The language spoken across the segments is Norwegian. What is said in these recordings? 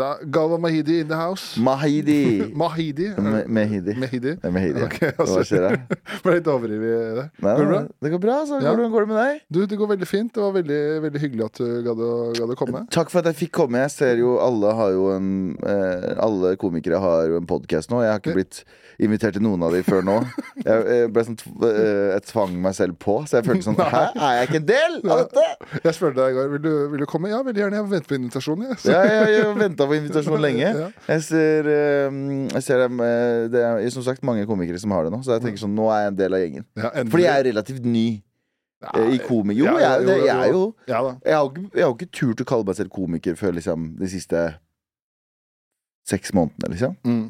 Da, Galva Mahidi in the house. Mahidi. Mahidi. Me- Mehidi. Mehidi. Det er Mehidi. Ok, Hva altså. skjer da? Ble litt overivrig der. Går det bra? det går bra. altså. Ja. Hvordan går det med deg? Du, det går veldig fint. Det var veldig, veldig hyggelig at du gadd å, gadd å komme. Takk for at jeg fikk komme. Jeg ser jo alle har jo en eh, Alle komikere har jo en podkast nå. Jeg har ikke blitt invitert til noen av de før nå. Jeg, jeg, ble sånn, eh, jeg tvang meg selv på, så jeg følte sånn Hæ, er jeg ikke en del av dette? Jeg spurte deg i går vil du, vil du komme. Ja, veldig gjerne. Jeg venter på invitasjonen. Jeg. Ja, jeg, jeg har venta på invitasjon lenge. Jeg ser, eh, jeg ser dem eh, Det er som sagt mange komikere som har det nå, så jeg tenker sånn Nå er jeg en del av gjengen. Ja. Fordi jeg er relativt ny Ja, i komik... Jo, jeg, det, jeg er jo Ja. Jeg har jo ikke, jeg har jo ikke turt å kalle meg selv komiker før liksom de siste seks månedene, liksom. Mm.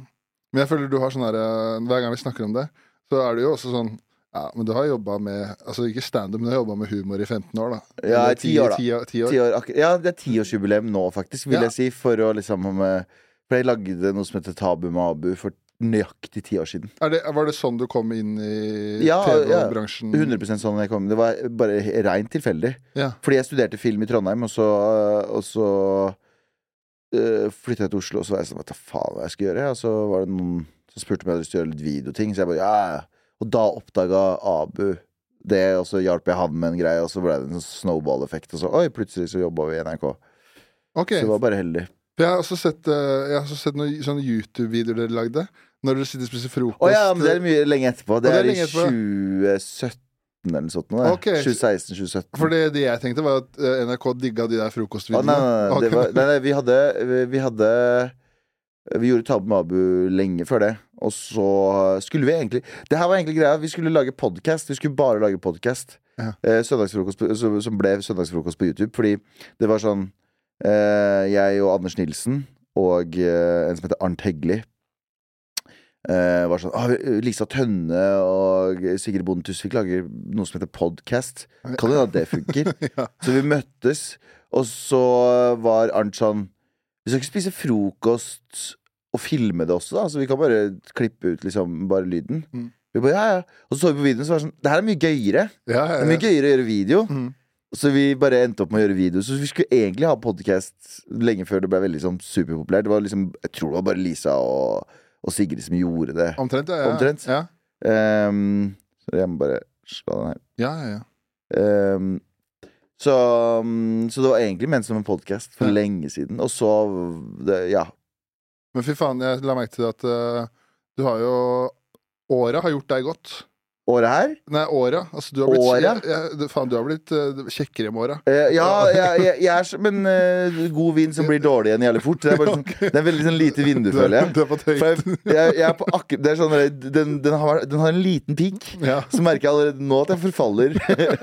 Men jeg føler du har sånn her eh, Hver gang vi snakker om det, så er det jo også sånn ja, men du har jobba med Altså ikke standup, men du har jobba med humor i 15 år, da. Ja, Eller ti år, da. Ti, ti år. 10 år, ja, det er tiårsjubileum nå, faktisk, vil Ja. jeg si. For å liksom eh, For jeg lagde noe som heter Tabu med Abu for nøyaktig ti år siden. Det, var det sånn du kom inn i Ja. TV-bransjen? Ja, 100 sånn jeg kom. Det var bare reint tilfeldig. Ja. Fordi jeg studerte film i Trondheim, og så, og så flytta jeg til Oslo, og så var jeg sånn Hva faen hva jeg skal gjøre? Og så var det noen som spurte om jeg hadde lyst til å gjøre litt videoting, så jeg bare ja, ja. Og da oppdaga Abu det, og så hjalp jeg han med en greie, og så ble det en sånn snowball-effekt, og så oi, plutselig så jobba vi i NRK. Okay. Så det var bare heldig. For Jeg har også sett, eh, jeg har også sett noen sånne YouTube-videoer dere lagde. Når dere sitter og spiser frokost. Å ja, men det er mye lenge etterpå. Det, det er er, etterpå. i 2017 eller noe sånt. Okay. 2016-2017. For det, det jeg tenkte, var at eh, NRK digga de der frokostvideoene. Ah, nei, nei, nei, det var, nei, nei, vi hadde Vi, vi hadde Vi gjorde Tabu med Abu lenge før det. Og så skulle vi egentlig Det her var egentlig greia. Vi skulle lage podkast. Vi skulle bare lage podkast. Ja. Eh, som som ble søndagsfrokost på YouTube. Fordi det var sånn eh, Jeg og Anders Nilsen og eh, en som heter Arnt Hegli eh, var sånn ah, Lisa Tønne og Sigrid Bonde Tusvik lager noe som heter podcast. Kan det hende at det funker? Ja. Så vi møttes, og så var Arnt sånn Vi skal ikke spise frokost og filme det også, da. Så vi kan bare klippe ut liksom bare lyden. Mm. Vi bare, ja, ja. Og så så vi på videoen, så var det sånn Det her er mye gøyere. Ja, Det ja, er mye gøyere å gjøre video. Mm. Så vi bare endte opp med å gjøre video. Så vi skulle egentlig ha podcast lenge før det ble veldig sånn superpopulært. Det var liksom Jeg tror det var bare Lisa og, og Sigrid som gjorde det. Omtrent, ja. ja. Omtrent. Ja, Um, så jeg må bare slå den her. ja, ja, ja. Um, så, mm, så det var egentlig ment som en podkast for Ja. lenge siden. Og så det, Ja. Men fy faen, jeg la merke til at uh, du har jo Året har gjort deg godt. Året her? Nei, åra. Altså, du har blitt, jeg, jeg, faen, du har blitt uh, kjekkere med åra. Uh, ja, jeg, jeg, jeg er som en uh, god vin som blir dårlig igjen jævlig fort. Det er, bare sånn, det er veldig sånn lite vindu, Du, føler er- jeg. du er på akkurat Det er sånn den, den, har, den har en liten peak. Ja. Så merker jeg allerede nå at jeg forfaller.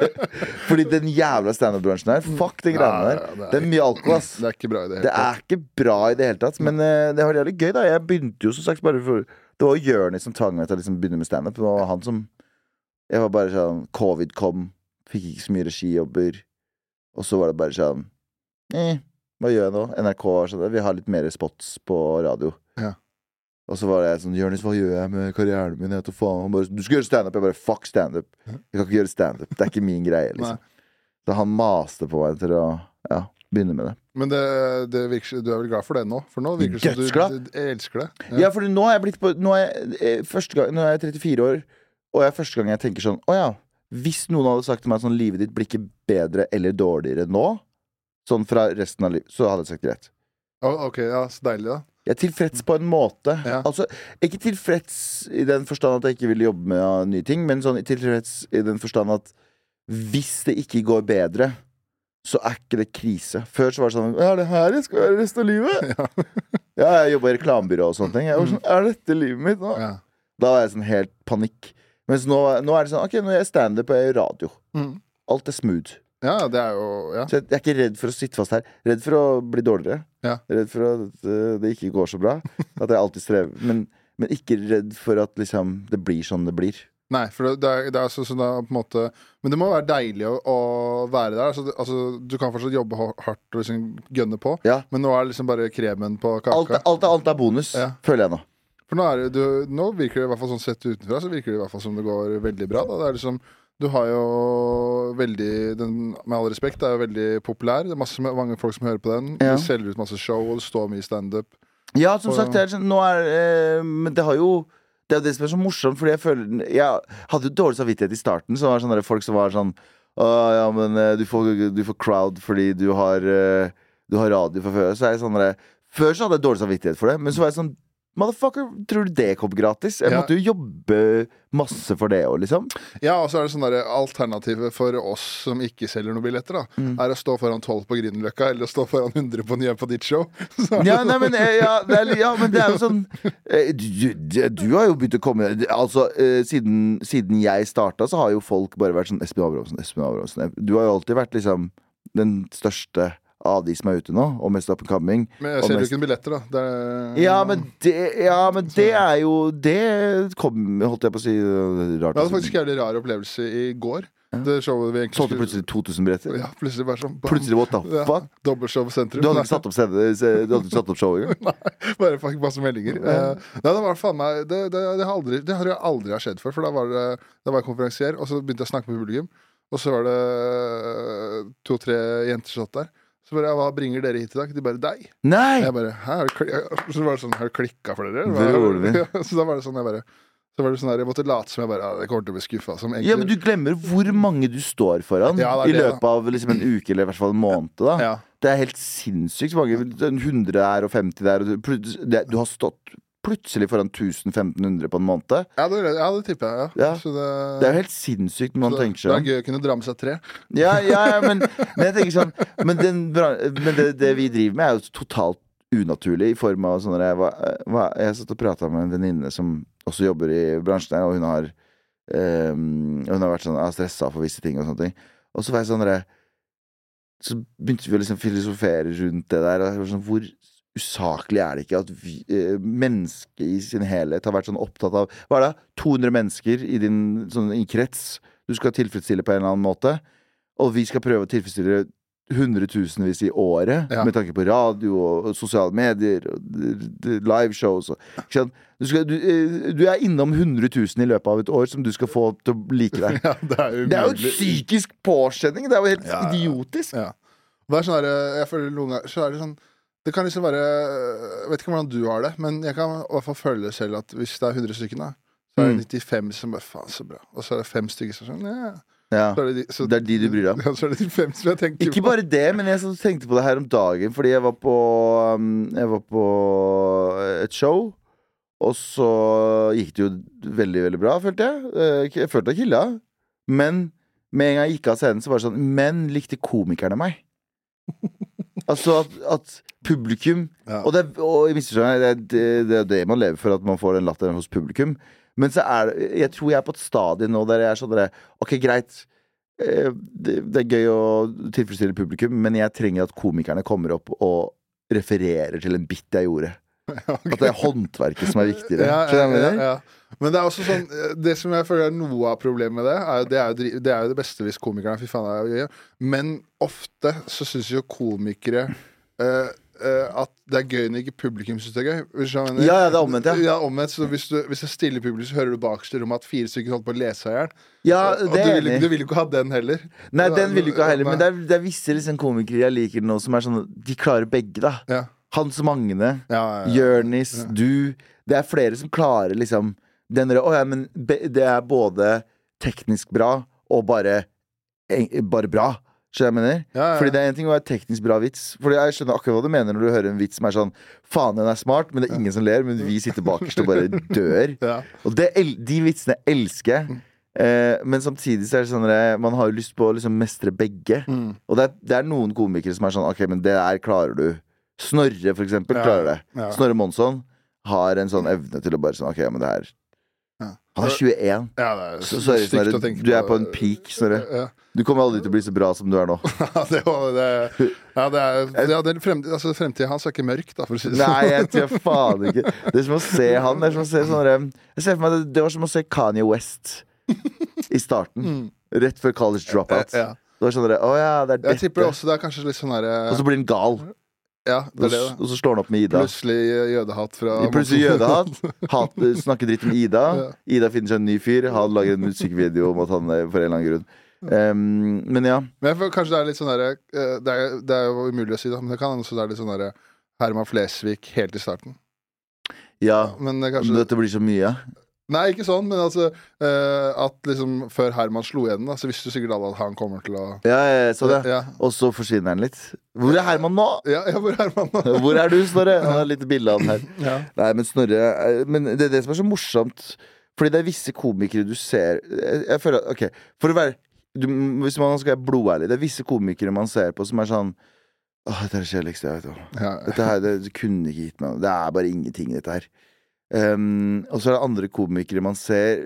Fordi den jævla standup-bransjen her, fuck de greiene der. Ja, ja, Det er mye alkohol, ass. Det er ikke bra i det hele tatt. Det er ikke bra i det hele tatt, men eh, det var jævlig gøy. da Jeg begynte jo som sagt bare for Det var jo Jonis som tvang meg til å liksom begynne med standup. Det var han som Jeg var bare sånn Covid kom, fikk ikke så mye regijobber. Og så var det bare sånn eh, Hva gjør jeg nå? NRK var sånn Vi har litt mer spots på radio. Ja. Og så var jeg sånn Jonis, hva gjør jeg med karrieren min? Jeg da faen. Bare Du skal gjøre standup. Jeg bare fuck standup. Jeg kan ikke gjøre standup. Det er ikke min greie, liksom. Så han maste på meg til å ja, begynne med det. Men det, det virker, du er vel glad for det nå? For nå virker det som du, du elsker det. Ja, for nå er jeg blitt på Nå er jeg, eh, første gang, nå er jeg 34 år, og er første gang jeg tenker sånn Å ja. Hvis noen hadde sagt til meg sånn livet ditt blir ikke bedre eller dårligere nå, sånn fra resten av livet, så hadde jeg sagt greit. Ok, ja, Så deilig, da. Jeg er tilfreds på en måte. Ja. Altså, ikke tilfreds i den forstand at jeg ikke vil jobbe med nye ting, men sånn tilfreds i den forstand at hvis det ikke går bedre, så er ikke det krise. Før så var det sånn Ja, det her jeg skal være resten av livet? Ja, jeg jobba i reklamebyrå og sånne ting. Jeg var sånn, Er dette livet mitt nå? Ja. Da var jeg sånn helt panikk. Mens nå, nå er det sånn Ok, nå gjør jeg standup og jeg gjør radio. Mm. Alt er smooth. ja, det er jo Ja. Så jeg, jeg er ikke redd for å sitte fast her. Redd for å bli dårligere. Ja. Redd for at uh, det ikke går så bra. At jeg alltid strever. Men, men ikke redd for at liksom det blir sånn det blir. Nei, for det, er, det er så, sånn på en måte Men det må være deilig å, å være der. Altså, det, altså, du kan fortsatt jobbe hardt og liksom gønne på, Ja. men nå er det liksom bare kremen på kaka. Alt, er- alt, er- alt er bonus, Ja. føler jeg nå. For nå, er du, nå virker det i hvert fall sånn sett utenfra Så virker det i hvert fall som det går veldig bra. Da. Det er liksom Du har jo veldig den, Med all respekt, det er jo veldig populær. Det er masse, mange folk som hører på den. Ja. De selger ut masse show, og det står mye standup. Ja, som Og- sagt, det er sånn, nå er eh, Men det har jo Det er jo det som er så morsomt, fordi jeg føler Jeg hadde jo dårlig samvittighet i starten, så var det sånn der folk som var sånn Å ja, men eh, du får, du får crowd fordi du har eh, Du har radio fra før. Så er jeg sånn Før så hadde jeg dårlig samvittighet for det, men så var jeg sånn Motherfucker, tror du det kom gratis? Jeg måtte jo jobbe masse for det òg, liksom. Ja, og så er det sånn der Alternativet for oss som ikke selger noen billetter, da Mm. er å stå foran 12 på Grünerløkka eller å stå foran 100 på Nye på ditt show. Ja, nei, men, eh, ja, det er, ja, men det er jo sånn eh, du, du, du har jo begynt å komme Altså, eh, siden, siden jeg starta, så har jo folk bare vært sånn Espen Abrahamsen, Espen Abrahamsen Du har jo alltid vært liksom den største av de som er ute nå, og mest up and coming. Men jeg ser mest- ikke billetter, da. Det er, Ja, men det, ja, men det er jo Det kom, holdt jeg på å si det Rart. Å hadde faktisk en jævlig rar opplevelse i går. Det showet vi egentlig Solgte plutselig 2000 billetter. Ja, plutselig bare sånn bam. Plutselig, what the Ja. Dobbeltshow på sentrum. Du hadde ikke satt opp, satt opp show engang? Nei, bare fikk masse meldinger. Eh, nei, det var faen meg Det, det, det, har aldri, det har jeg aldri har skjedd før. For da var det Da var jeg konferansier, og så begynte jeg å snakke med publikum. Og så var det eh, to-tre jenter som satt der. Så bare, ja, hva bringer dere hit i dag? De bare deg. Nei! Jeg bare, Hæ, Så var det sånn, har du klikka for dere? Det gjorde Ja, så da var det sånn, jeg bare Så var det sånn der, jeg måtte late som jeg bare ja, jeg kommer til å bli skuffa. Ja, men du glemmer hvor mange du står foran Ja, det i løpet av liksom en uke eller i hvert fall en måned. da ja. Det er helt sinnssykt mange. 100 der og 50 der. Og du, du har stått plutselig foran 1500 på en måned. Ja, det, ja, det tipper jeg. Ja. Ja. Så det, Det er jo helt sinnssykt når man tenker det seg er gøy å kunne dra med seg tre. Ja, men, men jeg tenker sånn Men, den, men det, det vi driver med, er jo totalt unaturlig i form av sånn Jeg, var- jeg satt og prata med en venninne som også jobber i bransjen her, og hun har um, Hun har vært sånn stressa for visse ting og sånne ting. Og så var jeg sånn derre Så begynte vi å liksom filosofere rundt det der. Sånn, hvor usaklig er det ikke at vi, eh, mennesket i sin helhet har vært sånn opptatt av Hva er det? 200 mennesker i din sånn, i krets du skal tilfredsstille på en eller annen måte. Og vi skal prøve å tilfredsstille hundretusenvis i året Ja. med tanke på radio og, sosiale medier og liveshows. Og? Du, skal, du, eh, du er innom 100 000 i løpet av et år som du skal få til å like deg. Ja, det er Det er jo psykisk påkjenning! Det er jo helt Ja, ja. idiotisk. Det er sånn der, jeg føler noen ganger Så er det sånn Det kan liksom være Jeg vet ikke hvordan du har det, men jeg kan i hvert fall føle selv at hvis det er 100 stykker, da, så er Mm. det 95 som bare Faen, så bra. Og så er det fem stykker som sånn Ja. Ja. Så er det, de, så, Det er de du bryr deg om. Ja, så er det de fem som jeg tenker Ikke på. bare det, men jeg tenkte på det her om dagen fordi jeg var på um, Jeg var på et show, og så gikk det jo veldig, veldig bra, følte jeg. Eh, Jeg følte jeg killa. Men med en gang jeg gikk av scenen, så var det sånn Men likte komikerne meg? Altså at, at publikum Ja. Og, det, og det, det, det er det man lever for, at man får den latteren hos publikum. Men så er det Jeg tror jeg er på et stadium nå der jeg er sånn der, Ok, greit. eh, Det, det er gøy å tilfredsstille publikum, men jeg trenger at komikerne kommer opp og refererer til en bit jeg gjorde. At det er håndverket som er viktigere. Ja, ja, ja. Men det er også sånn eh, Det som jeg føler er noe av problemet med det, er, jo- det, er jo, det er jo det beste hvis komikerne Fy faen, det er gøy. Men ofte så syns jo komikere uh, Uh, at det er gøy når ikke publikum syns det er gøy. Ja, ja, det er omvendt, ja. Ja, omvendt, så hvis, du, hvis det er stille publikum, så hører du bakerst i rommet at fire stykker holdt på å lese seg i hjel. Ja, Og det du vil, du vil jo ikke ha den heller. Nei, den vil du ikke ha heller. Men det er, det er visse liksom, komikere jeg liker nå, som er sånn De klarer begge, da. Ja. Hans Magne. Ja, ja, ja. Jonis, du Det er flere som klarer liksom den Å ja, men det er både teknisk bra og bare Bare bra. Skjønner jeg mener? Ja, ja. Fordi det er en ting å være teknisk bra vits. Fordi jeg skjønner akkurat hva du mener når du hører en vits som er sånn Faen, den er smart, men det er ingen som ler. Men vi sitter bakerst og bare dør. Ja. Og det, de vitsene elsker jeg. Eh, men samtidig så er det sånn at man har jo lyst på å liksom mestre begge. Mm. Og det er, det er noen komikere som er sånn Ok, men det der klarer du. Snorre, for eksempel, klarer det. ja. Snorre Monsson har en sånn evne til å bare sånn Ok, men det her Ja. Han er 21. Ja, det er Så, sorry, Snorre. Du er på en peak, Snorre. Du kommer aldri til å bli så bra som du er nå. Det var det Ja, det er, ja, frem, altså, fremtiden hans er ikke mørk, da, for å si det sånn. Nei, jeg tror faen ikke Det er som å se han. Det er se sånn for meg det, det var som å se Kanye West i starten. Rett før college dropout. Mm. Det var sånn Å ja, det er Jeg tipper også det er kanskje litt sånn derre Og så blir han gal. Ja, det er det. Og, og så slår han opp med Ida. Plutselig eh, jødehat fra Plutselig jødehat. Hat, snakker dritt om Ida. Ja. Ida finner seg en ny fyr. Han lager en musikkvideo om at han er for en eller annen grunn. Um, men ja. Men jeg kanskje det er litt sånn derre eh, det, det er jo umulig å si, da, men det kan hende det er litt sånn derre Herman Flesvig helt i starten. Ja. Men kanskje, men Dette blir så mye. Nei, ikke sånn, men altså uh, at liksom før Herman slo igjen, da, så visste du sikkert alle at han kommer til å Ja, jeg så det. Ja, Og så forsvinner han litt. Hvor er Herman nå? ja, ja hvor er Herman nå? Hvor er du, Snorre? Han har litt bilde av han her. Ja. Nei, men Snorre eh, Men det er det som er så morsomt. Fordi det er visse komikere du ser Jeg, jeg føler at, Ok, for å være du, Hvis man skal være blodærlig, det er visse komikere man ser på som er sånn Åh, dette er det kjedeligste jeg vet om. Ja. Dette her, det, det kunne ikke gitt meg. Det er bare ingenting, dette her. Um, og så er det andre komikere man ser,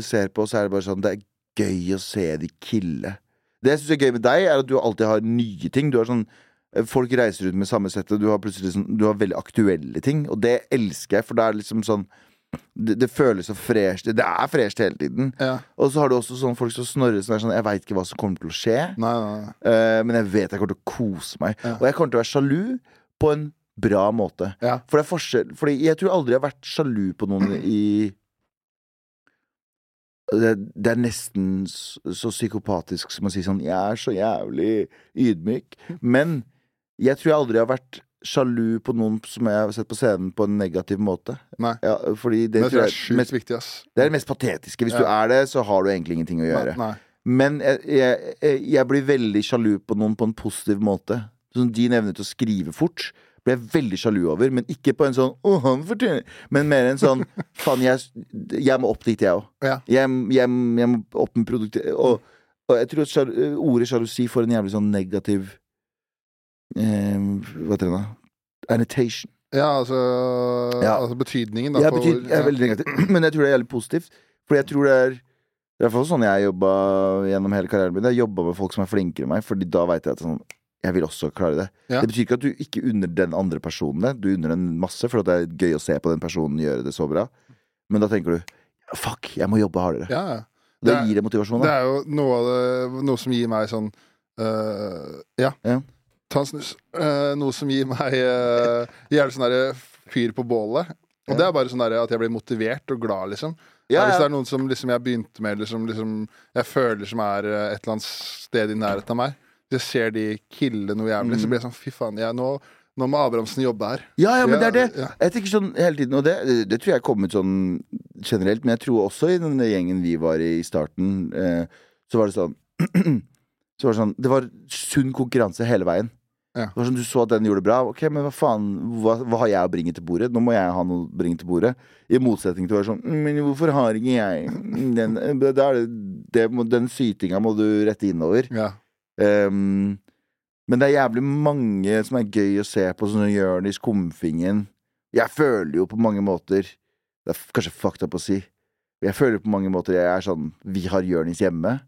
ser på, så er det bare sånn Det er gøy å se de kille. Det jeg syns er gøy med deg, er at du alltid har nye ting. Du har sånn Folk reiser ut med samme settet, du har plutselig sånn, Du har veldig aktuelle ting, og det elsker jeg, for det er liksom sånn det, det føles så fresht. Det er fresht hele tiden. ja. Og så har du også sånn folk som snorrer som er sånn Jeg veit ikke hva som kommer til å skje. Nei, nei, nei. Uh, men jeg vet jeg kommer til å kose meg. Ja. Og jeg kommer til å være sjalu på en bra måte. Ja. For det er forskjell Fordi jeg tror aldri jeg har vært sjalu på noen i det, det er nesten så psykopatisk som å si sånn Jeg er så jævlig ydmyk. Men jeg tror jeg aldri har vært sjalu på noen som jeg har sett på scenen på en negativ måte. Nei. Ja, fordi det, det, tror jeg, er mest, viktig, ass. det er det mest patetiske. Hvis Ja. du er det, så har du egentlig ingenting å gjøre. Nei. Men jeg, jeg- jeg blir veldig sjalu på noen på en positiv måte. Sånn Din evne til å skrive fort blir jeg veldig sjalu over. Men ikke på en sånn 'Å, han fortjener Men mer en sånn 'Faen, jeg, jeg må opp dit, jeg òg'. Ja. Jeg, jeg, jeg må opp med produkter og, og jeg tror at ordet sjalusi får en jævlig sånn negativ eh, Hva heter det da? Annotation. Ja, altså, Ja. altså betydningen, da. Ja, på- betyr, er veldig negativ. Men jeg tror det er jævlig positivt. For jeg tror det er Det er i hvert fall sånn jeg jobba gjennom hele karrieren min. Jeg jobba med folk som er flinkere enn meg, Fordi da veit jeg at sånn, jeg vil også klare det. Ja. Det betyr ikke at du ikke unner den andre personen det. Du unner den masse, for det er gøy å se på den personen gjøre det så bra. Men da tenker du fuck, jeg må jobbe hardere. Ja, ja. Det, Det gir deg motivasjon. Det er jo noe det Noe som gir meg sånn uh, Ja. Ja. Ta en snus. Uh, noe som gir meg uh, Gjerne sånn derre fyr på bålet. Og Ja. det er bare sånn at jeg blir motivert og glad, liksom. Ja, Hvis det er noen som liksom jeg begynte med, eller som liksom jeg føler som er eh, et eller annet sted i nærheten av meg jeg ser de kille noe jævlig, så Mm. blir jeg sånn fy faen, jeg, nå, nå må Abrahamsen jobbe her. ja, ja, men det er det. Ja. Jeg tenker sånn hele tiden, og det, det tror jeg er ut sånn generelt, men jeg tror også i den gjengen vi var i i starten, eh, så var det sånn Så var det sånn Det var sunn konkurranse hele veien. Ja. Det var sånn, Du så at den gjorde det bra. Ok, men hva faen hva, hva har jeg å bringe til bordet? Nå må jeg ha noe å bringe til bordet. I motsetning til å være sånn «Mm, Men hvorfor har ikke jeg den det, det Den sytinga må du rette innover. Ja. Ehm, men det er jævlig mange som er gøy å se på, sånn som Jonis Komfingen. Jeg føler jo på mange måter Det er kanskje fucked up å si. Jeg føler på mange måter jeg er sånn Vi har Jonis hjemme.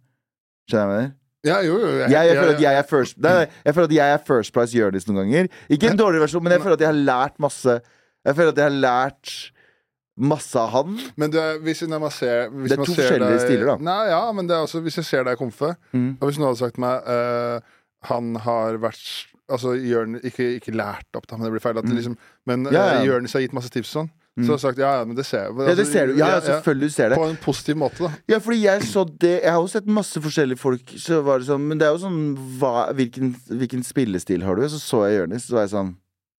Skjønner du hva jeg mener? ja, jo, jo. Jeg, jeg, føler at jeg er first nei, Jeg føler at jeg er first price Jonis noen ganger. Ikke en dårlig versjon, men jeg føler at jeg har lært masse. Jeg føler at jeg har lært masse av han. Men det, hvis, jeg, ser, hvis Det er man to ser forskjellige deg- stiler, da. Nei, ja, men det er også Hvis jeg ser deg komfe, Mm. og hvis noen hadde sagt meg uh, Han har vært Altså, Jørn, ikke, ikke lært opp, da, men det blir feil. At det Mm. liksom, men Ja, ja. Jørnis har gitt masse tips sånn. Mm. Så har jeg sagt ja, ja, men det ser jeg. Ja, det ser du. Ja, ja, selvfølgelig ser det. På en positiv måte, da. Ja, fordi jeg så det Jeg har jo sett masse forskjellige folk, så var det sånn Men det er jo sånn hva, hvilken, hvilken spillestil har du? Så så jeg Jørnis, så var jeg sånn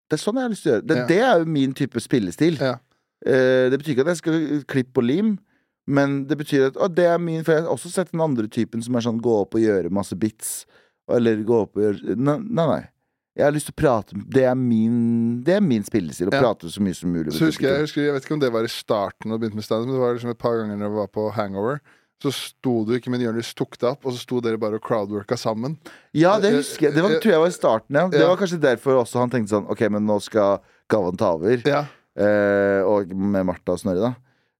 Det er sånn jeg har lyst til å gjøre. Det, det er jo min type spillestil. Ja. Eh, det betyr ikke at jeg skal klippe og lim, men det betyr at å, det er min For jeg har også sett den andre typen som er sånn gå opp og gjøre masse bits. Eller gå opp og gjøre Nei, nei. Jeg har lyst til å prate Det er min, det er min spillestil. Å Ja. prate så mye som mulig. Så husker jeg, jeg, husker, jeg vet ikke om det var i starten og begynte med standup, men det var liksom et par ganger når jeg var på hangover. Så sto du ikke, men Jonis tok det opp, og så sto dere bare og crowdworka sammen. Ja, det husker jeg. Det var, tror jeg var i starten, ja. Det Ja. var kanskje derfor også han tenkte sånn Ok, men nå skal Gavan ta over. Ja. Eh, og med Martha og Snorre, da.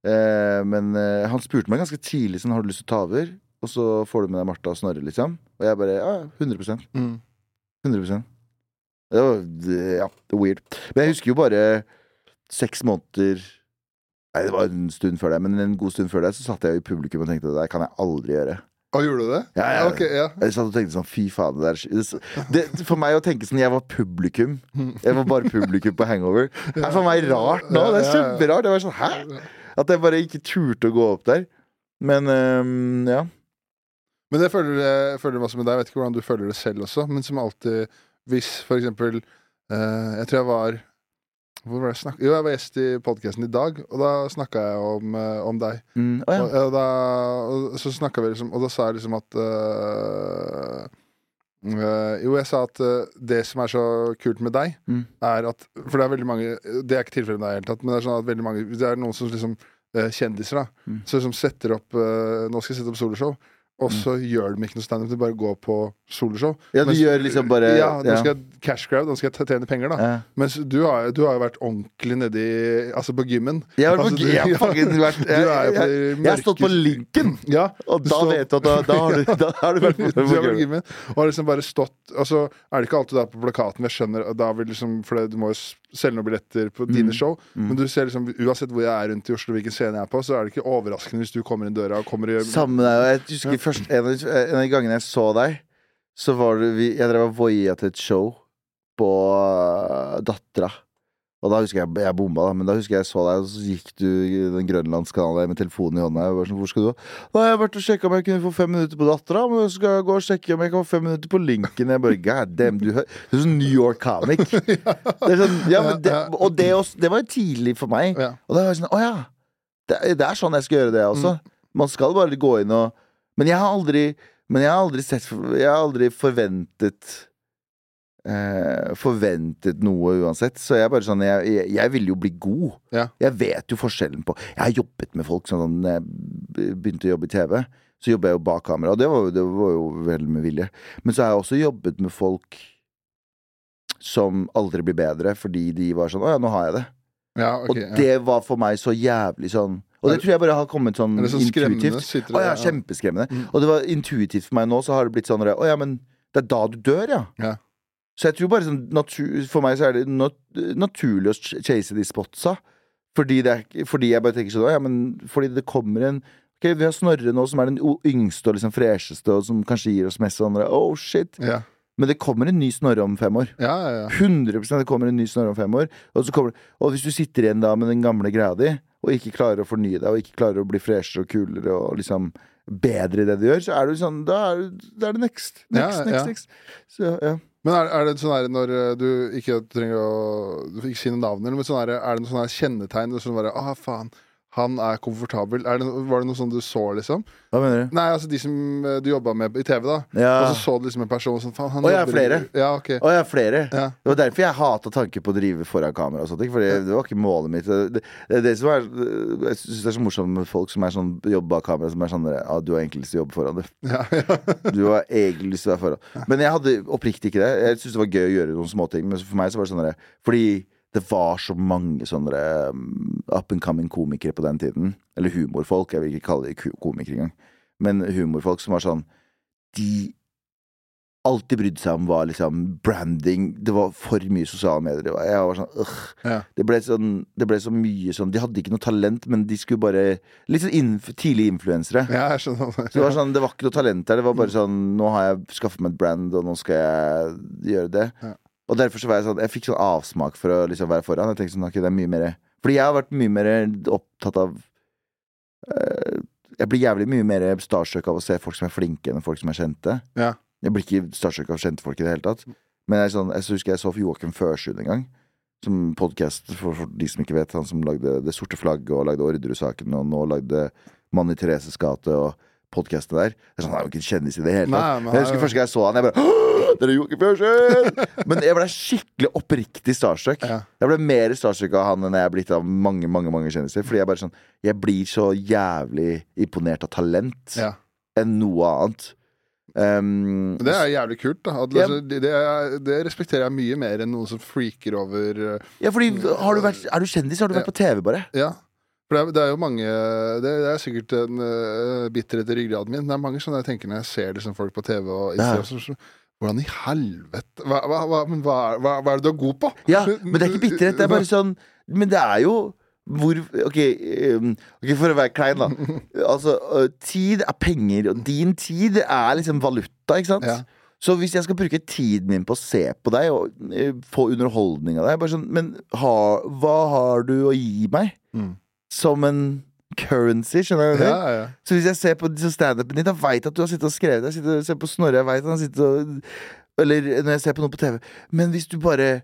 Eh, men eh, han spurte meg ganske tidlig sånn Har du lyst til å ta over. Og så får du med deg Martha og Snorre, liksom. Og jeg bare ja, 100 Mm. 100% Det var ja, det var weird. Men jeg husker jo bare seks måneder Nei, det var en stund før det, men en god stund før det så satt jeg i publikum og tenkte det der kan jeg aldri gjøre. Å, gjorde du det? Ja, ja. Ok, ja. Jeg satt og tenkte sånn, fy faen det der det, det, For meg å tenke sånn, jeg var publikum Jeg var bare publikum på hangover Det er for meg rart nå, det er kjemperart Jeg var sånn, hæ? At jeg bare ikke turte å gå opp der Men, um, ja Men det føler, jeg føler masse med deg. Jeg vet ikke hvordan du føler det selv også, men som alltid Hvis for eksempel uh, Jeg tror jeg var hvor var det jeg snakket? Jo, jeg var gjest i podkasten i dag, og da snakka jeg om, eh, om deg. mm, Oh, ja. Og, og, da, og så snakket vi liksom Og da sa jeg liksom at øh, øh, Jo, jeg sa at øh, det som er så kult med deg, Mm. er at For det er veldig mange Det er ikke tilfellet med deg i det hele tatt, men det er sånn at veldig mange Det er noen som liksom Kjendiser, da. Mm. Som setter opp Nå skal jeg sette opp soloshow. Og så gjør de ikke noe standup, de bare går på soloshow. Ja, du Mens- gjør liksom bare Ja, nå ja. skal jeg cash grab, nå skal jeg tjene penger, da. Ja. Mens du har, du har jo vært ordentlig nedi Altså på gymmen. Jeg har, Altså, du- har vært, jeg, er jeg, jeg har stått på linken Ja, Og da står- vet du at da, da, har, du, da har du vært på, gymmen, og har liksom bare stått Og så er det ikke alltid der på plakaten. Jeg skjønner da vil liksom For det, du må jo selge noen billetter på dine show. Men du ser liksom uansett hvor jeg er rundt i Oslo, hvilken scene jeg er på, så er det ikke overraskende hvis du kommer inn døra og kommer Samme og jeg husker først en av, en av de gangene jeg så deg Så var det vi, Jeg drev og voia til et show På uh, Dattera. Og da husker jeg Jeg bomba da Men da husker jeg så deg Og så gikk du i den grønlandskanalen Med telefonen i hånda. Jeg var sånn, hvor skal du? Da? Har jeg vært og sjekka om jeg kunne få fem minutter på Dattera Men så skal jeg gå og sjekke om jeg kan få fem minutter på linken. Jeg bare, god damn Du, hører du er sånn New York comic. Det er sånn, ja, men det, Og det, også, det var jo tidlig for meg. Og da var jeg sånn, å ja det, det er sånn jeg skal gjøre det også. Man skal bare gå inn og Men jeg har aldri Men jeg har aldri sett Jeg har aldri forventet eh, Forventet noe uansett. Så jeg er bare sånn Jeg, jeg, jeg vil jo bli god. Ja. Jeg vet jo forskjellen på Jeg har jobbet med folk sånn Når jeg begynte å jobbe i TV Så jobbet jeg jo bak kamera Og det var, det var jo vel med vilje. Men så har jeg også jobbet med folk Som aldri blir bedre Fordi de var sånn, å ja, nå har jeg det. Ja, okay, og det var for meg så jævlig sånn Og det tror jeg bare har kommet sånn Er det sånn intuitivt. Sitter Å ja, kjempeskremmende. Mm. Og det var intuitivt for meg nå, så har det blitt sånn Å ja, men det er da du dør, ja. Ja. Så jeg tror bare sånn natur, For meg så er det nat naturlig å ch- chase de spotsa. Fordi, det er, fordi jeg bare tenker sånn Å ja, men fordi det kommer en Ok, Vi har Snorre nå, som er den yngste og liksom fresheste, og som kanskje gir oss mest sånn Oh shit. Ja. Men det kommer en ny Snorre om fem år. Ja, ja, ja. 100 det kommer en ny Snorre om fem år. Og, så kommer, og hvis du sitter igjen da med den gamle greia di, og ikke klarer å fornye deg, og ikke klarer å bli freshere og kulere og liksom bedre i det du gjør, så er du sånn Da er, du, da er det next. Next, Ja, next, ja. next. Så, ja. Men er, er det sånn her når eh, du ikke trenger å Du får ikke si noe navn, men sånn her, er det noe sånn her kjennetegn? Sånn bare, ah, faen, han er komfortabel. Er det, var det noe sånn du så, liksom? Hva mener du? Nei, altså de som eh, du jobba med i TV, da. Ja. Og så så du liksom en person som faen, han Å, ja, jobber i- flere. Ja, ok. Å er flere. Ja. Det var derfor jeg hata tanken på å drive foran kamera. og sånt? Fordi det var ikke målet mitt. Det, det, er det som er, jeg syns det er så morsomt med folk som er sånn jobber bak kamera, som er sånn Ja, du har egentlig lyst til å jobbe foran, du. Ja, ja. Du har egentlig lyst til å være foran. Men jeg hadde oppriktig ikke det. Jeg syntes det var gøy å gjøre noen småting. Men for meg så var det sånn Fordi det var så mange sånne um, up and coming komikere på den tiden. Eller humorfolk. Jeg vil ikke kalle de komikere engang. Men humorfolk som var sånn De alltid brydde seg om var liksom branding. Det var for mye sosiale medier. Jeg var sånn øh. Ja. Det ble, sånn, det ble så mye sånn De hadde ikke noe talent, men de skulle bare Litt sånn inf tidlige influensere. ja, jeg skjønner. Så det var sånn, det var ikke noe talent der. Det var bare sånn Nå har jeg skaffet meg et brand, og nå skal jeg gjøre det. Ja. Og derfor så var jeg sånn Jeg fikk sånn avsmak for å liksom være foran. Jeg tenkte sånn, okay, det er mye mer Fordi jeg har vært mye mer opptatt av eh, Jeg blir jævlig mye mer starstruck av å se folk som er flinke, enn folk som er kjente. Ja. Jeg blir ikke starstruck av kjente folk i det hele tatt. Men jeg, sånn, jeg så husker jeg så Joakim Førsund en gang. Som podkast, for, for de som ikke vet. Han som lagde Det sorte flagget og lagde Orderud-saken, og nå lagde Mann i Thereses gate og podkastet der. Det er sånn, Han er jo ikke en kjendis i det hele tatt. Jeg husker er første gang jeg så han, jeg bare Dere gjorde ikke Joakim Men jeg ble skikkelig oppriktig starstruck. Ja. Jeg ble mer starstruck av han enn jeg er blitt av mange mange, mange kjendiser. Fordi jeg bare sånn Jeg blir så jævlig imponert av talent Ja. enn noe annet. Um, Det er jævlig kult. da at, Ja. altså, det, det, er, det respekterer jeg mye mer enn noen som freaker over eh, ja, fordi har du vært, Er du kjendis, har du vært på TV, bare. Ja. For det er, det er jo mange Det, er sikkert en uh, bitterhet i ryggraden min. Det er mange sånne jeg tenker når jeg ser liksom folk på TV og Instagram. Hvordan i helvete hva, hva, hva, hva, er- det du er god på? Ja, Men det er ikke bitterhet. Det er bare sånn Men det er jo hvor Ok, um, ok, for å være klein, da. Altså, uh, tid er penger, og din tid er liksom valuta, ikke sant? Ja. Så hvis jeg skal bruke tiden min på å se på deg og uh, få underholdning av deg sånn, Men ha, hva har du å gi meg? Mm. Som en currency, skjønner du? Ja, ja. Så hvis jeg ser på standupen din, da veit jeg at du har sittet og skrevet. Jeg sitter og ser på Snorre, jeg veit han sitter og Eller når jeg ser på noe på TV. Men hvis du bare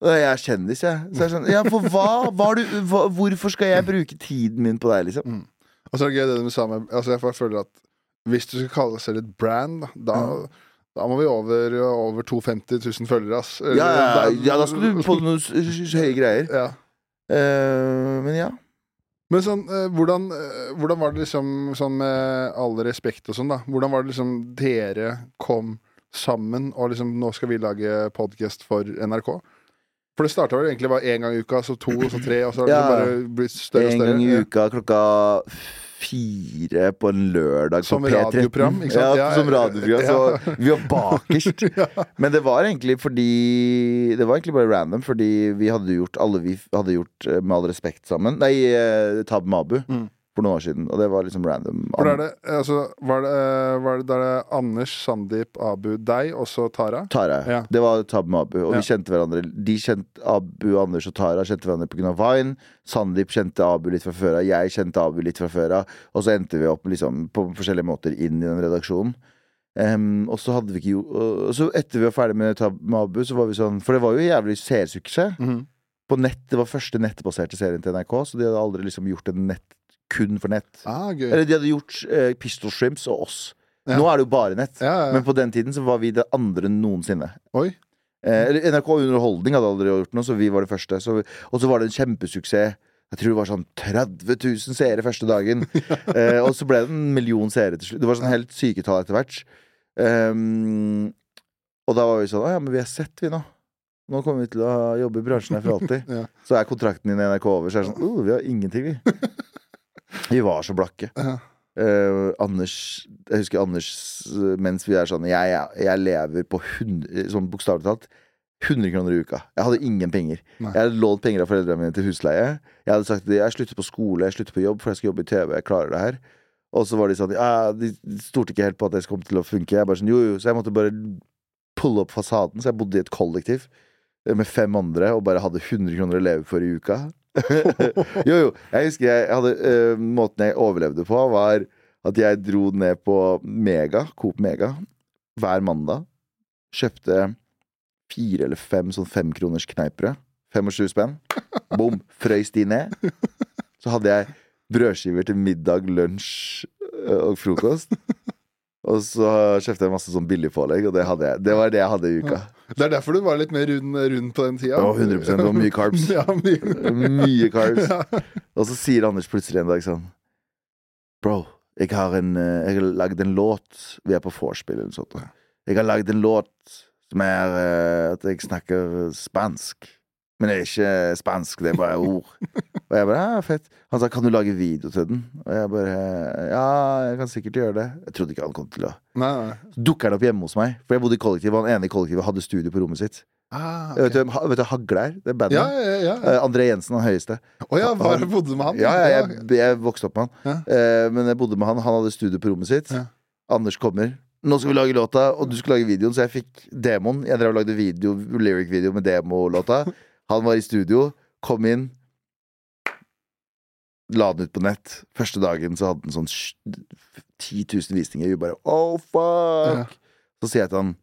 jeg er kjendis, jeg. Så jeg sånn, ja, for hva, hva du, hva, Hvorfor skal jeg bruke tiden min på deg, liksom? Og så er det gøy det du sa med Altså jeg føler at hvis du skal kalle selv et brand, da, mm. da må vi over, over 250 000 følgere, ass. Ja, ja, ja, Da- skal du på noen høye greier. ja. Uh, men ja. Men sånn, eh, hvordan, eh, hvordan var det liksom sånn med all respekt og sånn, da? Hvordan var det liksom dere kom sammen og liksom nå skal vi lage podkast for NRK? For det starta vel egentlig bare én gang i uka, så to, så tre, og så har det Ja. bare blitt større og større. En gang i uka klokka fire på en lørdag Som på P13. radioprogram, ikke sant? Ja, Ja, som radioprogram. Så vi var bakerst. Men det var egentlig fordi Det var egentlig bare random, fordi vi hadde gjort alle vi hadde gjort eh, Med all respekt sammen. Nei, eh, Tab Mabu. Mm. For noen år siden. Og det var liksom random. Da er det, altså, var det, eh, var det, da er det Anders, Sandeep, Abu, deg, og så Tara? Tara. Ja. Det var Tab Mabu, og Ja. vi kjente hverandre. De kjente Abu, Anders og Tara kjente hverandre pga. Vine. Sandeep kjente Abu litt fra før av. Jeg kjente Abu litt fra før av. Og så endte vi opp liksom, på forskjellige måter inn i den redaksjonen. Um, og så hadde vi ikke jo Og så etter vi var ferdig med Tab med Abu, så var vi sånn For det var jo jævlig seersuksess. Mhm. På nett, Det var første nettbaserte serien til NRK, så de hadde aldri liksom gjort en nett kun for nett. Ah. Eller de hadde gjort uh, Pistol Shrimps og oss. Ja. Nå er det jo bare nett. Ja, ja. Men på den tiden så var vi det andre noensinne. Oi. Eh, NRK Underholdning hadde aldri gjort noe, så vi var det første. Og så var det en kjempesuksess. Jeg tror det var sånn 30 000 seere første dagen. eh, og så ble det en million seere til slutt. Det var sånn helt syketall etter hvert. Um, og da var vi sånn Å ja, men vi er sett, vi nå. Nå kommer vi til å jobbe i bransjen her for alltid. Ja. Så er kontrakten din i NRK over, så er det sånn oh, vi har ingenting, vi. Vi var så blakke. Ja. Uh, Anders Jeg husker Anders eh, mens vi er sånn Jeg, jeg, jeg lever på 100, sånn bokstavelig talt 100 kroner i uka. Jeg hadde ingen penger. Nei. Jeg hadde lånt penger av foreldrene mine til husleie. Jeg hadde sagt at jeg slutter på skole, jeg slutter på jobb, for jeg skal jobbe i TV. Jeg klarer det her. Og så var de sånn ja, De stolte ikke helt på at det kom til å funke. Jeg bare sånn, jo, jo, Så jeg måtte bare pulle opp fasaden. Så jeg bodde i et kollektiv eh, med fem andre og bare hadde 100 kroner å leve for i uka. Jo, jo. Jeg husker jeg hadde uh, Måten jeg overlevde på, var at jeg dro ned på Mega, Coop Mega, hver mandag. Kjøpte fire eller fem sånn femkroners kneippbrød. 25 spenn. Bom! Frøys de ned. Så hadde jeg brødskiver til middag, lunsj øh, og frokost. Og så kjøpte jeg masse sånn billigpålegg, og det, jeg. det var det jeg hadde i uka. Det er derfor du var litt mer rund, rund på den tida. Ja, 100 Det var mye carbs. ja, mye. Mye carbs. Ja. Og så sier Anders plutselig en dag sånn Bro, jeg har, en, eh, jeg har lagd en låt Vi er på vorspiel eller noe sånt. Jeg har lagd en låt som er eh, at jeg snakker spansk. Men det er ikke spansk, det er bare ord. Og jeg bare ja, fett. Han sa kan du lage video til den? Og jeg bare ja, jeg kan sikkert gjøre det. Jeg trodde ikke han kom til å Nei, nei. Dukker han opp hjemme hos meg, for jeg bodde i kollektiv. og Han ene i kollektivet hadde studio på rommet sitt. Ah, Vet, ok. du, hvem- vet du Hagle er? Det er bandet. Ja, ja, ja. Eh, André Jensen, han høyeste. Å ja, bare bodde med han? Ja, ja jeg, jeg vokste opp med han. Eh, men jeg bodde med han. Han hadde studio på rommet sitt. Ja. Anders kommer. Nå skal vi lage låta, og du skal lage videoen, så jeg fikk demoen. Jeg drev og lagde video, lyric-video med demolåta. Han var i studio, kom inn. La den ut på nett. Første dagen så hadde den sånn sj- 10 000 visninger. Vi bare oh fuck! Ja. Så sier jeg til han,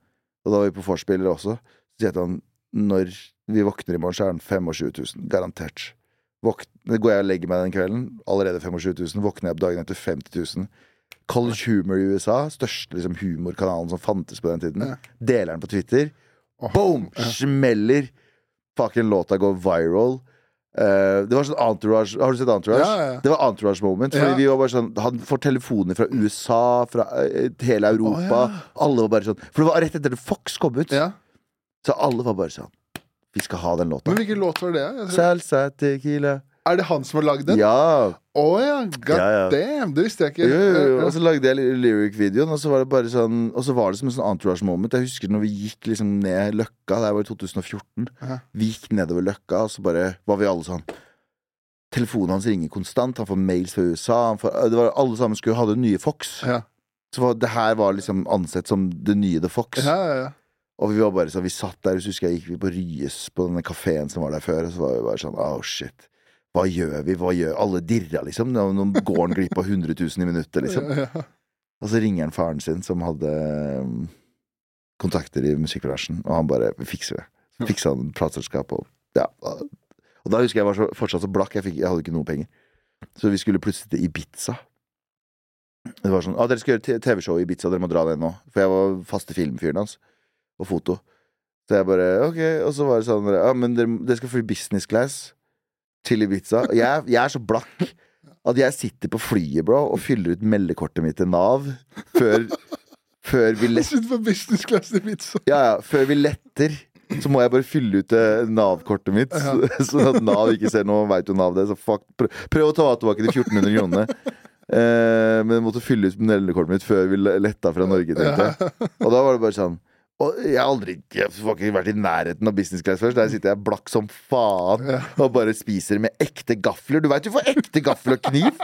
og da var vi på vorspielet også, så sier jeg til han når vi våkner i morgen, så er den 25 000. Garantert. Våkne, går jeg og legger meg den kvelden, allerede 25 000. Våkner jeg opp dagen etter 50 000. College Humor i USA, største liksom, humorkanalen som fantes på den tiden. Ja. Deler den på Twitter. Boom! Smeller! Fucking låta går viral. Uh, det var sånn entourage Har du sett Entourage? Ja, ja. Det var entourage moment. Fordi vi var bare sånn Han får telefoner fra USA, fra uh, hele Europa. Oh. Alle var bare sånn For det var rett etter at Fox kom ut. Ja. Så alle var bare sånn Vi skal ha den låta. Men hvilken låt var det? Salsa tequila. Er det han som har lagd den? Ja! Å ja, god Ja, ja. damn! Det visste jeg ikke. Jo, jo, jo. Og så lagde jeg lyric-videoen, og så var det bare sånn Og så var det som en sånn entourage moment. Jeg husker når vi gikk liksom ned Løkka, det var i 2014. Aha. Vi gikk nedover Løkka, og så bare var vi alle sånn telefonen hans ringer konstant. Han får mails fra USA. Han får, det var, alle sammen skulle ha det nye Fox. Ja. Så var, det her var liksom ansett som det nye The Fox. Ja, ja, ja. Og vi var bare sånn, vi satt der, så husker jeg gikk vi på Ryes på denne kafeen som var der før, og så var vi bare sånn oh shit. Hva gjør vi? Hva gjør Alle dirra, liksom. Nå går han glipp av 100 000 i minuttet, liksom. Ja, ja. Og så ringer han faren sin, som hadde um, kontakter i musikkbransjen, og han bare 'Vi fikser det'. Så fiksa han plateselskap og ja. Og da husker jeg var så, fortsatt så blakk, jeg, fikk, jeg hadde ikke noe penger. Så vi skulle plutselig til Ibiza. Det var sånn 'Å, dere skal gjøre TV-show i Ibiza, dere må dra det nå'. For jeg var faste filmfyren hans. Og foto. Så jeg bare OK. Og så var det sånn Ja, men dere, dere skal fly business class til Ibiza. Jeg, jeg er så blakk at jeg sitter på flyet, bro, og fyller ut meldekortet mitt til Nav før, før vi letter. Ja, ja, før vi letter. Så må jeg bare fylle ut eh, Nav-kortet mitt, ja. sånn at Nav ikke ser noe. veit jo Nav det, så fuck. Prøv, prøv å ta tilbake de 1400 kronene. Eh, men jeg måtte fylle ut meldekortet mitt før vi le- letta fra Norge, tenkte jeg. Og da var det bare sånn og jeg har aldri jeg har ikke vært i nærheten av business class først. Der sitter jeg blakk som faen og bare spiser med ekte gafler. Du veit du får ekte gaffel og kniv!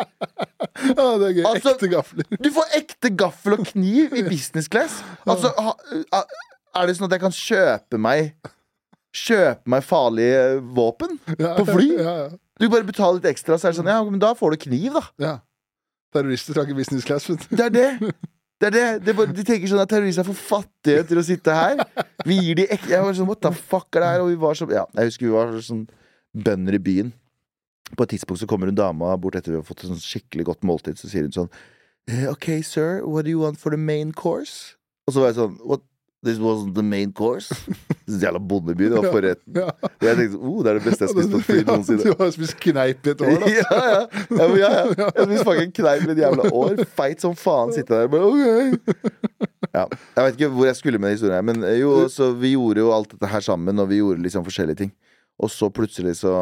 Ja, det er gøy. Altså- Ekte gafler. Du får ekte gaffel og kniv i business class! Altså, er det sånn at jeg kan kjøpe meg Kjøpe meg farlige våpen Ja, på fly? Ja, ja. Du bare betaler litt ekstra, så er det sånn Ja, men da får du kniv, da. ja. Terrorister skal ikke business class. Det er det. Det er det. det er de tenker sånn at terrorister er for fattige til å sitte her. Vi gir de ek Jeg var sånn What the fuck er det her? Og vi var så Ja, jeg husker vi var sånn bønder i byen. På et tidspunkt så kommer en dama bort etter vi har fått et sånn skikkelig godt måltid, så sier hun sånn eh, OK, sir, what do you want for the main course? Og så var jeg sånn What? This wasn't the main course? Jævla bondeby. Det var forretten. Ja. Og jeg tenkte oh, det er det beste jeg har spist på fly Ja, noensinne. Du har spist kneip i et år, da. Ja, ja. ja, ja, ja. Jeg spiste fucking kneip i et jævla år. Feit som faen. Sitte der bare okay. Ja. Jeg vet ikke hvor jeg skulle med den historien, men eh, jo, så vi gjorde jo alt dette her sammen, og vi gjorde liksom forskjellige ting. Og så plutselig så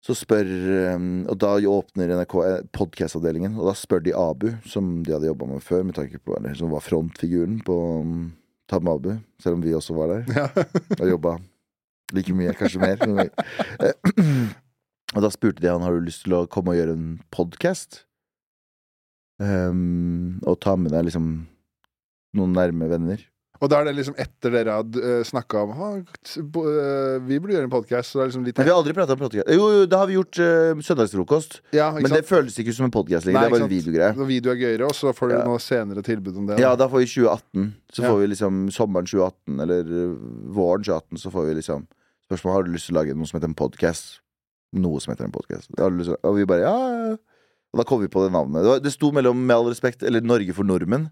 så spør um, Og da åpner NRK podkast-avdelingen, og da spør de Abu, som de hadde jobba med før, med tanke på eller, som var frontfiguren på um, Tab med Abu, selv om vi også var der Ja. og jobba like mye, kanskje mer. Eh, Og da spurte de han har du lyst til å komme og gjøre en podkast. og ta med deg liksom noen nærme venner. Og da er det liksom etter dere hadde uh, snakka om «Ah, t- bo- eh, Vi burde gjøre en podkast. Så det liksom litt Men vi har aldri prata om podkast. Jo, jo, da har vi gjort uh, søndagsfrokost. Ja, Men det føles ikke som en podkast lenger. Nei, det er bare en videogreie. Video er gøyere, og så får du Ja. noe senere tilbud om det. Ja, da får vi 2018. Så Ja. får vi liksom sommeren 2018, eller våren 2018, så får vi liksom spørsmål har du lyst til å lage noe som heter en podkast. Noe som heter en podkast. Og vi bare ja. Og da kom vi på det navnet. Det, var, det sto mellom Med all respekt eller Norge for nordmenn.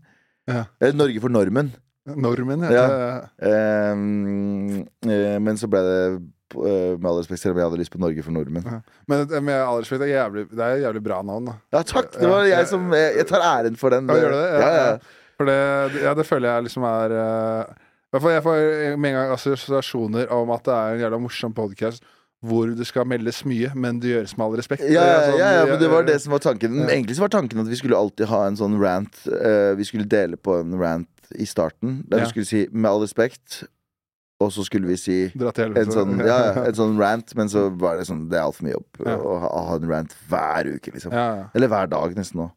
Ja. Eller Norge for normen. Normen Ja. heter. Ehm, eh, men så ble det eh, Med all respekt, selv om jeg hadde lyst på Norge for nordmenn. Men eh, med all respekt, det er jævlig, det er et jævlig bra navn, da. Ja, takk! Det var jeg som Jeg, jeg tar æren for den. Ja, gjør du det? Ja, Ja, ja. ja. For det, ja, det føler jeg liksom er fall Jeg får med en gang assosiasjoner om at det er en jævla morsom podkast hvor det skal meldes mye, men det gjøres med all respekt. Ja, ja, sånn- ja, ja, men det var det som var tanken. Ja. Egentlig så var tanken at vi skulle alltid ha en sånn rant. Uh, vi skulle dele på en rant i starten, der Ja. vi skulle si 'med all respekt', og så skulle vi si en sånn, ja, en sånn rant, men så var det sånn Det er altfor mye jobb å ha, ha en rant hver uke, liksom. Eller hver dag, nesten òg.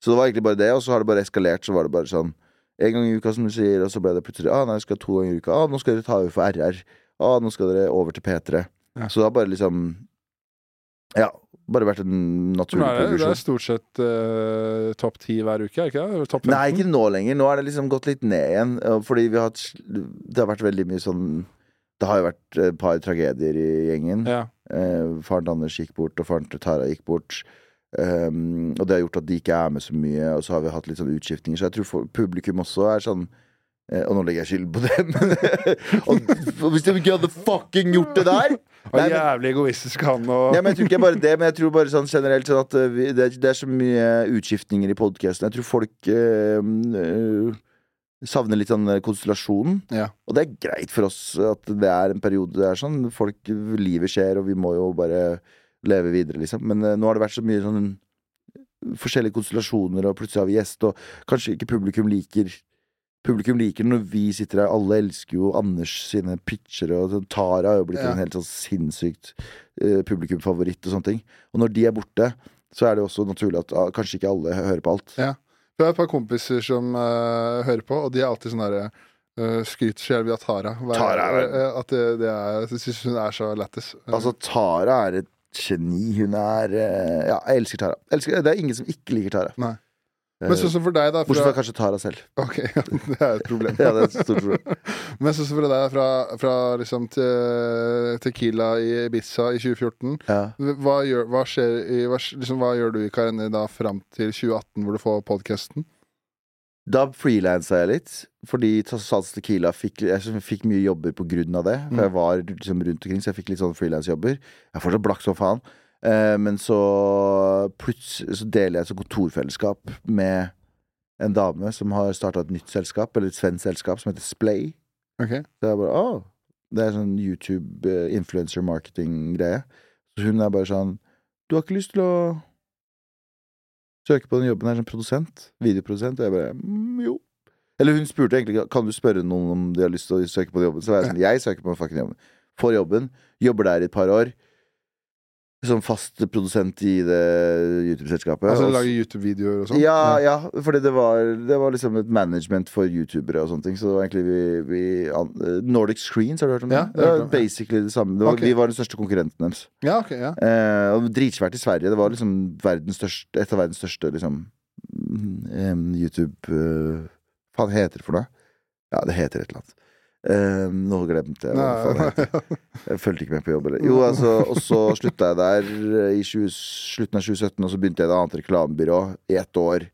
Så det var egentlig bare det, og så har det bare eskalert. Så var det bare sånn en gang i uka, som du sier, og så ble det plutselig ah, nei, jeg skal to ganger i uka. Ah, nå skal dere ta over for RR. Ah, nå skal dere over til P3. Ja. Så det har bare liksom Ja, bare vært en naturlig Nei, det, det er stort sett uh, topp ti hver uke, er ikke det? Topp 15? Nei, ikke nå lenger. Nå er det liksom gått litt ned igjen. Fordi vi har hatt Det har vært veldig mye sånn Det har jo vært et par tragedier i gjengen. Ja. Uh, faren til Anders gikk bort, og faren til Tara gikk bort. Um, og det har gjort at de ikke er med så mye, og så har vi hatt litt sånn utskiftninger. Så jeg tror for, publikum også er sånn Og nå legger jeg skylden på dem. og, hvis de ikke hadde fucking gjort det der Nei, men- jævlig egoistisk han og ja, men Jeg tror ikke bare det, men jeg tror bare sånn generelt sånn at eh, vi, det, er- det er så mye utskiftninger i podkasten. Jeg tror folk øh, eh, savner litt sånn konstellasjonen. Ja. Og det er greit for oss at det er en periode det er sånn. Folk, livet skjer, og vi må jo bare leve videre, liksom. Men øh, nå har det vært så mye sånn forskjellige konstellasjoner, og plutselig har vi gjest, og kanskje ikke publikum liker Publikum liker det når vi sitter her. Alle elsker jo Anders sine pitcher. Og sånn. Tara har jo blitt Ja. en helt sånn sinnssykt uh, publikumfavoritt og sånne ting. Og når de er borte, så er det også naturlig at uh, kanskje ikke alle hører på alt. Ja. Vi har et par kompiser som uh, hører på, og de er alltid sånn derre uh, skryter så jævlig av Tara. Hver- Tara er- uh, at det, det er Jeg syns hun er så lættis. Altså, Tara er et geni. Hun er Ja, jeg elsker Tara. Elsker, det er ingen som ikke liker Tara. Nei. Men sånn som for deg, da. Bortsett Fra, fra kanskje Tara selv. ok, ja, det er et problem. Ja, det er et stort problem. Men sånn som for deg, fra, fra liksom te, Tequila i Ibiza i 2014 Ja. hva gjør, hva, skjer i, hva, liksom, hva gjør du i karrieren da fram til 2018, hvor du får podkasten? Da frilansa jeg litt, fordi Sals Tequila fikk, jeg fikk mye jobber på grunn av det. For Mm. jeg var liksom rundt omkring, så jeg fikk litt sånn frilansjobber. Jeg er fortsatt blakk som faen. Eh, men så plutselig så deler jeg et kontorfellesskap med en dame som har starta et nytt selskap, eller et svensk selskap, som heter Splay. Okay. Så jeg bare, åh Det er sånn YouTube eh, influencer marketing-greie. Så hun er bare sånn Du har ikke lyst til å søke på den jobben her som produsent? Videoprodusent? Og jeg bare mm, jo. Eller hun spurte egentlig Kan du spørre noen om de har lyst til å søke på den jobben. Så var jeg sånn Jeg søker på den fucking jobben. Får jobben. Jobber der i et par år. Som fast produsent i det YouTube-selskapet. Altså lage YouTube-videoer og sånn? ja, ja, fordi det var, det var liksom et management for youtubere og sånne ting. Så det var egentlig vi, vi eh, Nordic Screens, har du hørt om det? Ja, det ja. basically det samme. Det var, okay. Vi var den største konkurrenten deres. Ja, okay, ja. Eh, og dritsvært i Sverige. Det var liksom største, et av verdens største liksom mm, YouTube uh, Faen heter det for noe? Ja, det heter et eller annet. Eh, nå glemte jeg hva faen det heter. Jeg fulgte ikke med på jobb. Eller. Jo, altså, og så slutta jeg der eh, i 20, slutten av 2017, og så begynte jeg i et annet reklamebyrå i ett år.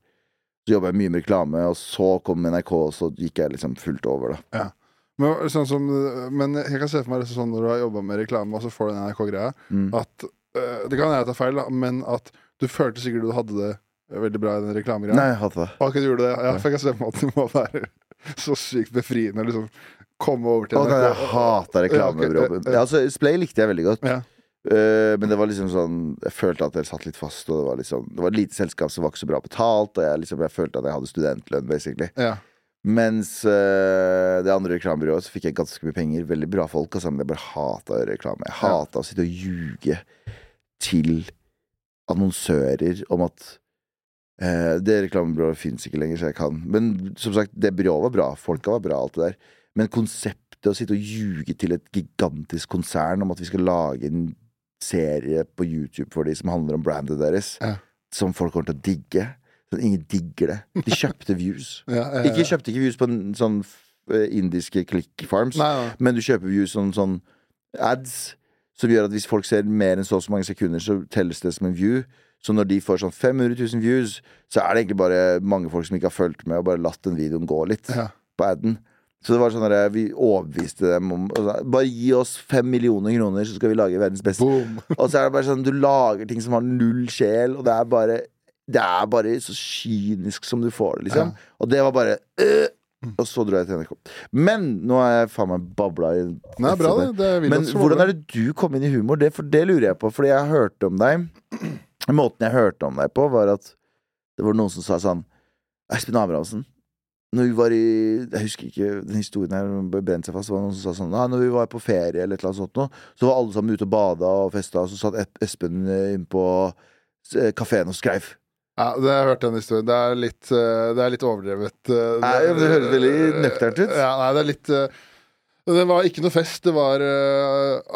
Så jobba jeg mye med reklame, og så kom NRK, og så gikk jeg liksom fullt over, da. Men, sånn som, men jeg kan se for meg det sånn når du har jobba med reklame, og så får du den NRK-greia, Mm. at uh, Det kan jeg ta feil, da, men at du følte sikkert du hadde det veldig bra i den reklamegreia. Nei, jeg hadde det. Og ikke du gjorde det. Ja, for jeg kan se for meg at det må være så sykt befriende liksom komme over til Å, jeg hater reklamejobben. Ja, okay. Ja, altså, Splay likte jeg veldig godt. Ja. Uh, men det var liksom sånn Jeg følte at jeg satt litt fast, og det var liksom Det var et lite selskap som var ikke så bra betalt, og jeg, liksom, jeg følte at jeg hadde studentlønn, basically. Ja. Mens eh, det andre reklamebyrået så fikk jeg ganske mye penger. Veldig bra folk, altså, men jeg bare hata reklame. Jeg hata å sitte og ljuge til annonsører om at eh, det reklamebyrået fins ikke lenger, så jeg kan Men som sagt, det byrået var bra. Folka var bra, alt det der. Men konseptet å sitte og ljuge til et gigantisk konsern om at vi skal lage en serie på YouTube for de som handler om brandet deres, Ja. som folk kommer til å digge Sånn, Ingen digger det. De kjøpte views. Ja, ja. Ikke kjøpte ikke views på en sånn eh, indiske click farms, nei. men du kjøper views som sånn ads, som gjør at hvis folk ser mer enn så og så mange sekunder, så telles det som en view. Så når de får sånn 500 000 views, så er det egentlig bare mange folk som ikke har fulgt med og bare latt den videoen gå litt Ja. på aden. Så det var sånn at vi overbeviste dem om Bare gi oss fem millioner kroner, så skal vi lage verdens beste. Boom. Og så er det bare sånn, du lager ting som har null sjel, og det er bare Det er bare så kynisk som du får det, liksom. Og det var bare øh, Og så dro jeg til NRK. Men nå er jeg faen meg babla i Nei, bra det. det Men hvordan er det du kom inn i humor? Det, for det lurer jeg på, fordi jeg hørte om deg Måten jeg hørte om deg på, var at det var noen som sa sånn Espen Abrahamsen når vi var i Jeg husker ikke den historien her bare brent seg fast. Det var noen som sa sånn Nei, Når vi var på ferie eller et eller annet sånt noe, så var alle sammen ute og bada og festa, og så satt Espen eh, inne på eh, kafeen og skreiv. Ja, det har jeg hørt den historien. Det er litt, eh, det er litt overdrevet. Det, Nei, det høres veldig nøkternt ut. Ja, nei, det er litt Det var ikke noe fest. Det var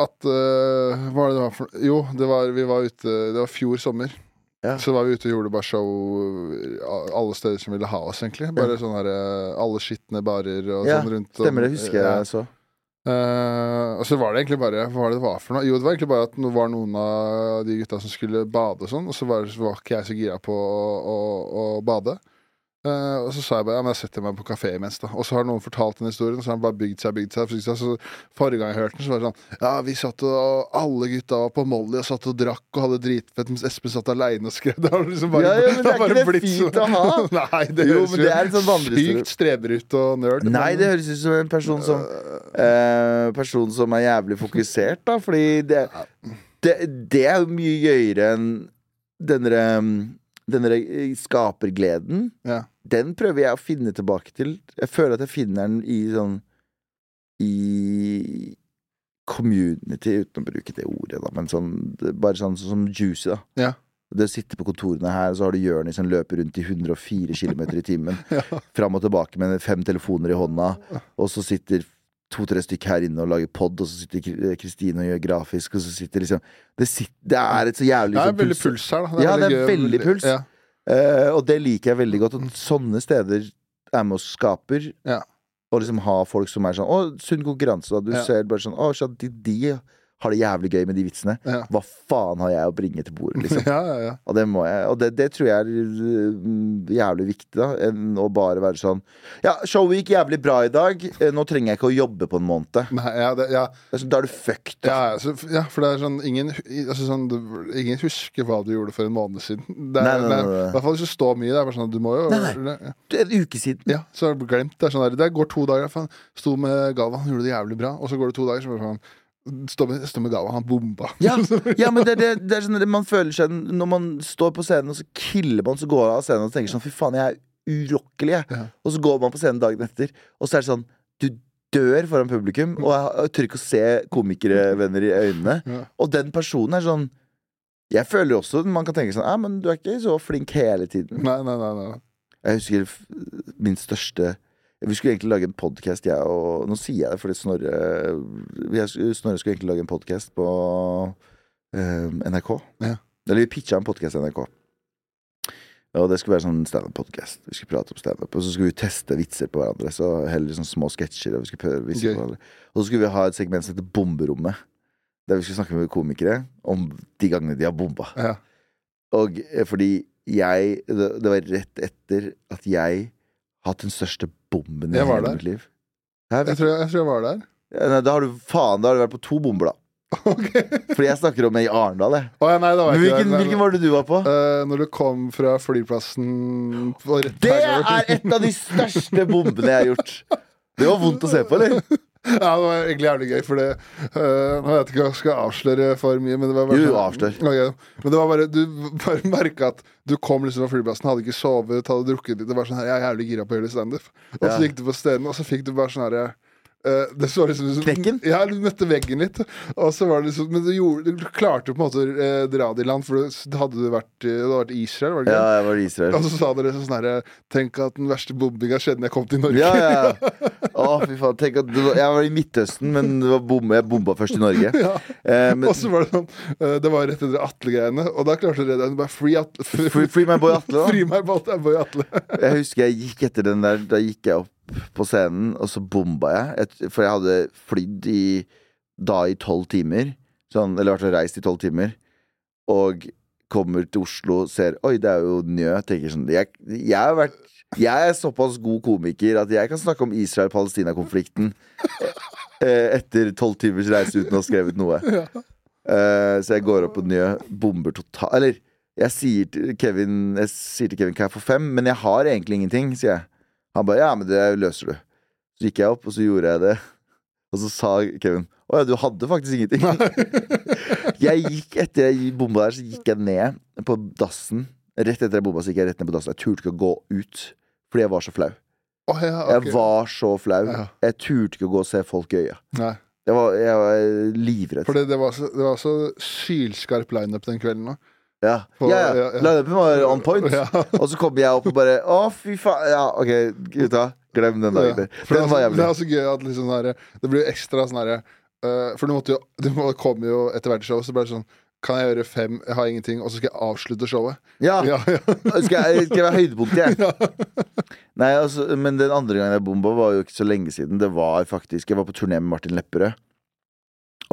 at Hva var det det var for Jo, det var, vi var ute Det var fjor sommer. Ja. Så var vi ute og gjorde bare show eh, alle steder som ville ha oss, egentlig. Bare sånne her eh, Alle skitne barer og Ja, sånn rundt. Stemmer det, husker husker ja. jeg så. Uh, og så var det egentlig bare Hva var det det var for noe? Jo, det var egentlig bare at det var noen av de gutta som skulle bade og sånn, og så var, var ikke jeg så gira på å, å, å bade. Eh, og så sa jeg bare ja, men jeg setter meg på kafé imens, da. Og så har noen fortalt den historien, så har han bare bygd seg bygd seg. seg. Så forrige gang jeg hørte den, så var det sånn Ja, vi satt og alle gutta var på Molly og satt og drakk og hadde dritfett, mens Espen satt aleine og skrev. Det har liksom bare, Ja, ja, men det er ikke det blitt fint så... å ha? Nei, det Jo, høres jo det er en sånn sykt streberut og nerd. Nei, men- det høres ut som en person som uh, Person som er jævlig fokusert, da, fordi det, det, det er jo mye gøyere enn denne, denne den derre skapergleden. ja. Den prøver jeg å finne tilbake til. Jeg føler at jeg finner den i sånn I community, uten å bruke det ordet, da, men sånn bare sånn sånn som Juicy, da. Ja. Det sitter på kontorene her, og så har du Jonis som løper rundt i 104 km i timen. Ja. Fram og tilbake med fem telefoner i hånda, og så sitter to-tre stykk her inne og lager pod, og så sitter Kristine og gjør grafisk, og så sitter liksom Det, sitter, det er et så jævlig Det er sånn veldig puls her, da. Ja, det er veldig puls. Ja. Eh, og det liker jeg veldig godt. At sånne steder er med og skaper. Ja. Og liksom ha folk som er sånn Å, sunn konkurranse. Da. Du Ja. ser bare sånn Å, de, de har det jævlig gøy med de vitsene. Ja. Hva faen har jeg å bringe til bordet, liksom? ja, ja, ja. Og det må jeg Og det, det tror jeg er mm, jævlig viktig, da. Enn å bare være sånn Ja, showet gikk jævlig bra i dag. Eh, Nå trenger jeg ikke å jobbe på en måned. Nei, ja, det, sånn, Da er du fucked. Da. ja, for det er sånn Ingen, altså sånn, ingen husker hva du gjorde for en måned siden. Det er, Nei, nei, nei, I hvert fall hvis du står mye. Det er sånn du må jo En uke siden. Ja, så har du glemt. Det sånn der, det går to dager. Faen, sto med Galvan, gjorde det jævlig bra. Og så går det to dager, så bare sånn Stå han bomba. Ja, ja men det, det, det er sånn man føler seg Når man står på scenen, og så killer man, så går man av scenen og tenker sånn Fy faen, jeg er urokkelig, jeg. Ja. Og så går man på scenen dagen etter, og så er det sånn Du dør foran publikum, og jeg, jeg tør ikke å se komikervenner i øynene. Ja. Og den personen er sånn Jeg føler også Man kan tenke sånn Ja, men du er ikke så flink hele tiden. Nei, nei, nei. nei. Jeg husker min største Vi skulle egentlig lage en podkast, jeg og Nå sier jeg det fordi Snorre vi Snorre skulle egentlig lage en podkast på eh, NRK. Ja. Eller vi pitcha en podkast til NRK. Og det skulle være sånn standup-podkast. Vi skulle prate om standup. Og så skulle vi teste vitser på hverandre. Så heller sånn små sketsjer. Og. Og så skulle vi ha et segment som heter Bomberommet. Der vi skulle snakke med komikere om de gangene de har bomba. Ja. Og eh, fordi jeg det, det var rett etter at jeg hatt den største bomben i Jeg hele mitt liv. Jeg, Jeg, tror, jeg tror jeg var der. Ja, nei, da har du faen, da har du vært på to bomber, da. Okay. Fordi jeg snakker om ei i Arendal, jeg. Oh, ja, nei, det var ikke hvilken, det. hvilken var det du var på? Uh, når du kom fra flyplassen Det er et av de største bombene jeg har gjort. Det var vondt å se på, eller? Ja, det var egentlig jævlig gøy, for det eh, Nå vet jeg ikke om jeg skal avsløre for mye, men det var bare Jo, sånn- avslør. Ok, Men det var bare Du bare merka at du kom liksom fra flyplassen, hadde ikke sovet, hadde drukket litt. Det var sånn her, Jeg er jævlig gira på å gjøre standup. Og så Ja. gikk du på stedene, og så fikk du bare sånn herre det så liksom, Knekken? Ja, du møtte veggen litt. Og så var det liksom Men du, gjorde, du klarte på en måte å eh, dra det i land, for det hadde du vært i- hadde vært Israel, var det ikke? Ja, jeg var i Israel. Og så sa dere sånn herre Tenk at den verste bombinga skjedde når jeg kom til Norge. Ja, ja. Å, fy faen. Tenk at var, jeg var i Midtøsten, men det var bom, jeg bomba først i Norge. Ja. Eh, men, Og så var det sånn eh, Det var rett etter Atle-greiene, og da klarte dere det. Bare free Atle. free, free my boy Atle, da. Bolt, er boy Atle. Jeg husker jeg gikk etter den der Da gikk jeg opp på scenen Og så bomba jeg. For jeg hadde flydd i Da i 12 timer. Sånn, Eller vært og reist i 12 timer. Og kommer til Oslo Ser, oi det er jo Njø. Tenker sånn, jeg, jeg har vært Jeg er såpass god komiker At jeg kan snakke om Israel-Palestina-konflikten eh, Etter 12 timers reise uten å ha skrevet noe. Eh, Så jeg går opp på Njø Bomber totalt Eller jeg sier til Kevin Jeg sier til Kevin Kan jeg få fem? Men jeg har egentlig ingenting, sier jeg Han bare, ja, men det løser du. Så gikk jeg opp, og så gjorde jeg det. Og så sa Kevin Åja, du hadde faktisk ingenting. Jeg gikk etter jeg bomba der Så gikk jeg ned på dassen. Rett etter jeg bomba så gikk jeg rett ned på dassen. Jeg turte ikke å gå ut Fordi jeg var så flau. Oh, ja, okay. Jeg var så flau. Ja. Jeg turte ikke å gå og se folk i øya. Nei, Jeg var, jeg var livredd. For det, det, var så, det var så sylskarp lineup den kvelden òg. Ja, På- ja, ja. Line-upen var on point. Og så kommer jeg opp og bare Å, fy faen. Ja, OK, gutta. Glem den dagen det, Den var jævlig. det er så gøy at liksom der, det blir ekstra sånn herre uh, For du måtte jo Du må- kom jo etter hvert show, så ble det sånn Kan jeg gjøre fem, jeg har ingenting, og så skal jeg avslutte showet? Ja, Ja, ja. skal jeg, skal jeg være høydepunktet, jeg. Nei, altså, men den andre gangen jeg bomba, var jo ikke så lenge siden. Det var faktisk Jeg var på turné med Martin Lepperød.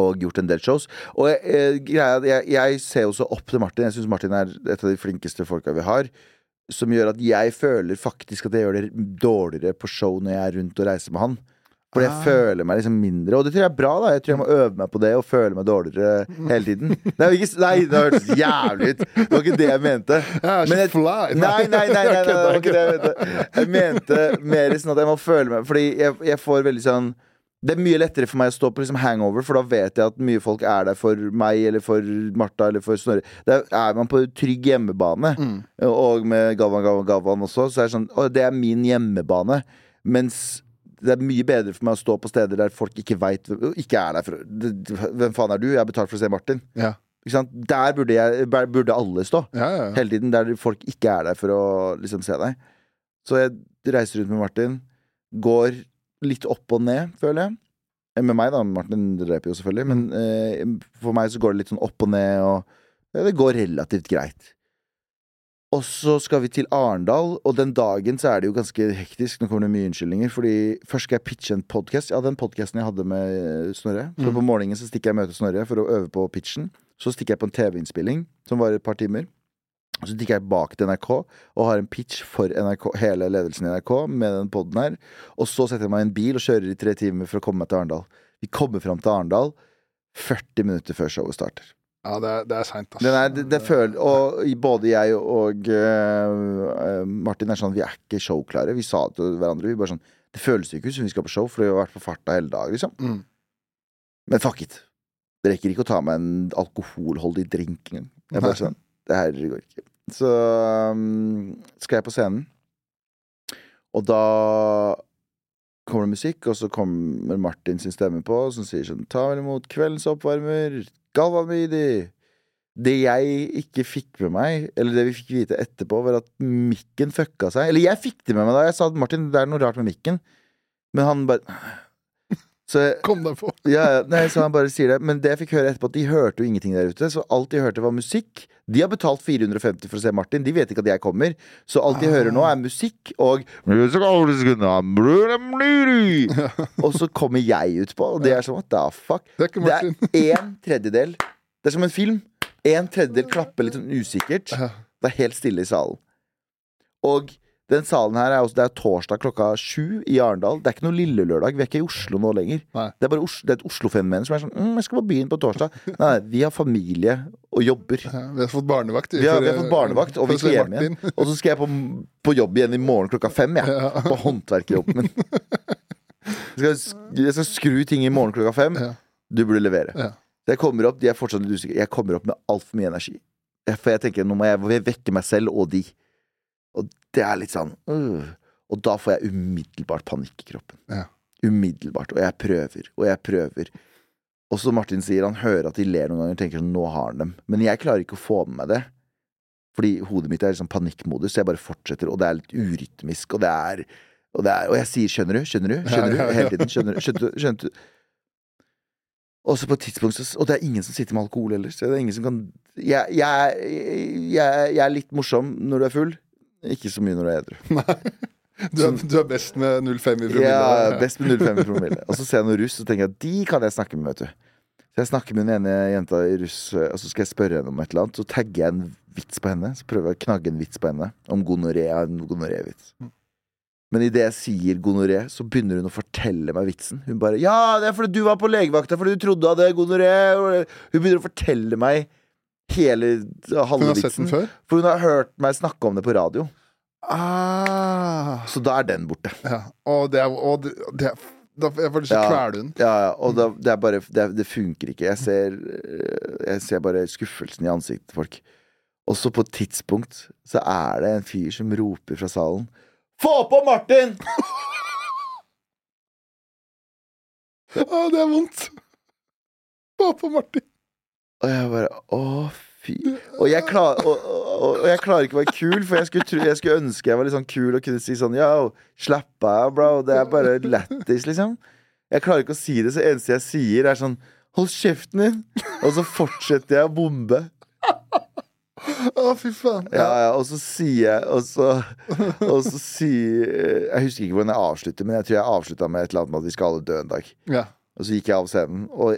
Og gjort en del shows. Og jeg, eh, jeg, jeg ser også opp til Martin. Jeg syns Martin er et av de flinkeste folka vi har. Som gjør at jeg føler faktisk at jeg gjør det dårligere på show når jeg er rundt og reiser med han. Fordi jeg Ah. føler meg liksom mindre. Og det tror jeg er bra. da Jeg tror jeg må øve meg på det og føle meg dårligere hele tiden. Nei, ikke, nei det hørtes jævlig ut. Det var ikke det jeg mente. Men jeg- nei, nei, nei, nei, det var ikke det jeg mente. Jeg mente mer sånn at jeg må føle meg Fordi jeg, jeg får veldig sånn Det er mye lettere for meg å stå på liksom hangover, for da vet jeg at mye folk er der for meg eller for Martha eller for Snorre. Der er man på trygg hjemmebane, Mm. og med Galvan, Galvan, Galvan også, så er det sånn Å, det er min hjemmebane. Mens det er mye bedre for meg å stå på steder der folk ikke veit Ikke er der for Hvem faen er du? Jeg har betalt for å se Martin. Ja. Der burde, jeg, burde alle stå. Ja, ja. Hele tiden. Der folk ikke er der for å liksom se deg. Så jeg reiser rundt med Martin. Går litt opp og ned, føler jeg. Eh, Med meg, da. Martin dreper jo selvfølgelig. Men eh, for meg så går det litt sånn opp og ned, og ja, det går relativt greit. Og så skal vi til Arendal, og den dagen så er det jo ganske hektisk. Nå kommer det mye unnskyldninger, fordi først skal jeg pitche en podkast. Ja, den podkasten jeg hadde med Snorre. Så Mm. på morgenen så stikker jeg og møter Snorre for å øve på pitchen. Så stikker jeg på en TV-innspilling som varer et par timer. Så stikker jeg bak til NRK og har en pitch for NRK, hele ledelsen i NRK med den poden her. Og så setter jeg meg i en bil og kjører i tre timer for å komme meg til Arendal. Vi kommer fram til Arendal 40 minutter før showet starter. ja det er, det er seint, er, det, det føler, og både jeg og uh, Martin er sånn Vi er ikke showklare. Vi sa det til hverandre. Vi bare sånn Det føles ikke ut som vi skal på show, for vi har vært på farta hele dag, liksom. Mm. Men fuck it. Det rekker ikke å ta meg en alkoholholdig drink engang. Jeg bare sånn Det her går ikke. Så um, skal jeg på scenen, og da kommer det musikk, og så kommer Martin sin stemme på, som sier sånn Ta vel imot kveldens oppvarmer, Galvan Midi. Det jeg ikke fikk med meg, eller det vi fikk vite etterpå, var at mikken fucka seg. Eller jeg fikk det med meg da. Jeg sa at Martin, det er noe rart med mikken. Men han bare Så Kom deg på. ja, nei, så han bare sier det Men det jeg fikk høre etterpå, at de hørte jo ingenting der ute. Så alt de hørte, var musikk. De har betalt 450 for å se Martin. De vet ikke at jeg kommer. Så alt de hører nå, er musikk og Og så kommer jeg utpå, og det er sånn what the fuck? Det er Det er en tredjedel. Det er som en film. En tredjedel klapper litt sånn usikkert. Det er helt stille i salen. Og den salen her er også, Det er torsdag klokka sju i Arendal. Det er ikke noe lille lørdag. Vi er ikke i Oslo nå lenger. Nei. Det er bare Os det er et Oslo-fenomen som er sånn mm, 'Jeg skal på byen på torsdag'. Nei, vi har familie og jobber. Ja, vi har fått barnevakt. Vi har, vi har fått barnevakt, og vi skal hjem igjen. Og så skal jeg på, på jobb igjen i morgen klokka fem, jeg. Ja. På håndverkerjobben min. Jeg skal, jeg skal skru ting i morgen klokka fem. Ja. Du burde levere. Ja. Jeg kommer opp, de er fortsatt litt usikre. Jeg kommer opp med altfor mye energi. For jeg tenker nå må jeg vekke meg selv og de. Og det er litt sånn øh. Og da får jeg umiddelbart panikk i kroppen. Ja. Umiddelbart. Og jeg prøver, og jeg prøver. Og så Martin sier, han hører at de ler noen ganger og tenker sånn, nå har han dem. Men jeg klarer ikke å få med meg det. Fordi hodet mitt er liksom panikkmodus, så jeg bare fortsetter, og det er litt urytmisk, og det er Og, det er, og jeg sier 'skjønner du', 'skjønner du', skjønner du, hele tiden. Skjønner du, skjønte du, skjønte du. Og så på et tidspunkt så, Og det er ingen som sitter med alkohol heller. Så det er ingen som kan jeg, jeg, jeg, jeg er litt morsom når du er full. Ikke så mye når du er edru. Du er, du er best med 0,5 i promille. Ja, best med 0,5 i promille. Og så ser jeg noen russ, og tenker jeg de kan jeg snakke med, vet du. Så jeg snakker med den ene jenta i russ, og så skal jeg spørre henne om et eller annet. Så tagger jeg en vits på henne. Så prøver jeg å knagge en vits på henne om gonoré. En gonoré-vits. Men idet jeg sier gonoré, så begynner hun å fortelle meg vitsen. Hun bare 'Ja, det er fordi du var på legevakta fordi du trodde du hadde gonoré'. Hun begynner å fortelle meg hele halve Hun har sett den før? For hun har hørt meg snakke om det på radio. Ah, Så da er den borte. ja. Og det er, og det, det er da, Jeg får lyst til å kvele hun. Ja, ja, og da, det er bare det, det funker ikke. Jeg ser, jeg ser bare skuffelsen i ansiktet til folk. Og så på et tidspunkt så er det en fyr som roper fra salen Få på Martin! Å, det er vondt! Få på Martin. Og jeg bare Å, fy. Og jeg, klar, og, og, og jeg klarer ikke å være kul, for jeg skulle, tro, jeg skulle ønske jeg var litt sånn kul og kunne si sånn Yo, slapp av, bro. Det er bare lættis, liksom. Jeg klarer ikke å si det, så eneste jeg sier, er sånn Hold kjeften din! Og så fortsetter jeg å bombe. Å, fy faen. Ja, ja, og så sier jeg Og så, og så sier Jeg husker ikke hvordan jeg avslutter, men jeg tror jeg avslutta med et eller annet med at vi skal alle dø en dag. Ja. Og så gikk jeg av scenen, og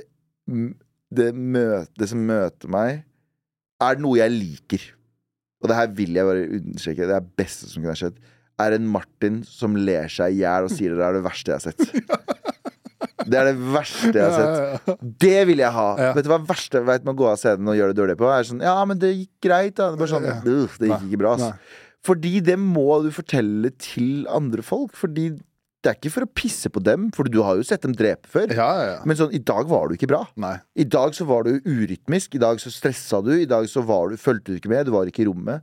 det, møte, det som møter meg, er noe jeg liker. Og det her vil jeg bare understreke. Det er det beste som kunne ha skjedd. Er en Martin som ler seg i hjel og sier det er det verste jeg har sett. Det er det verste jeg har sett. Ja, ja, ja. Det vil jeg ha. Vet du hva verste vet med å gå av scenen og gjøre det dårlig på? Er sånn, ja, men det gikk greit, da. Det sånn, det gikk ikke bra, ass. Fordi det må du fortelle til andre folk. Fordi Det er ikke for å pisse på dem, for du har jo sett dem drepe før. Ja, ja, ja. Men sånn, i dag var du ikke bra. Nei. I dag så var du urytmisk. I dag så stressa du. I dag så var du, fulgte du ikke med. Du var ikke i rommet.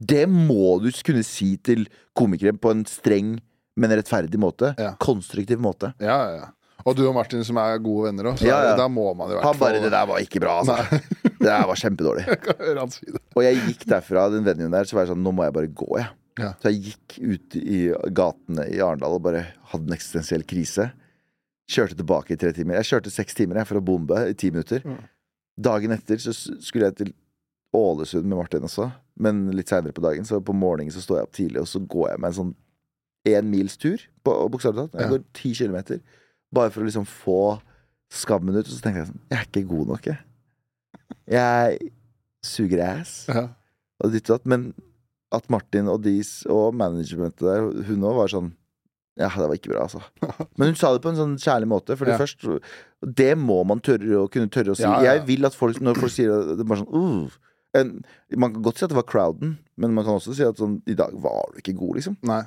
Det må du kunne si til komikere på en streng, men rettferdig måte. Konstruktiv måte. Ja, ja, ja. Og du og Martin som er gode venner òg, Ja, ja. da må man i hvert Han bare 'Det der var ikke bra', altså. Det der var kjempedårlig. Jeg si. Og jeg gikk derfra, den vennen der, så var jeg sånn Nå må jeg bare gå, jeg. Ja. Så jeg gikk ut i gatene i Arendal og bare hadde en eksistensiell krise. Kjørte tilbake i tre timer. Jeg kjørte seks timer jeg, for å bombe i ti minutter. Mm. Dagen etter så skulle jeg til Ålesund med Martin også, men litt seinere på dagen. Så på morgenen så står jeg opp tidlig, og så går jeg med en sånn én mils tur, på- bokstavelig talt. Jeg går ti kilometer. Bare for å liksom få skammen ut. Og så tenker jeg sånn Jeg er ikke god nok, jeg. Jeg suger ass Ja. og ditt og datt. Men at Martin og Dis og managementet der, hun òg var sånn Ja, det var ikke bra, altså. Men hun sa det på en sånn kjærlig måte. For det Ja. først Det må man tørre å kunne tørre å si. Ja, ja, ja. Jeg vil at folk, når folk sier det, det bare sånn uh, en, Man kan godt si at det var crowden, men man kan også si at sånn I dag var du ikke god, liksom. Nei.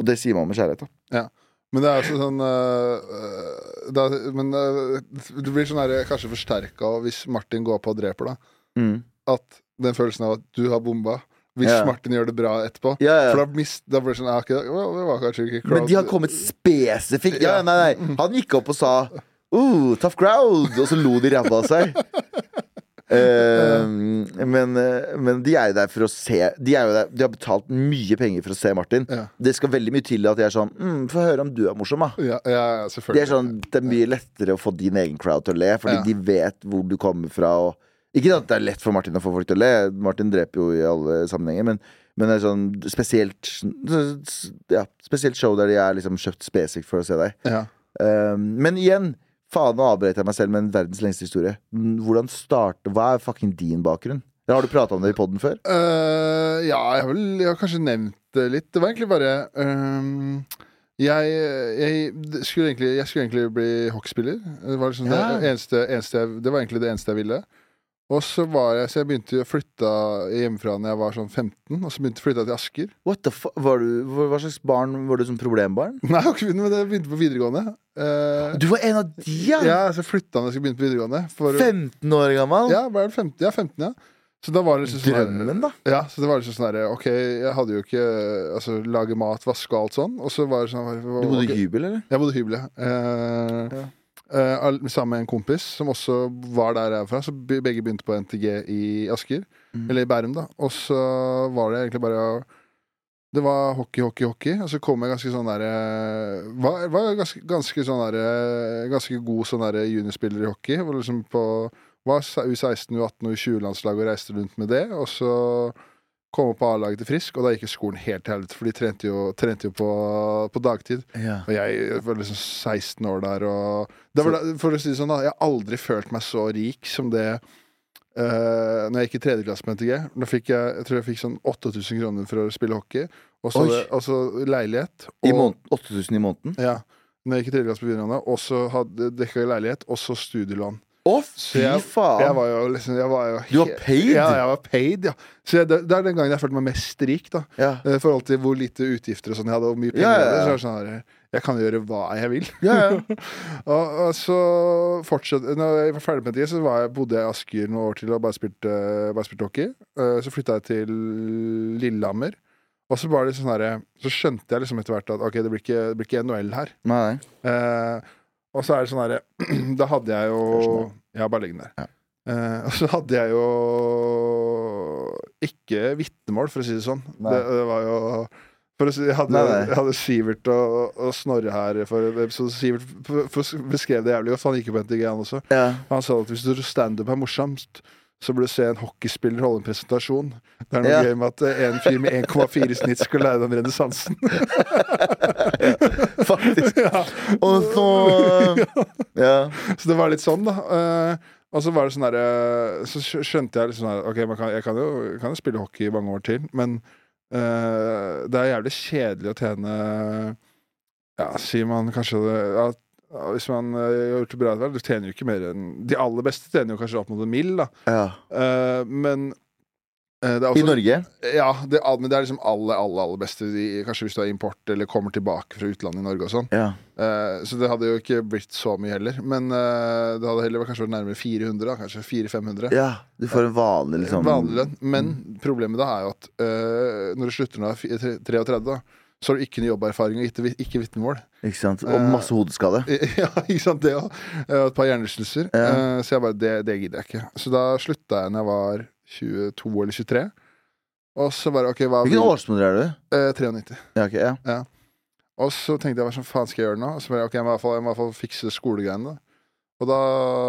Og det sier man med kjærlighet, da. Men det er også sånn uh, da, Men uh, du blir sånn her, kanskje forsterka hvis Martin går på og dreper, deg. Mm. At den følelsen av at du har bomba. Hvis Ja. Martin gjør det bra etterpå. Ja, ja. For da, mist, da blir det sånn ja, ok, Det Men de har kommet spesifikt Ja, nei, nei. Han gikk opp og sa uh, tough crowd, og så lo de ræva av seg. uh, men, eh, men de er jo der for å se De, er der, de har betalt mye penger for å se Martin. Det skal veldig mye til at de er sånn mm, Få høre om du er morsom, da. Ja, ja, ja, Det er, sånn, det er mye lettere å få din egen crowd til å le, fordi de vet hvor du kommer fra. Og, ikke at det er lett for Martin å få folk til å le. Martin dreper jo i alle sammenhenger. Men, men det er sånn spesielt ja, Spesielt show der de er liksom kjøpt spesifikt for å se deg. Ja. Um, men igjen, faen nå avbrøt jeg meg selv med en verdens lengste historie. Hvordan starte Hva er fucking din bakgrunn? Har du prata om det i poden før? Uh, ja, jeg har vel jeg har kanskje nevnt det litt. Det var egentlig bare øhm, jeg, jeg, skulle egentlig, jeg skulle egentlig bli hockeyspiller. Det var, liksom Ja. det, eneste, eneste det var egentlig det eneste jeg ville. Og så var jeg Så jeg begynte å flytte hjemmefra da jeg var sånn 15, og så begynte jeg å flytte til Asker. What the fuck? Var du, hva slags barn var du som problembarn? Nei, jeg ikke med. Jeg begynte på videregående. Uh, Du var en av de, ja! ja, så flytta jeg da jeg begynne på videregående. For, 15 år gammel? ja, ble det 15, ja, 15, ja. Så da var det liksom sånn Drømmen, da. Ja, så det var liksom sånn herre Ok, jeg hadde jo ikke Altså, lage mat, vaske og alt sånn. Og så var det sånn Du bodde i i hybel, eller? Jeg bodde i hybel, ja. Uh, Ja. Eh, all- sammen med en kompis som også var der jeg er fra. Så begge begynte på NTG i Asker. Mm. Eller i Bærum, da. Og så var det egentlig bare Det var hockey, hockey, hockey. Og så kom jeg ganske sånn derre Var, var ganske, ganske sånn derre Ganske god sånn derre juniorspiller i hockey. Var liksom på Var U16, U18 og U20-landslag og reiste rundt med det. Og så kom opp på A-laget til Frisk, og da gikk skolen helt til helvete, for de trente jo, trente jo på, på dagtid. Ja. Og jeg var liksom 16 år der, og det var da, For å si det sånn, da, jeg har aldri følt meg så rik som det uh, Når jeg gikk i tredje klasse på NTG. Da fikk jeg, jeg tror jeg fikk sånn 8000 kroner for å spille hockey. Og så leilighet. I og- 8000 i måneden? Ja. Når jeg gikk i tredje klasse på videregående. Og så dekka jeg leilighet, og så studielån. Å, fy jeg- faen! Jeg var jo liksom jeg var jo Du var paid? Ja, jeg var paid, ja. Så jeg, det, det er den gangen jeg følte meg mest rik, da. Ja. I forhold til hvor lite utgifter og sånn jeg hadde, og mye penger. Ja, ja, jeg hadde, ja. Så jeg, sånn jeg kan gjøre hva jeg vil. Ja, ja. og, og så fortsatte Når jeg var ferdig med det, så var jeg, bodde jeg i Asker noen år til og bare spilte, bare spilte hockey. Eh, Så flytta jeg til Lillehammer. Og så var det sånn her, Så skjønte jeg liksom etter hvert at ok, det blir ikke, det blir ikke NHL her. Nei. Eh, og så er det sånn herre Da hadde jeg jo. Ja, bare legg den der. Ja. Uh, og så hadde jeg jo ikke vitnemål, for å si det sånn. Det, det var jo for å si, jeg, hadde, Nei, nei. jeg hadde Sivert og, og Snorre her for episode. Sivert for, for beskrev det jævlig godt. for Han gikk jo på NTG, han også. Ja. Han sa at hvis standup er morsomt, så burde du se en hockeyspiller holde en presentasjon. Det er noe Ja. gøy med at eh, en fyr med 1,4 i snitt skal lære den om ja, Faktisk. ja. Og så Ja. Så det var litt sånn, da. Eh, og så var det sånn derre Så skjønte jeg liksom her Ok, man kan, jeg, kan jo, kan jo spille hockey i mange år til, men uh, det er jævlig kjedelig å tjene Ja, sier man kanskje det ja, ja, Hvis man eh, har gjort det bra, du tjener jo ikke mer enn De aller beste tjener jo kanskje opp mot en mill, da. ja. Uh, men uh, det er I Norge? Ja, det, men det er liksom aller, aller, aller beste. De, Kanskje hvis du har import eller kommer tilbake fra utlandet i Norge og sånn. Ja. Så det hadde jo ikke blitt så mye heller. Men det hadde heller kanskje vært nærmere 400, da. Kanskje 400-500. ja. Du får en vanlig liksom Vanlig lønn. Men problemet da er jo at når du slutter er 33, da, så har du ikke noe jobberfaring og ikke, ikke vitnemål. Ikke sant? Og Eh, masse hodeskade. Ja, ikke sant, det òg. Og et par hjernerystelser. Ja. Eh, så jeg bare, det, det gidder jeg ikke. Så da slutta jeg når jeg var 22 eller 23. Og så bare OK, hva Hvilken årsmodell er du? Eh, 93. Ja, ok, ja. Og så tenkte jeg hva som faen skal jeg gjøre nå? Og så bare, ok, jeg må i hvert fall, jeg må i hvert fall fikse skolegreiene. Og da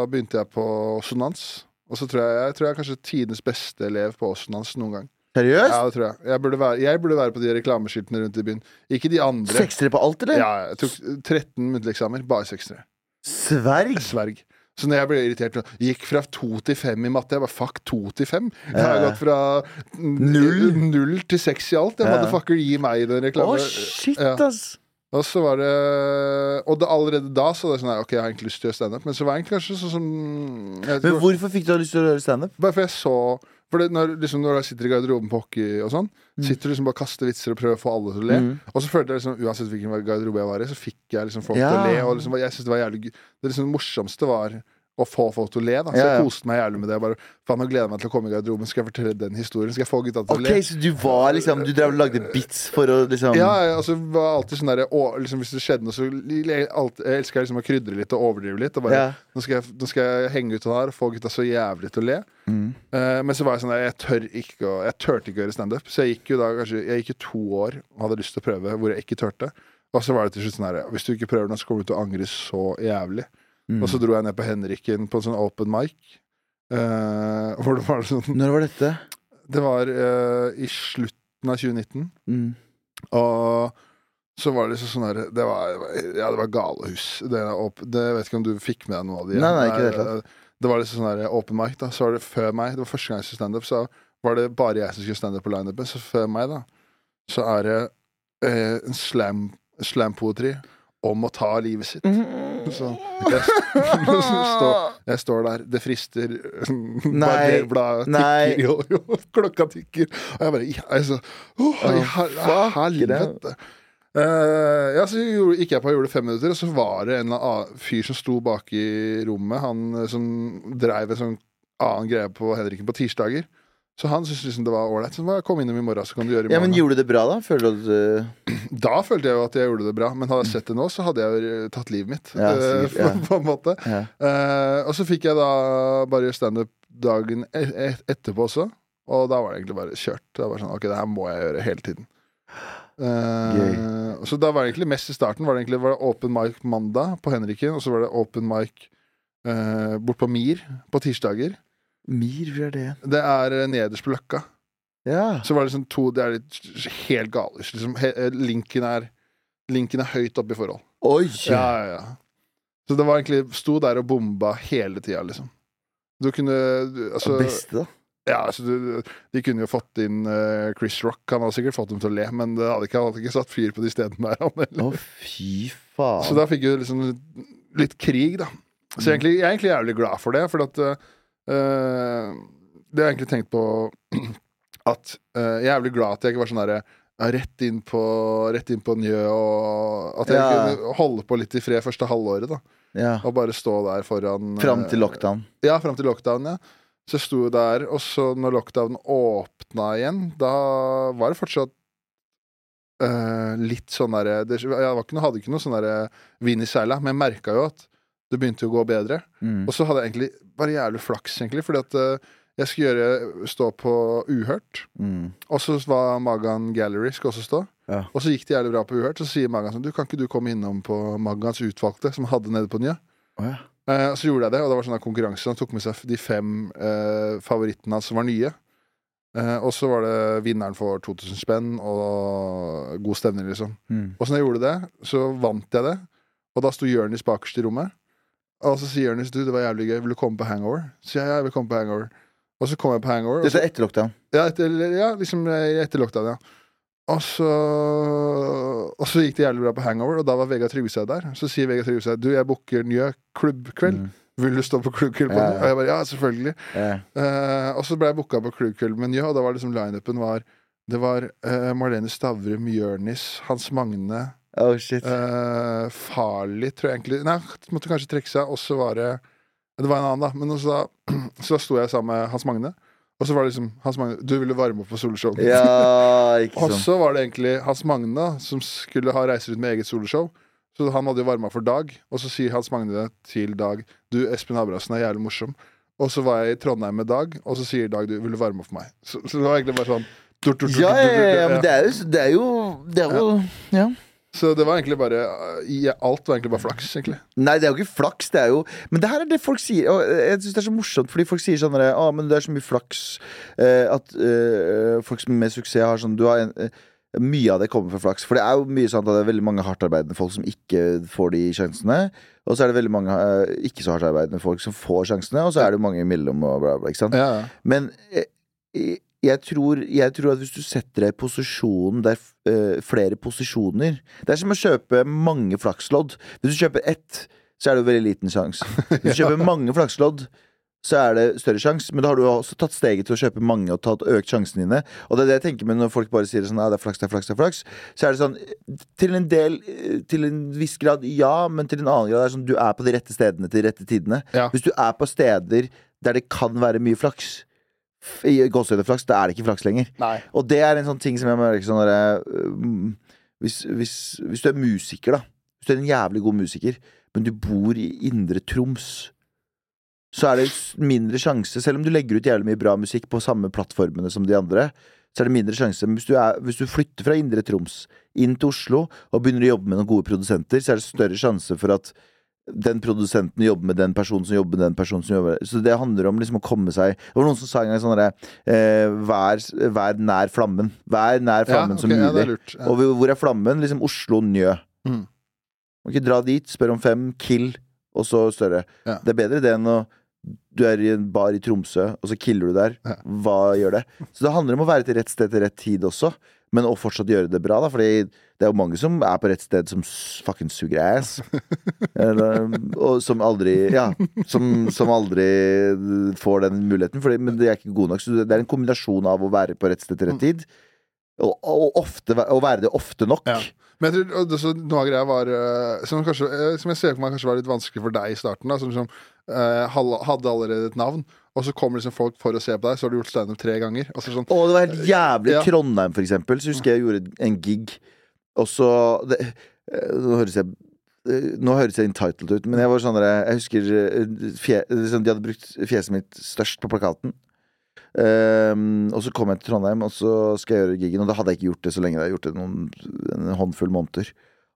begynte jeg på sonans. Og så tror jeg jeg tror jeg er kanskje tidenes beste elev på sonans noen gang. Seriøst? Ja, det tror jeg. Jeg burde være, jeg burde være på de reklameskiltene rundt i byen. Ikke de andre. Seksere på alt, eller? Ja, jeg tok 13 muntlige eksamener, bare seksere. Sverg? Sverg. Så når jeg ble irritert Gikk fra to til fem i matte. Jeg bare fuck to til fem. Jeg har Ja. gått fra Null. null til seks i alt. Jeg Ja. Motherfucker, gi meg den Å, oh, shit, Ja. ass. Og så var det Og det, allerede da så var det sånn her, Ok, jeg har egentlig lyst til å gjøre standup, men så var jeg kanskje sånn som Men hvorfor fikk du lyst til å gjøre standup? Bare for jeg så For det, når, liksom, når jeg sitter i garderoben på hockey og sånn, sitter du liksom bare og kaster vitser og prøver å få alle til å le. Mm. Og så følte jeg liksom uansett hvilken garderobe jeg var i, så fikk jeg liksom folk Ja. til å le. Og liksom, jeg synes det var jævlig. Det liksom morsomste var å få folk til å le. Da. Så jeg koste meg jævlig med det. Bare, faen, nå gleder jeg meg til å komme i garderoben. Skal jeg fortelle den historien? Skal jeg få gutta til å Ok, le? så du var liksom Du drev og lagde bits for å liksom Ja, ja, altså var alltid sånn der, liksom, Hvis det skjedde noe, så alt, jeg elsker liksom å krydre litt og overdrive litt. Og bare, Ja. nå, skal jeg, nå skal jeg henge ut den her og få gutta så jævlig til å le. Mm. Uh, men så var jeg sånn der, jeg tør ikke å, Jeg turte ikke å gjøre standup. Så jeg gikk jo da kanskje Jeg gikk jo to år og hadde lyst til å prøve hvor jeg ikke turte. Og så var det til slutt sånn her Hvis du ikke prøver nå, så kommer du til å angre så jævlig. Mm. Og så dro jeg ned på Henriken på en sånn open mic. eh, hvor det var sånn Når var dette? Det var eh, i slutten av 2019. Mm. Og så var det sånn her det var, Ja, det var galehus. Det, det, vet ikke om du fikk med deg noe av det? Nei, nei, ikke det, det Det var liksom sånn her open mic, da. Så var det før meg. Det var første gang jeg skulle standup, så var det bare jeg som skulle standup på lineupen. Så før meg, da, så er det eh, en slam slampoetry om å ta livet sitt. Så jeg, står, jeg står der, det frister Nei. Bladet tikker, jo, jo, klokka tikker. Og jeg bare altså, oh, jeg, Åh, helvete. Uh, ja, så gjorde, gikk jeg på og gjorde fem minutter, og så var det en fyr som sto bak i rommet. Han som dreiv en sånn annen greie på Henriken på tirsdager. Så han syntes liksom det var ålreit. Kom innom i morgen, så kan du gjøre i morgen. Ja, men gjorde du det bra, da? Føler du at du Da følte jeg jo at jeg gjorde det bra, men hadde jeg sett det nå, så hadde jeg jo tatt livet mitt. Ja, eh, sikkert, ja. på, på en måte. ja. Uh, og så fikk jeg da bare standup dagen et e etterpå også. Og da var det egentlig bare kjørt. Det var sånn, ok, det her må jeg gjøre hele tiden. Uh, så da var det egentlig mest i starten var det egentlig var det open mic mandag på Henriken, og så var det open mic uh, bort på Mir på tirsdager. Mir, hvor er det? Det er eh, nederst på Løkka. Ja. Så var det liksom to Det er litt helt gale. Liksom, he, eh, linken, er, linken er høyt oppe i forhold. Oi! Ja, ja, ja. Så det var egentlig Sto der og bomba hele tida, liksom. Du kunne du, altså, Det beste, da. ja, altså, du, De kunne jo fått inn uh, Chris Rock. Han hadde sikkert fått dem til å le, men det hadde ikke, han hadde ikke satt fyr på de stedene der. Han, Å, fy faen. Så da fikk du liksom litt krig, da. Så egentlig, jeg er egentlig jævlig glad for det, for at eh, Det har jeg egentlig tenkt på at eh, Jeg er jævlig glad at jeg ikke var sånn derre rett inn på Rett inn på Njø, og at jeg Ja. kunne holde på litt i fred første halvåret. da ja. Og bare stå der foran Fram til eh, lockdown. Ja, fram til lockdown, ja. Så jeg sto der, og så når lockdown åpna igjen, da var det fortsatt uh, litt sånn derre Jeg var ikke noe, hadde ikke noe sånn derre vind i seila, men jeg merka jo at det begynte å gå bedre. Mm. Og så hadde jeg egentlig bare jævlig flaks, egentlig, fordi at uh, jeg skulle gjøre, stå på Uhørt, Mm. og så var Magan Gallery skal også stå. Ja. Og så gikk det jævlig bra på Uhørt, så sier Magan sånn Du, kan ikke du komme innom på Magans utvalgte, som hadde nede på Nya? Oh, ja. Eh, så gjorde jeg det, og det var sånn konkurranse. Han tok med seg de fem eh, favorittene hans som var nye. Eh, og så var det vinneren for 2000 spenn og god stemning, liksom. Mm. Og så når jeg gjorde det, så vant jeg det. Og da sto Jonis bakerst i rommet. Og så sier Ernest du, det var jævlig gøy, vil du komme på hangover? Så jeg, ja, jeg vil komme på hangover. Og så kom jeg på hangover. Dette er etter lockdown. ja, etter, ja, liksom etter lockdown, ja. Og så, og så gikk det jævlig bra på hangover, og da var Vegard Tryggeseid der. Så sier Vegard Tryggeseid du, jeg booker ny klubbkveld. Mm. Vil du stå på Klubbkveld på Ja, ja. Og jeg bare ja, selvfølgelig. Ja. Uh, og så ble jeg booka på Klubbkveld med Njø, og da var liksom lineupen var Det var uh, Marlene Stavrum, Jørnis, Hans Magne, Oh, shit. Uh, Farlig, tror jeg egentlig Nei, måtte kanskje trekke seg, og så var det Det var en annen, da. Men også da, så da sto jeg sammen med Hans Magne, og så var det liksom Hans Magne, du ville varme opp på soloshow. Ja, Og så var det egentlig Hans Magne som skulle ha reiser ut med eget soloshow. Så han hadde jo varma for Dag, og så sier Hans Magne til Dag Du, Espen Abrahamsen er jævlig morsom. Og så var jeg i Trondheim med Dag, og så sier Dag du vil varme opp for meg. Så, så det var egentlig bare sånn Ja, ja, ja, men det er jo Det er jo, det er jo ja. Så det var egentlig bare Alt var egentlig bare flaks, egentlig. Nei, det er jo ikke flaks, det er jo Men det her er det folk sier, og jeg syns det er så morsomt, fordi folk sier sånn Å, men det er så mye flaks eh, at eh, folk som med suksess har sånn Du har en eh, mye av det kommer fra flaks. For det er jo mye sånn at det er veldig mange hardtarbeidende folk som ikke får de sjansene. Og så er det veldig mange uh, ikke så hardtarbeidende folk som får sjansene, og så er det jo mange imellom og bla, bla. Ikke sant? Ja. Men eh, eh, jeg tror, jeg tror at hvis du setter deg i posisjonen der eh, flere posisjoner Det er som å kjøpe mange flakslodd. Hvis du kjøper ett, så er det jo veldig liten sjanse. Hvis du kjøper mange flakslodd, så er det større sjanse. Men da har du også tatt steget til å kjøpe mange og tatt økt sjansene dine. Og det er det jeg tenker med når folk bare sier sånn, ja, det er flaks, det er flaks, det er flaks. Så er det sånn Til en del, til en viss grad, ja, men til en annen grad er det sånn du er på de rette stedene til de rette tidene. Ja. Hvis du er på steder der det kan være mye flaks, i gåsehudeflaks, da er det ikke flaks lenger. Nei. Og det er en sånn ting som jeg merker sånn derre um, hvis, hvis, hvis du er musiker, da. Hvis du er en jævlig god musiker, men du bor i Indre Troms, så er det mindre sjanse, selv om du legger ut jævlig mye bra musikk på samme plattformene som de andre, så er det mindre sjanse. Men hvis du, er, hvis du flytter fra Indre Troms inn til Oslo og begynner å jobbe med noen gode produsenter, så er det større sjanse for at den produsenten jobber med den personen som jobber med den personen som jobber Så det handler om liksom å komme seg Det var noen som sa en gang sånn herre eh, vær, vær nær flammen. Vær nær Ja, flammen som mulig. ja, det er lurt. Ja. Og hvor- er flammen? Liksom Oslo, Njø. Mm. Ikke dra dit, spør om fem, kill, og så større. Ja. Det er bedre det enn å du er i en bar i Tromsø, og så killer du der. Hva gjør det? Så det handler om å være til rett sted til rett tid også, men å fortsatt gjøre det bra, da. Fordi det er jo mange som er på rett sted som fuckings fucking suger ass. Eller, og som aldri Ja, som, som aldri får den muligheten. Fordi, men det er ikke god nok. Så det er en kombinasjon av å være på rett sted til rett tid, og, og ofte, å være det ofte nok. Ja. Men jeg tror og det, så noe av greia var eh, som, kanskje, eh, som jeg ser for meg kanskje var litt vanskelig for deg i starten. Da, som som eh, hadde allerede et navn, og så kommer liksom folk for å se på deg, så har du gjort standup tre ganger. Og så sånn, Å, det var helt jævlig. Ja. Trondheim, for eksempel, så husker jeg jeg gjorde en gig, og så det, eh, Nå høres jeg eh, nå høres jeg entitled ut, men jeg var sånn Jeg husker eh, fje, liksom, de hadde brukt fjeset mitt størst på plakaten. Um, og så kom jeg til Trondheim, og så skal jeg gjøre gigen. Og da hadde jeg ikke gjort det så lenge. Jeg hadde gjort det noen, en håndfull måneder.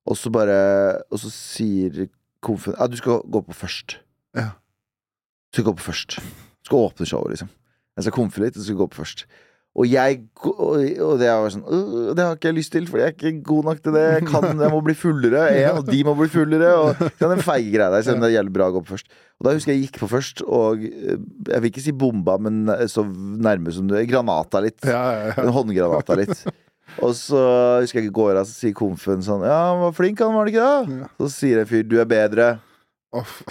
Og så bare Og så sier konfen Ja, du skal gå på først. Ja. Du skal gå på først. Skal åpne showet, liksom. Jeg skal komfe litt, og så skal jeg gå opp først. Og jeg Og, det var sånn «Øh, Det har ikke jeg lyst til, for jeg er ikke god nok til det. Jeg, kan, jeg må bli fullere, jeg, og de må bli fullere. Og er den feige greia der, selv om det er jævlig bra å gå på først. Og da husker jeg jeg gikk på først, og eh, jeg vil ikke si bomba, men så nærme som du er. Granata litt. ja, ja, ja. En håndgranata litt. Og så husker jeg ikke går av, så sier komfen sånn Ja, han var flink, han, var det ikke det? Ja. Så sier en fyr du er bedre. Off.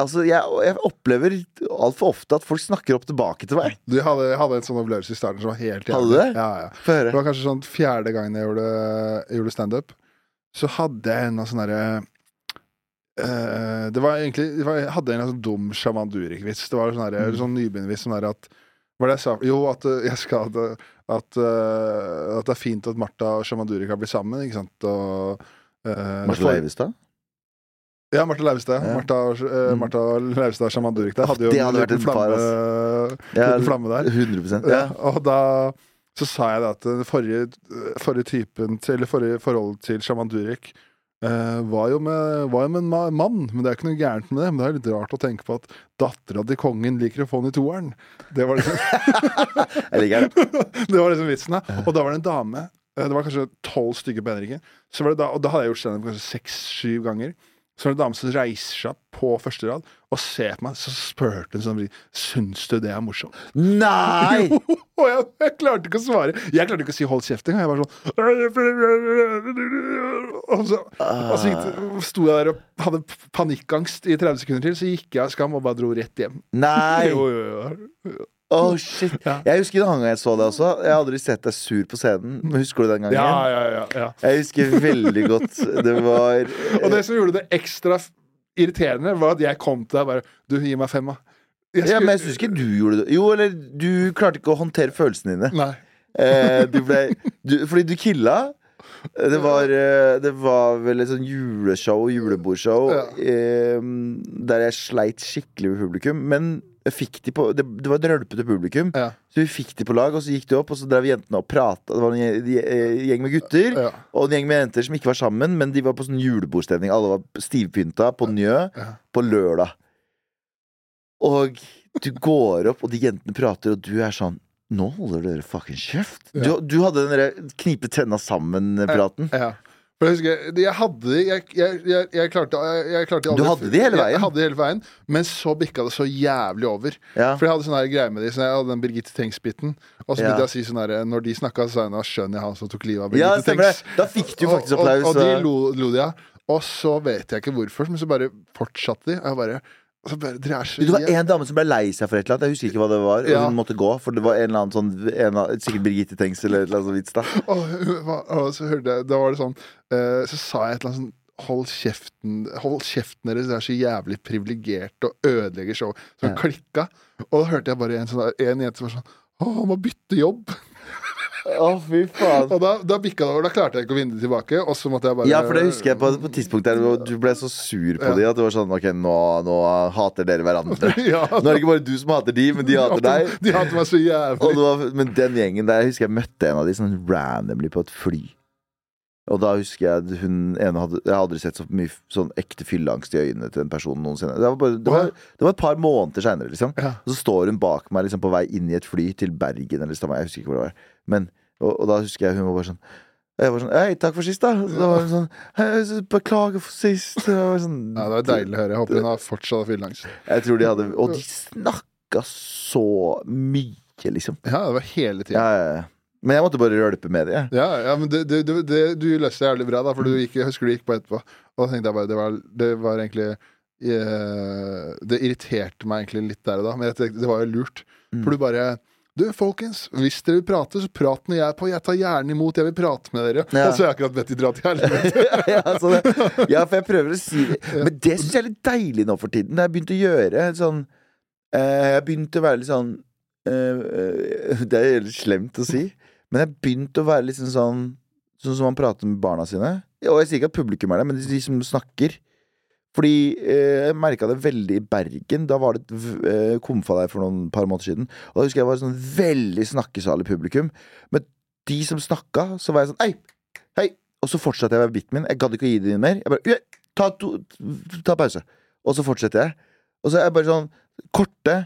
Altså, jeg, jeg opplever altfor ofte at folk snakker opp tilbake til meg. Du hadde, jeg hadde en sånn opplevelse i starten som var helt Hadde du det? Ja, ja. Det var kanskje sånn fjerde gangen jeg gjorde, jeg gjorde standup. Så hadde jeg en av sånne derre uh, Det var egentlig det var, Jeg hadde en sånn dum sjaman Durek-vits. Det var sånn, der, Mm. sånn nybegynnervits sånn der at Hva var det jeg sa? Jo, at eh, jeg skal at, at, uh, at det er fint at Martha og sjaman Durek har blitt sammen, ikke sant? Og uh, Martha Leivestad? Ja, Martha Leivestad. Ja. Martha, eh, Mm. Martha Leivestad og sjaman Durek der hadde jo Det en hadde vært liten et par, flamme, liten flamme der. 100 Ja, ja. og da så sa jeg da at den forrige, forrige typen til, Eller forrige forhold til sjaman Durek uh, var, jo med, var jo med en mann, men det er ikke noe gærent med det. Men det er litt rart å tenke på at dattera til kongen liker å få den i toeren. Det var liksom, Jeg liker det. det var liksom vitsen, da. Og da var det en dame. eh, Det var kanskje tolv stykker på Henriken. Så var det da, og da hadde jeg gjort standup kanskje seks-syv ganger. Så er det en dame som reiser seg opp på første rad og ser på meg, så spurte hun sånn Syns du det er morsomt? Nei! Og jeg, jeg klarte ikke å svare. Jeg klarte ikke å si 'hold kjeft' engang. Jeg var sånn Og så, og så gikk, sto jeg der og hadde panikkangst i 30 sekunder til. Så gikk jeg av skam og bare dro rett hjem. Nei! Jo, jo, jo. Oh, shit. Ja. Jeg husker den gangen jeg så deg også. Jeg har aldri sett deg sur på scenen. Men Husker du den gangen? Ja, ja, ja, ja. Jeg husker veldig godt. Det var Og det som gjorde det ekstra irriterende, var at jeg kom til deg og bare Du, gi meg femma. Jeg Ja, men jeg syns ikke du gjorde det. Jo, eller du klarte ikke å håndtere følelsene dine. Nei. Eh, du ble, du, fordi du killa. Det var, eh, det var vel et sånn juleshow, julebordshow, Ja. eh, der jeg sleit skikkelig med publikum. Men de på, det, det var et rølpete publikum, Ja. så vi fikk de på lag. Og så gikk de opp, og så drev jentene og prata. Det var en gjeng- eh, gjeng med gutter Ja. og en gjeng med jenter som ikke var sammen, men de var på sånn julebordstemning. Alle var stivpynta på Njø Ja. på lørdag. Og du går opp, og de jentene prater, og du er sånn Nå holder dere fucking kjeft. Du, Ja. du hadde den derre knipe tenna sammen-praten. Ja. For jeg husker, jeg hadde de jeg, jeg, jeg, jeg klarte, jeg, klarte aldri, Du hadde de hele veien? Jeg hadde de hele veien Men så bikka det så jævlig over. Ja. For jeg hadde sånn her greie med de Så jeg hadde den Birgitte Tengs-biten. Og så Ja. begynte jeg å si sånn her Når de snakka, så sa jeg nå skjønner jeg han som tok livet av Birgitte ja. Tengs. Da fikk du faktisk applaus. og, og de lo, lo de av. Og så vet jeg ikke hvorfor, men så bare fortsatte de. Og jeg bare, og så bare Dere er så Det var en dame som ble lei seg for et eller annet. Jeg husker ikke hva det var. Ja. hun måtte gå, for det var en eller annen sånn en av, Sikkert Birgitte Tengs eller et eller annet sånt vits. da Og, så hørte jeg Da var det sånn uh, Så sa jeg et eller annet sånn Hold kjeften Hold kjeften deres, dere er så jævlig privilegert og ødelegger showet. Så Ja. klikka. Og da hørte jeg bare en, sånn, en jente som var sånn Å, han må bytte jobb. Å, fy faen. Og da, da bikka det over. Da klarte jeg ikke å vinne det tilbake. Og så måtte jeg bare Ja, for det husker jeg på, på tidspunkt der du ble så sur på Ja. de at det var sånn Ok, nå, nå hater dere hverandre. ja, Nå er det ikke bare du som hater de, men de hater deg. De hater meg så jævlig. var, men den gjengen der, jeg husker jeg møtte en av de sånn randomly på et fly. Og da husker jeg hun ene hadde Jeg har aldri sett så mye sånn ekte fylleangst i øynene til en person noensinne. Det var, bare, det var, det var et par måneder seinere, liksom. Ja. Og så står hun bak meg liksom, på vei inn i et fly til Bergen eller Stavanger. Jeg husker ikke hvor det var. Men, og, og da husker jeg hun var bare sånn jeg var sånn, Hei, takk for sist, da. Så da var hun sånn «Hei, Beklager for sist. Det var sånn, Ja, det var deilig å høre. Jeg håper hun har fortsatt fylleangst. Jeg tror de hadde Og de snakka så mye, liksom. Ja, det var hele tida. Ja, ja, ja. Men jeg måtte bare rølpe med det. Ja, ja, men det, det, det, det, du løste det jævlig bra, da, for du gikk, jeg husker du gikk på etterpå. Og da tenkte jeg bare Det var, det var egentlig eh, Det irriterte meg egentlig litt der og da, men tenkte, det var jo lurt. Mm. For du bare Du, folkens, hvis dere vil prate, så prat når jeg er på. Jeg tar gjerne imot. Jeg vil prate med dere. Ja. Og så har jeg akkurat bedt de dra til helvete. ja, ja, for jeg prøver å si det. Men det syns jeg er litt deilig nå for tiden. Da jeg begynte å gjøre sånn eh, Jeg begynte å være litt sånn eh, eh, Det er litt slemt å si, men jeg begynte å være litt sånn sånn Sånn som man prater med barna sine. Og jeg sier ikke at publikum er det, men de som snakker. Fordi eh, jeg merka det veldig i Bergen. Da var det et eh, komfa der for noen par måneder siden. Og da husker jeg det var sånn veldig snakkesalig publikum. Men de som snakka, så var jeg sånn Hei! Hei! Og så fortsatte jeg med biten min. Jeg gadd ikke å gi inn mer. Jeg bare ta, to, ta pause. Og så fortsetter jeg. Og så er jeg bare sånn korte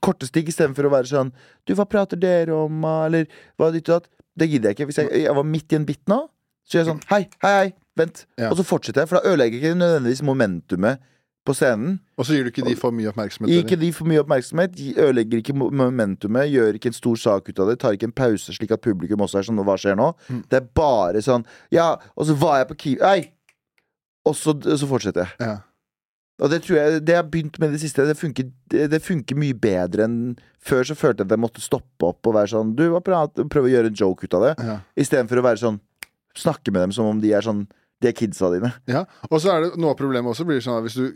Korte stikk istedenfor å være sånn Du, hva prater dere om? ah?» Eller hva ditt og datt? Det gidder jeg ikke. Hvis jeg, jeg var midt i en bit nå, så gjør jeg sånn Hei, hei, hei, vent. Ja. Og så fortsetter jeg, for da ødelegger jeg ikke nødvendigvis momentumet på scenen. Og så gir du ikke de for mye oppmerksomhet. Gir ikke de. de for mye oppmerksomhet, ødelegger ikke momentumet, gjør ikke en stor sak ut av det, tar ikke en pause slik at publikum også er sånn Hva skjer nå? Mm. Det er bare sånn Ja, og så var jeg på Kiwi Nei! Og så, så fortsetter jeg. Ja. Og det tror jeg Det jeg har begynt med det siste, det funker, det, funker mye bedre enn Før så følte jeg at jeg måtte stoppe opp og være sånn Du, prøve å gjøre en joke ut av det. Ja. Istedenfor å være sånn Snakke med dem som om de er sånn De er kidsa dine. Ja, og så er det noe av problemet også blir sånn at hvis du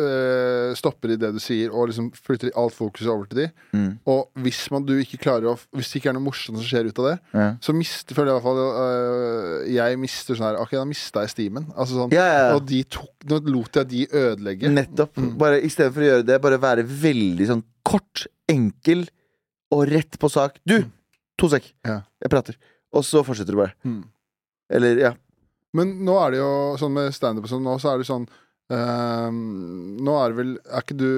øh, stopper i det du sier, og liksom flytter alt fokuset over til de, Mm. og hvis man du ikke klarer å Hvis det ikke er noe morsomt som skjer ut av det, Ja. så mister føler jeg i hvert fall øh, Jeg mister sånn her Ok, da mista jeg stimen. Altså sånn Ja, ja. Og de tok Nå lot jeg de ødelegge. Nettopp. Mm. Bare Istedenfor å gjøre det, bare være veldig sånn kort, enkel og rett på sak. Du! Mm. To sek. Ja. Jeg prater. Og så fortsetter du bare. Mm. Eller, ja. Men nå er det jo sånn med standup og sånn, nå så er det sånn øhm, Nå er det vel Er ikke du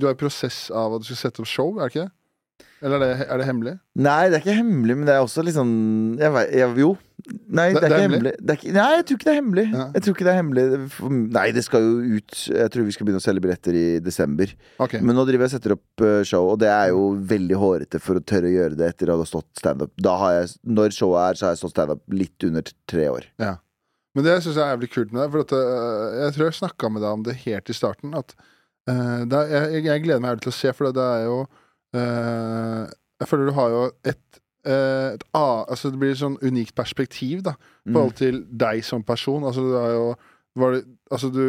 Du er i prosess av at du skal sette opp show, er det ikke det? Eller er det, er det hemmelig? Nei, det er ikke hemmelig, men det er også sånn jeg vet, jeg, Jo, Nei, det, Det- er det er ikke hemmelig. Er ikke, nei, jeg tror ikke det er hemmelig. Ja. Jeg tror ikke det er hemmelig Nei, det skal jo ut Jeg tror vi skal begynne å selge billetter i desember. Okay. Men nå driver jeg og setter opp eh, show, og det er jo veldig hårete for å tørre å gjøre det etter å ha stått standup. Når showet er, så har jeg stått standup litt under tre år. Men det syns jeg er jævlig kult med deg. For at, øh, jeg tror jeg snakka med deg om det helt i starten. At uh, er, jeg, jeg gleder meg jævlig til å se, for det er jo uh, Jeg føler du har jo et, uh, et a, altså Det blir et sånn unikt perspektiv da i Mm. forhold til deg som person. Altså du er jo var det, Altså du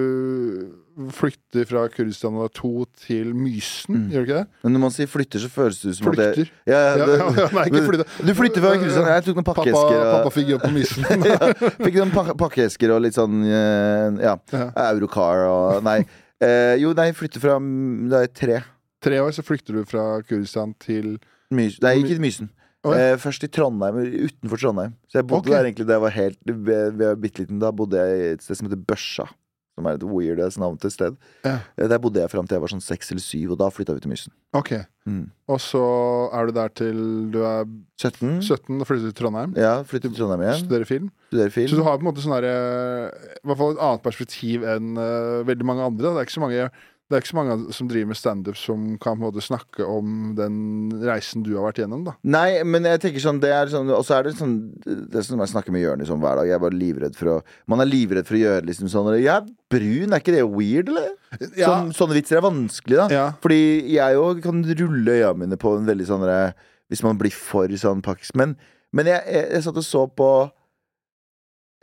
flytter fra Kurdistan når du er to til Mysen, Mm. gjør du ikke det? Men når man sier flytter, så føles det ut som at det Flytter. ja, det, ja, ja, nei, ikke flytte. Du flytter fra Kurdistan. Jeg tok noen Pappa, pakkeesker. og- pappa fikk jobb på Mysen. fikk noen pak pakkeesker og litt sånn eh, Ja. Eurocar og Nei. Eh, jo, nei, flytter fra Da er tre. Tre år så flykter du fra Kurdistan til Mysen. nei, ikke Mysen. Okay. Eh, først i Trondheim, utenfor Trondheim. Så jeg bodde okay. der egentlig da jeg var helt bitte liten. Da bodde jeg i et sted som heter Børsa. Som er et weird navn til et sted. Ja. Eh, Der bodde jeg fram til jeg var sånn seks eller syv, og da flytta vi til Mysen. Ok. Mm. Og så er du der til du er 17? 17 og flytter til Trondheim. Ja, flytter til Trondheim igjen. Studerer film. Studerer Så du har på en måte sånn derre I hvert fall et annet perspektiv enn uh, veldig mange andre. da. Det er ikke så mange det er ikke så mange som driver med standup som kan på en måte snakke om den reisen du har vært gjennom. da Nei, men jeg tenker sånn det er sånn Og så er det sånn Det er sånn jeg snakker med Jonis om hver dag. Jeg er bare livredd for å Man er livredd for å gjøre liksom sånn Jeg er brun, er ikke det weird, eller? Sånn, sånne vitser er vanskelig, da. ja. Fordi jeg òg kan rulle øya mine på en veldig sånn Hvis man blir for sånn pakkis. Men, men jeg, jeg, jeg satt og så på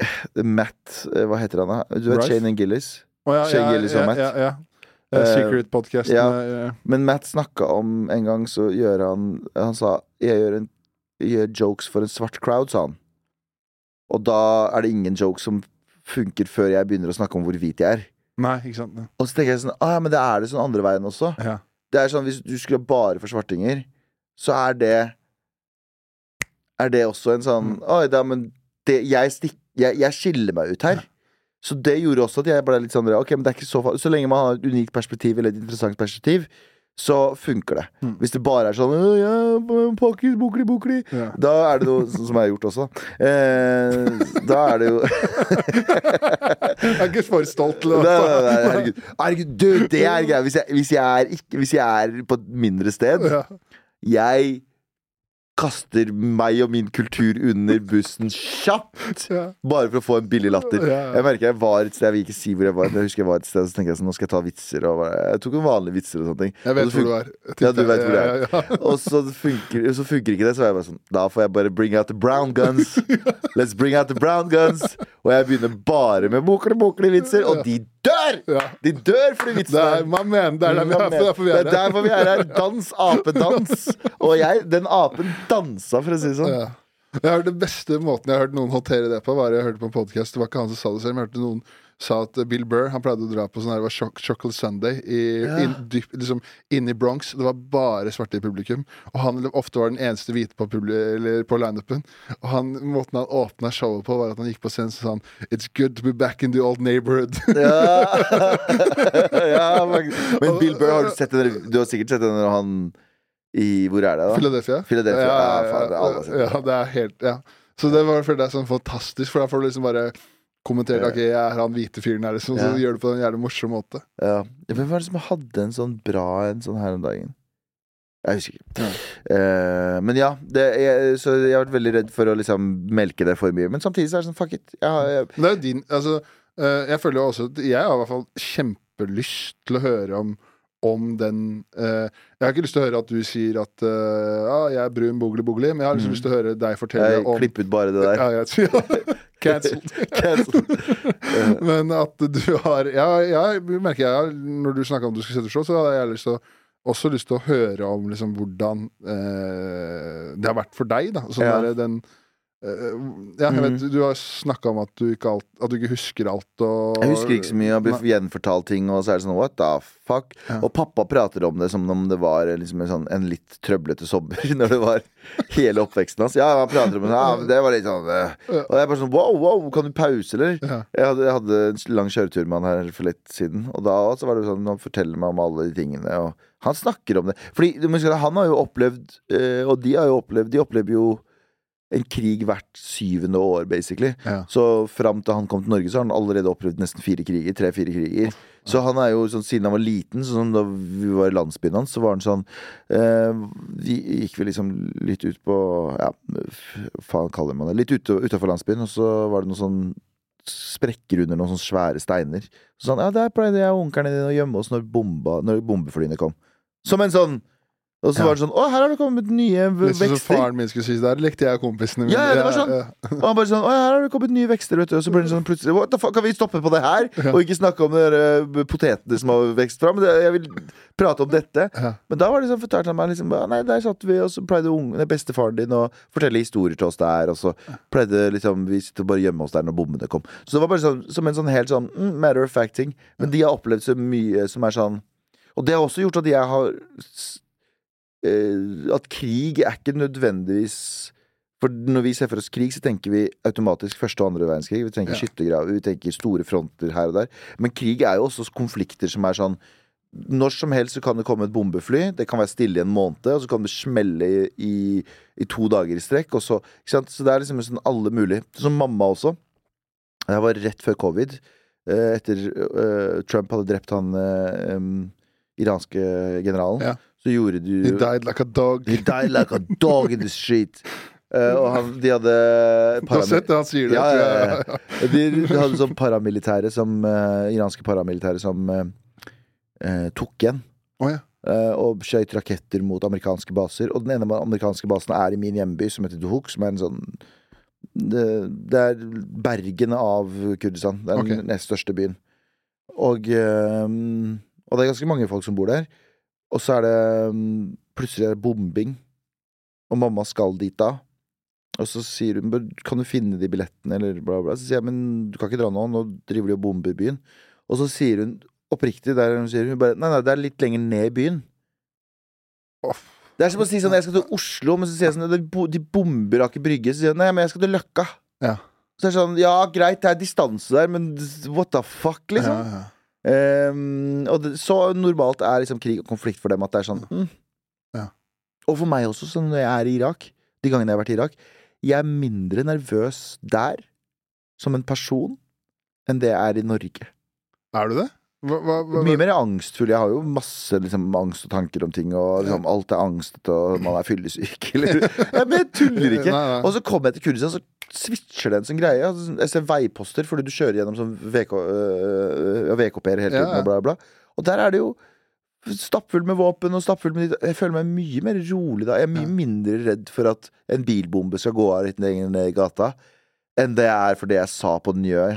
eh, Matt eh, Hva heter han, da? Du vet Shane and Gillis? Oh, ja, Shane ja, Gillis og ja, Matt. Ja, ja. Eh, Secret-podkasten. ja. eh, Men Matt snakka om en gang, så gjør han Han sa jeg gjør, en, gjør jokes for en svart crowd, sa han. Og da er det ingen jokes som funker før jeg begynner å snakke om hvor hvit jeg er. Nei, ikke sant. Ja. Og så tenker jeg sånn ah, ja, men det er det sånn andre veien også. Ja. Det er sånn, Hvis du skulle bare for svartinger, så er det Er det også en sånn Mm. Oi, da, men det, jeg, stikk, jeg, jeg skiller meg ut her. Så det gjorde også at jeg ble litt sånn Ok, men det er ikke så farlig. Så lenge man har et unikt perspektiv, eller et interessant perspektiv, så funker det. Mm. Hvis det bare er sånn ja, pakkis, bukli, bukli Ja. Da er det noe sånn som jeg har gjort også. Eh, da er det jo Jeg er ikke for stolt til å Nei, nei, herregud. herregud du, det er greia. Hvis, hvis, hvis jeg er på et mindre sted ja. Jeg kaster meg og min kultur under bussen kjapt. Ja. Bare for å få en billig latter. Ja, ja. Jeg merker jeg var et sted Jeg vil ikke si hvor jeg var. Jeg husker jeg var et sted Så tenkte jeg sånn, nå skal jeg ta vitser. Og bare, jeg tok noen vanlige vitser og sånne ting. Jeg vet hvor du er. Ja, du vet hvor du er. Og så funker, så funker ikke det, så er jeg bare sånn Da får jeg bare bring out the brown guns. Let's bring out the brown guns. Og jeg begynner bare med mokle-mokle-vitser, og de dør! Ja. De dør for de er, man mener, det er der vi er, derfor vi Det er er derfor vi er her. Dans, apedans. Og jeg, den apen dansa, for å si det sånn. Ja. Jeg har hørt Det beste måten jeg har hørt noen håndtere det på, var jeg hørte på en podcast Det var ikke han som sa det selv, men jeg hørte noen sa at Bill Burr Han pleide å dra på sånn her, det var Choc Chocolate Sunday i, Ja. in, dyp, liksom, inne i Bronx. Det var bare svarte i publikum. Og han ofte var den eneste hvite på, på lineupen. Og han, måten han åpna showet på, var at han gikk på scenen og sa han It's good to be back in the old neighborhood. Ja. ja, men men Bill Burr, har du sett den? Du har sikkert sett den når han i Hvor er det, da? Philadelphia. Philadelphia, Ja, ja, ja, ja, det er helt Ja. Så det var for det er sånn fantastisk, for da får du liksom bare kommentert Ja. Ok, jeg er han hvite fyren her, liksom. Så Ja. gjør det på en jævlig morsom måte. Ja. Hvem var det som hadde en sånn bra en sånn her om dagen? Jeg husker ikke. Eh, men ja, det, jeg, så jeg har vært veldig redd for å liksom melke det for mye. Men samtidig så er det sånn, fuck it. Jeg, jeg, det er jo din Altså, uh, jeg føler jo også at Jeg har i hvert fall kjempelyst til å høre om om den eh, Jeg har ikke lyst til å høre at du sier at eh, ja, jeg er brun bogli bogli, men jeg har liksom Mm. lyst til å høre deg fortelle jeg om klippet bare det der. Ja, jeg ja. Cancelled. Men at du har Ja, jeg merker jeg Når du snakker om at du skal sette show, så hadde jeg lyst til å også lyst til å høre om liksom, hvordan eh, det har vært for deg. Da. Sånn Ja. der, den Ja, jeg vet, du har snakka om at du, alt, at du ikke husker alt. Og, Jeg husker ikke så mye. Jeg blir gjenfortalt ting, og så er det sånn what the fuck? Ja. Og pappa prater om det som om det var liksom en, sånn, en litt trøblete sommer, når det var hele oppveksten hans. Ja, han prater om det, ja, det var litt sånn eh. Og jeg bare sånn wow, wow, kan du pause, eller? Ja. Jeg hadde, jeg hadde en lang kjøretur med han her for litt siden, og da så var det sånn Han forteller meg om alle de tingene, og han snakker om det. Fordi han har jo opplevd, eh, og de har jo opplevd De opplever jo en krig hvert syvende år, basically. Ja. Så fram til han kom til Norge, så har han allerede opplevd nesten fire kriger. Tre-fire kriger. Så han er jo sånn, siden han var liten, sånn da vi var i landsbyen hans, så var han sånn eh, Vi gikk vel liksom litt ut på Ja, faen kaller man det? Litt utafor landsbyen, og så var det noen sånn sprekker under noen sånne svære steiner. Så sånn, ja, der pleide jeg og onkelen din å gjemme oss når, bomba, når bombeflyene kom. Som en sånn Og så var det sånn Å, her har det kommet nye vekster. Nesten som faren min skulle si der lekte jeg og kompisene mine. Ja, ja, det var sånn. Og han bare sånn Å, her har det kommet nye vekster, vet du. Og så blir det sånn plutselig What the fuck, kan vi stoppe på det her? Og ikke snakke om de eh, potetene som har vekst fram? Jeg vil prate om dette. Men da var det sånn fortalte han meg liksom Nei, der satt vi, og så pleide ungene, bestefaren din å fortelle historier til oss der, og så pleide liksom vi sitte og bare gjemme oss der når bombene kom. Så det var bare sånn som en sånn helt sånn mm, matter of fact-ting. Men de har opplevd så mye som er sånn Og det har også gjort at jeg har At krig er ikke nødvendigvis For når vi ser for oss krig, så tenker vi automatisk første og andre verdenskrig. Vi tenker Ja. skyttergraver, vi tenker store fronter her og der. Men krig er jo også konflikter som er sånn Når som helst så kan det komme et bombefly. Det kan være stille i en måned, og så kan det smelle i, i, i to dager i strekk. Og så, så det er liksom sånn alle mulig. Som mamma også. Jeg var rett før covid. eh, Etter uh, Trump hadde drept han uh, um, iranske generalen. Ja. Så gjorde du He died like a dog. He died like a dog in the street. Uh, og han, de hadde Du har sett det han sier det? Ja, ja, ja. De, de hadde sånn paramilitære som uh, Iranske paramilitære som eh, tok igjen. Oh, ja. og skjøt raketter mot amerikanske baser. Og den ene amerikanske basen er i min hjemby, som heter Duhok, som er en sånn Det, det er Bergen av Kurdistan. Det er den nest største byen. Og, og det er ganske mange folk som bor der. Og så er det mm, plutselig er det bombing, og mamma skal dit da. Og så sier hun Kan du finne de billettene, eller bla, bla. Så sier jeg men du kan ikke dra nå, nå driver de og bomber byen. Og så sier hun oppriktig der hun sier hun bare Nei, nei, det er litt lenger ned i byen. Oh. Det er som å si sånn Jeg skal til Oslo, men så sier jeg sånn "De bo- De bomber Aker Brygge. Så sier hun nei, men jeg skal til Løkka. Ja. Så er det sånn Ja, greit, det er distanse der, men what the fuck, liksom? Ja, ja. Ehm, og det, så normalt er liksom krig og konflikt for dem at det er sånn mm. Ja. Og for meg også, så når jeg er i Irak, de gangene jeg har vært i Irak, jeg er mindre nervøs der som en person enn det jeg er i Norge. Er du det? Hva, hva, hva, Mye mer angstfull. Jeg har jo masse liksom, angst og tanker om ting, og liksom, alt er angst og man er fyllesyk, eller ja, Men jeg tuller ikke. Nei, nei. Og så kommer jeg til Kurdistan, så switcher det en sånn greie. Altså, Jeg ser veiposter fordi du kjører gjennom sånn VK, øh, VKP-er hele tiden, Ja, ja. og bla, bla. Og der er det jo stappfullt med våpen og stappfull med Jeg føler meg mye mer rolig da. Jeg er mye mindre redd for at en bilbombe skal gå av litt lenger ned i gata, enn det jeg er for det jeg sa på Njø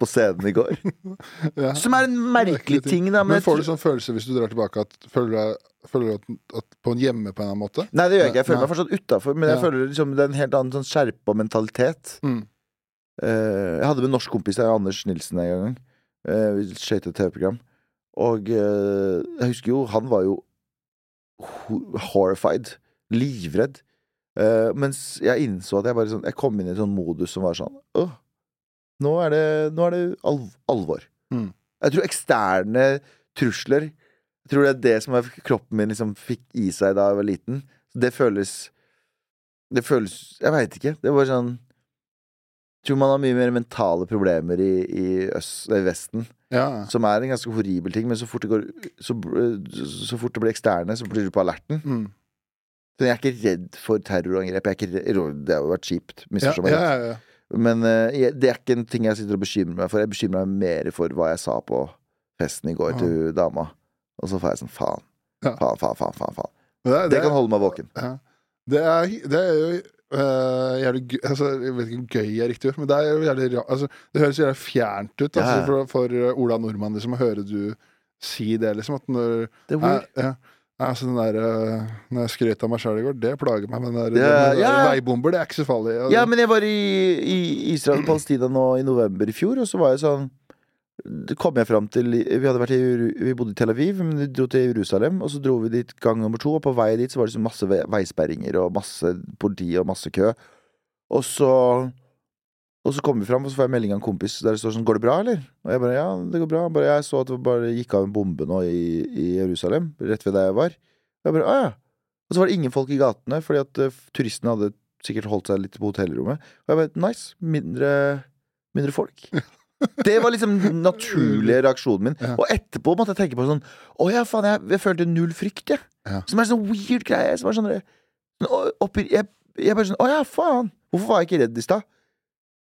på scenen i går. ja. Som er en merkelig ting, da. Men men får du sånn følelse hvis du drar tilbake at Føler du, at, at på en hjemme på en eller annen måte? Nei, det gjør jeg ikke. Jeg føler Nei. meg fortsatt utafor, men jeg Ja. føler liksom det er en helt annen sånn skjerpa mentalitet. Mm. Uh, jeg hadde med en norsk kompis Anders Nilsen, en gang. Uh, vi skøyt et TV-program. Og uh, jeg husker jo, han var jo horrified. Livredd. Uh, mens jeg innså at jeg bare sånn Jeg kom inn i en sånn modus som var sånn Åh, nå er det, nå er det alv alvor. Mm. Jeg tror eksterne trusler Jeg tror det er det som er- kroppen min liksom fikk i seg da jeg var liten. Det føles Det føles Jeg veit ikke. Det var sånn jeg tror man har mye mer mentale problemer i, i, øst, i Vesten, Ja. som er en ganske horribel ting, men så fort det, går, så, så fort det blir eksterne, så blir du på alerten. Mm. Så jeg er ikke redd for terrorangrep. Jeg er ikke redd, det har jo vært kjipt. Ja, ja, ja. Men eh, det er ikke en ting jeg sitter og bekymrer meg for. Jeg bekymrer meg mer for hva jeg sa på festen i går Ja. til dama. Og så får jeg sånn faen. Ja. Faen, faen, faen. faen, Det, er- Det kan holde meg våken. Ja. Det er, det er jo uh, jævlig gøy altså, Jeg vet ikke om gøy er riktig ord, men det er jo jævlig altså, Det høres jævlig fjernt ut altså, for, for øh, Ola Nordmann liksom, å høre du si det, liksom. At når Det er weird. Ja, ja. Altså, den der, uh, når jeg skrøt av meg sjøl i går, det plager meg. Men der, Ja, den ja. veibomber, det er ikke så farlig. Altså. Ja, men jeg var i, i Israel og Palestina nå i november i fjor, og så var jeg sånn det kom jeg fram til Vi hadde vært i, vi bodde i Tel Aviv, men vi dro til Jerusalem. Og så dro vi dit gang nummer to, og på vei dit så var det så masse veisperringer og masse politi og masse kø. Og så Og så kommer vi fram, og så får jeg melding av en kompis der det står sånn 'Går det bra, eller?' Og jeg bare 'Ja, det går bra'. Bare, jeg så at det bare gikk av en bombe nå i, i Jerusalem, rett ved der jeg var. Jeg bare ah, ja'. Og så var det ingen folk i gatene, fordi at uh, turistene hadde sikkert holdt seg litt på hotellrommet. Og jeg bare nice. Mindre, mindre folk. Det var liksom den naturlige reaksjonen min. Og etterpå måtte jeg tenke på sånn Å ja, faen, jeg, jeg følte null frykt, jeg. Ja. Som er en sånn weird greie. Som er sånn, sånn jeg, jeg bare sånn Å ja, faen. Hvorfor var jeg ikke redd i stad?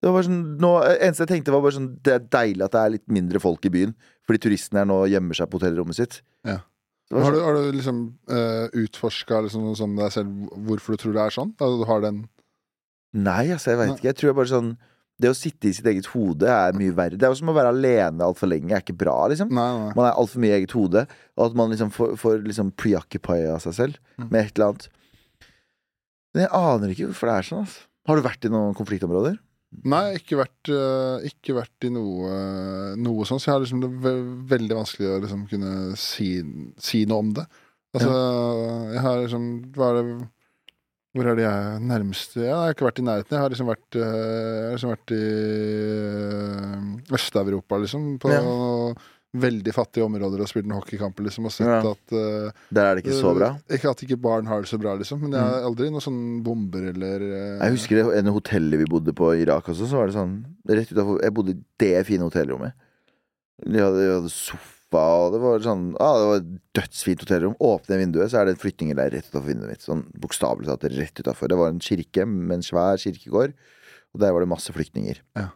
Det var bare sånn, nå, eneste jeg tenkte, var bare sånn Det er deilig at det er litt mindre folk i byen. Fordi turistene her nå gjemmer seg på hotellrommet sitt. Ja. Sånn. Har du, har du liksom uh, utforska liksom, sånn deg selv hvorfor du tror det er sånn? Altså, du har den Nei, altså, jeg veit ikke. Jeg tror jeg bare sånn Det å sitte i sitt eget hode er mye verre. Det er jo som å være alene altfor lenge. Det er ikke bra, liksom. Nei, nei. Man er altfor mye i eget hode, og at man liksom får, får liksom preoccupy av seg selv Mm. med et eller annet. Men jeg aner ikke hvorfor det er sånn. Altså. Har du vært i noen konfliktområder? Nei, ikke vært, eh, ikke vært i noe, noe sånn, så jeg har liksom det ve veldig vanskelig å liksom kunne si, si noe om det. Altså, jeg har liksom Hva er det Hvor er det jeg nærmeste Jeg har ikke vært i nærheten. Jeg har liksom vært, eh, jeg har liksom vært i eh, Øst-Europa, liksom. På veldig fattige områder og spilt en hockeykamp, liksom, og sett Ja. at uh, Der er det ikke så bra. Ikke at ikke barn har det så bra, liksom. Men jeg har aldri noen sånne bomber eller uh, Jeg husker det en hotellet vi bodde på i Irak også, så var det sånn Rett utenfor Jeg bodde i det fine hotellrommet. De hadde, de hadde sofa, og det var sånn ah, Det var et dødsfint hotellrom. Åpne vinduet, så er det en der rett utafor vinduet mitt. Sånn bokstavelig talt rett utafor. Det var en kirke med en svær kirkegård, og der var det masse flyktninger. Ja.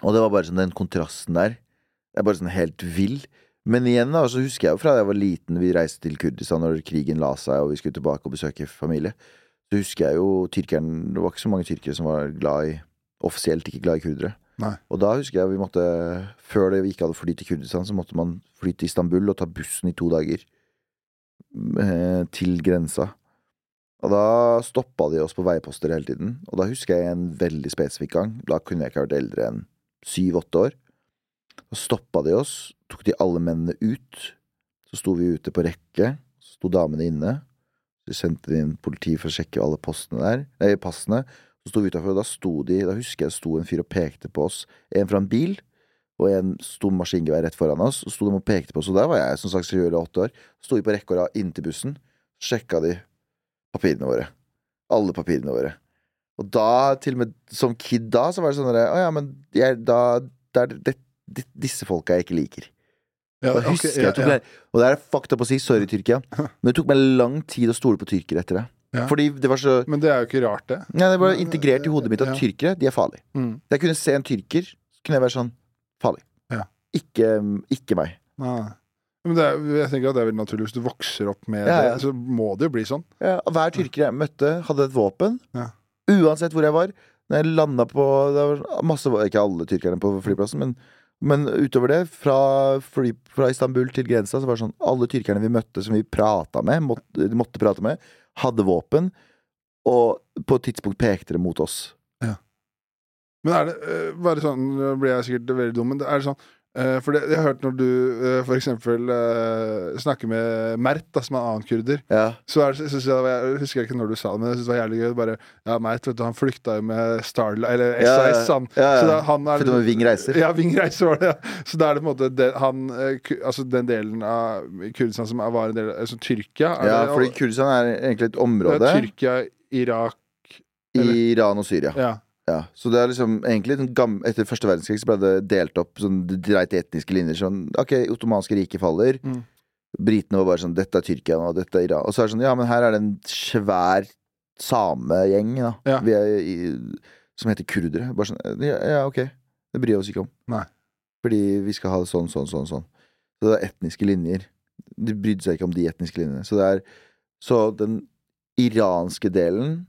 Og det var bare sånn den kontrasten der. Det er bare sånn helt vill. Men igjen da, så husker jeg jo fra da jeg var liten, vi reiste til Kurdistan når krigen la seg, og vi skulle tilbake og besøke familie. Så husker jeg jo tyrkeren Det var ikke så mange tyrkere som var glad i Offisielt ikke glad i kurdere. Nei. Og da husker jeg vi måtte Før det vi ikke hadde fly til Kurdistan, så måtte man fly til Istanbul og ta bussen i to dager. eh, Til grensa. Og da stoppa de oss på veiposter hele tiden. Og da husker jeg en veldig spesifikk gang. Da kunne jeg ikke vært eldre enn syv-åtte år. Da stoppa de oss, tok de alle mennene ut. Så sto vi ute på rekke. Så sto damene inne. Så sendte de inn politi for å sjekke alle postene der, nei, passene. Så sto vi utenfor, og da sto de Da husker jeg sto en fyr og pekte på oss. En fra en bil, og en sto maskingevær rett foran oss. Og sto de og pekte på oss, og der var jeg som sagt Seriøl åtte år. Sto vi på rekke og rad inntil bussen. Sjekka de papirene våre. Alle papirene våre. Og da, til og med som kid da, så var det sånn derre Å ja, men jeg, da er det, det, disse folka jeg ikke liker. ja, Da husker jeg ja, jeg ja. meg- Og det er fucked up å si, sorry Tyrkia, men det tok meg lang tid å stole på tyrkere etter det. Ja. Fordi det var så Men det er jo ikke rart, det. Nei, det var integrert i hodet mitt at tyrkere, de er farlige. Mm. Jeg kunne se en tyrker, så kunne jeg være sånn farlig. Ja. Ikke, ikke meg. Nei. Men det er, jeg tenker at det er veldig naturlig. Hvis du vokser opp med det, så må det jo bli sånn. Ja, og hver tyrker jeg møtte, hadde et våpen. Ja. Uansett hvor jeg var. Når jeg landa på Det var masse Ikke alle tyrkerne på flyplassen, men, men utover det, fra, fly, fra Istanbul til grensa, så var det sånn Alle tyrkerne vi møtte som vi prata med, måtte, måtte prate med, hadde våpen. Og på et tidspunkt pekte det mot oss. Ja. Men er det bare sånn Nå blir jeg sikkert veldig dum, men er det sånn For det, jeg har hørt når du uh, for eksempel øh, snakker med Mert, da, som er en annen kurder, Ja. så er jeg, jeg husker ikke når du sa det, men jeg synes det var jævlig gøy. Bare, ja, Mert, vet du, han flykta jo med Starlight, eller Ja, SAS, han. ja, ja. Han er var Ving reiser. Ja, Ving Reiser var det, ja. Så da er det på en måte det, han Altså den delen av Kurdistan som var en del av Altså Tyrkia? Ja, det, fordi Kurdistan er egentlig et ja, område Tyrkia, Irak eller? Iran og Syria. Ja. Ja, så det er liksom egentlig Etter første verdenskrig så ble det delt opp sånn dreit etniske linjer. Sånn, ok, ottomanske riket faller. Mm. Britene var bare sånn Dette er Tyrkia og dette er Iran. Og så er det sånn Ja, men her er det en svær samegjeng Ja. Som heter kurdere. Bare sånn Ja, ja ok. Det bryr vi oss ikke om. Nei. Fordi vi skal ha det sånn, sånn, sånn. sånn Så det er etniske linjer. De brydde seg ikke om de etniske linjene. Så det er Så den iranske delen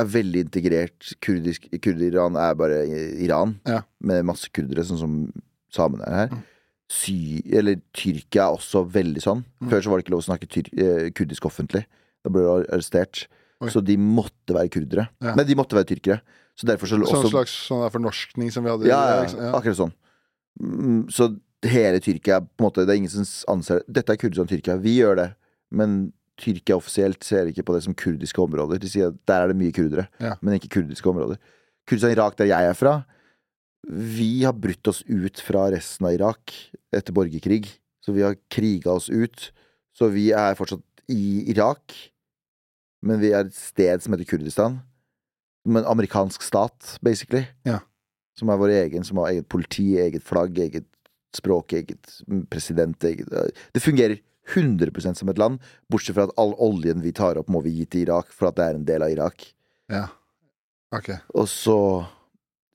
er veldig integrert. Kurdisk, Kurder-Iran er bare Iran, Ja. med masse kurdere, sånn som samene er her. Mm. Sy eller Tyrkia er også veldig sånn. Mm. Før så var det ikke lov å snakke eh, kurdisk offentlig. Da ble du arrestert. Oi. Så de måtte være kurdere. Ja. Nei, de måtte være tyrkere. Så derfor så Sånn slags sånn der fornorskning som vi hadde ja, ja, ja, akkurat sånn. Mm, Så hele Tyrkia på en måte, Det er ingen som anser det. Dette er Kurdistan Tyrkia. Vi gjør det, men Tyrkia offisielt ser ikke på det som kurdiske områder. De sier at der er det mye kurdere, Ja. men ikke kurdiske områder. Kurdistan Irak, der jeg er fra, vi har brutt oss ut fra resten av Irak etter borgerkrig. Så vi har kriga oss ut. Så vi er fortsatt i Irak, men vi er et sted som heter Kurdistan. som en amerikansk stat, basically. Ja. Som er vår egen, som har eget politi, eget flagg, eget språk, eget president, eget Det fungerer 100% som et land, bortsett fra at all oljen vi tar opp, må vi gi til Irak, for at det er en del av Irak. Ja. Ok. Og så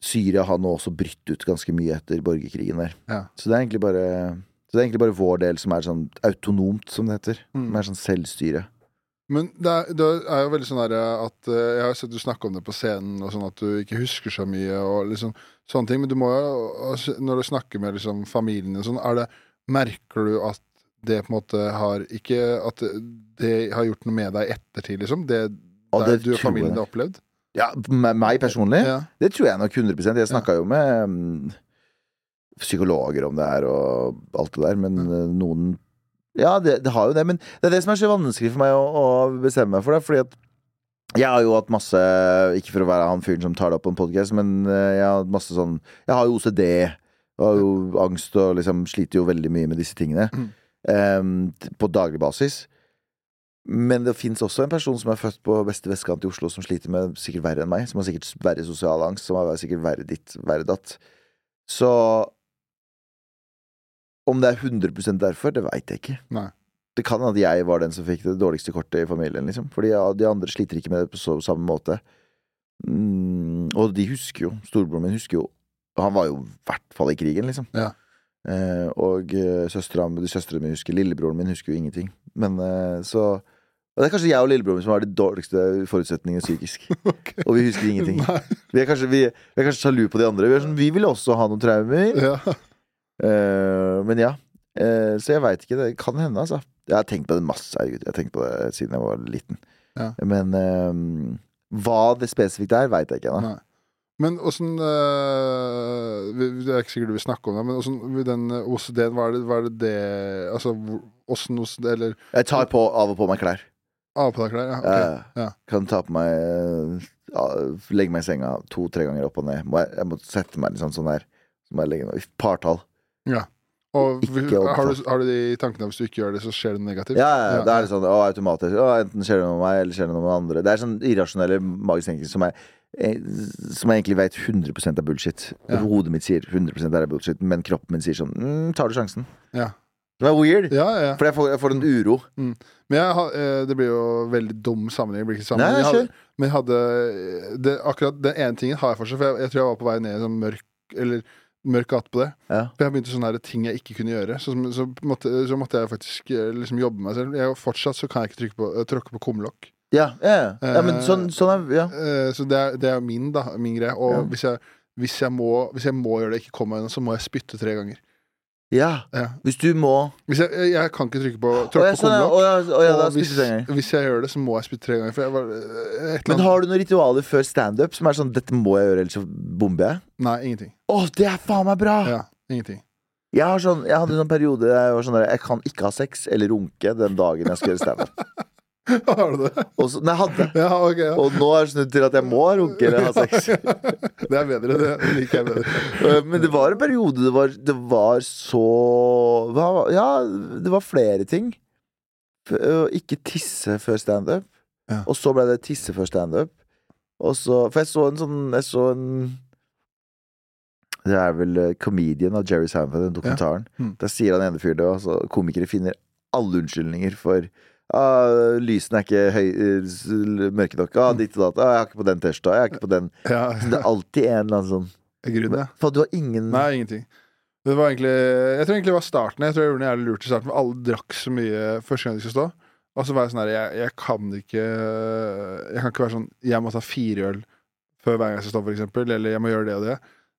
Syria har nå også brytt ut ganske mye etter borgerkrigen der. Ja. Så det bare Så det er egentlig bare vår del som er sånn autonomt, som det heter. Mm. Som er sånn selvstyre. Men det er, det er jo veldig sånn at eh, Jeg har sett du snakke om det på scenen, og sånn at du ikke husker så mye, og liksom sånne ting. Men du må jo, altså, når du snakker med liksom familien sånn, det Merker du at det på en måte har ikke At det har gjort noe med deg i ettertid, liksom? Det, der det du og familien har opplevd? Ja, meg personlig? Ja. Det tror jeg nok 100% Jeg snakka jo med um, psykologer om det her og alt det der, men ja. noen Ja, det, det har jo det, men det er det som er så vanskelig for meg å, å bestemme meg for det, fordi at jeg har jo hatt masse Ikke for å være han fyren som tar det opp på en podkast, men eh, jeg har hatt masse sånn Jeg har jo OCD, og har jo angst og liksom sliter jo veldig mye med disse tingene. Mm. T- på daglig basis. Men det fins også en person som er født på beste vestkant i Oslo, som sliter med sikkert verre enn meg. Som har sikkert verre sosial angst, som har sikkert verre ditt, verre datt. Så om det er 100% derfor, det veit jeg ikke. Nei. Det kan at jeg var den som fikk det dårligste kortet i familien, liksom. Fordi ja, de andre sliter ikke med det på så, samme måte. Mm, og de husker jo. Storebroren min husker jo. Han var jo i hvert fall i krigen, liksom. Ja. Eh, og uh, søstera mi, søstrene mine husker Lillebroren min husker jo ingenting. Men eh, så Og det er kanskje jeg og lillebroren min som har de dårligste forutsetningene psykisk. Okay. Og vi husker ingenting. Vi er kanskje, vi, vi er kanskje sjalu på de andre. Vi, er sånn, vi vil også ha noen traumer. Ja. Eh, men ja. Eh, så jeg veit ikke. Det kan hende, altså. Jeg har tenkt på det masse, herregud. Jeg har tenkt på det siden jeg var liten. Ja. Men eh, hva det spesifikt er, veit jeg ikke ennå. Men åssen øh, Det er ikke sikkert du vil snakke om det, men åssen OCD-en, hva er det hva er det, det Altså åssen OCD Eller Jeg tar på, av og på meg klær. av og på deg klær? Ja. Okay. Eh, Ja. Kan ta på meg eh, ja, Legge meg i senga to-tre ganger opp og ned. Må jeg, jeg må sette meg litt sånn, sånn. Så må jeg legge meg partall. ja. Og har, du, har du de tankene hvis du ikke gjør det, så skjer det noe negativt? Ja, ja, Ja, da er det sånn å, automatisk. Å, enten skjer det noe med meg, eller skjer det noe med andre. Det er sånn irrasjonelle magiske tenking som jeg eh, som jeg egentlig vet 100% er bullshit. Ja. Hodet mitt sier 100% er bullshit, men kroppen min sier sånn mm, Tar du sjansen? Ja. Det er weird. Ja, ja. For jeg får, jeg får en uro. Men jeg, eh, det blir jo veldig dum sammenheng. Blir ikke Nei, sammenheng. jeg jeg hadde, men jeg hadde eh, det, Akkurat den ene tingen har jeg fortsatt. For jeg, jeg tror jeg var på vei ned i sånn mørk Eller mørk gate på det. Ja. For jeg begynte sånne her ting jeg ikke kunne gjøre. Så, så, måtte, så måtte jeg faktisk eh, liksom jobbe med meg selv. Jeg, fortsatt så kan jeg ikke på, eh, tråkke på kumlokk. Ja, ja, ja. men Eh, sånn, sånn er ja. Så det er, det er min, da. Min greie. Og Ja. hvis, jeg, hvis, jeg må, hvis jeg må gjøre det, ikke komme meg unna, så må jeg spytte tre ganger. Ja. Ja. Hvis du må Hvis jeg, jeg, jeg kan ikke trykke på, tråkke på sånn, kumlokk. Og hvis, hvis jeg gjør det, så må jeg spytte tre ganger. Var, eh, Men har du noen ritualer før standup som er sånn 'dette må jeg gjøre, ellers så bomber jeg'? Nei, ingenting. Å, det er faen meg bra! Ja, ingenting. Jeg, har sånn, jeg hadde en sånn periode der jeg var sånn der, Jeg kan ikke ha sex eller runke den dagen jeg skal gjøre standup. Har du det? Og så- Nei, jeg hadde. Ja, okay, Ja. Og nå er det snudd til at jeg må runke eller ha sex. Det er bedre. Det liker jeg bedre. Eh, Men det var en periode det var, det var så Ja, det var flere ting. Ikke tisse før standup. Ja. Og så ble det tisse før standup. For jeg så en sånn Jeg så en Det er vel eh, Comedian av Jerry Sandford, den dokumentaren. Mm. Der sier han ene fyren det, og så komikere finner alle unnskyldninger for ah, lysene er ikke høy, mørke nok. Ah, ditt og datt. Ah, jeg har ikke på den T-skjorta. Jeg har ikke på den. Ja, Så det er alltid en eller annen sånn Grunn, ja. For du har ingen Nei, ingenting. Det var egentlig Jeg tror egentlig det var starten. Jeg tror jeg gjorde noe jævlig lurt i starten, for alle drakk så mye første gang de skulle stå. Og så var jeg sånn her jeg, jeg kan ikke Jeg kan ikke være sånn Jeg må ta fire øl før hver gang jeg skal stå, for eksempel. Eller jeg må gjøre det og det.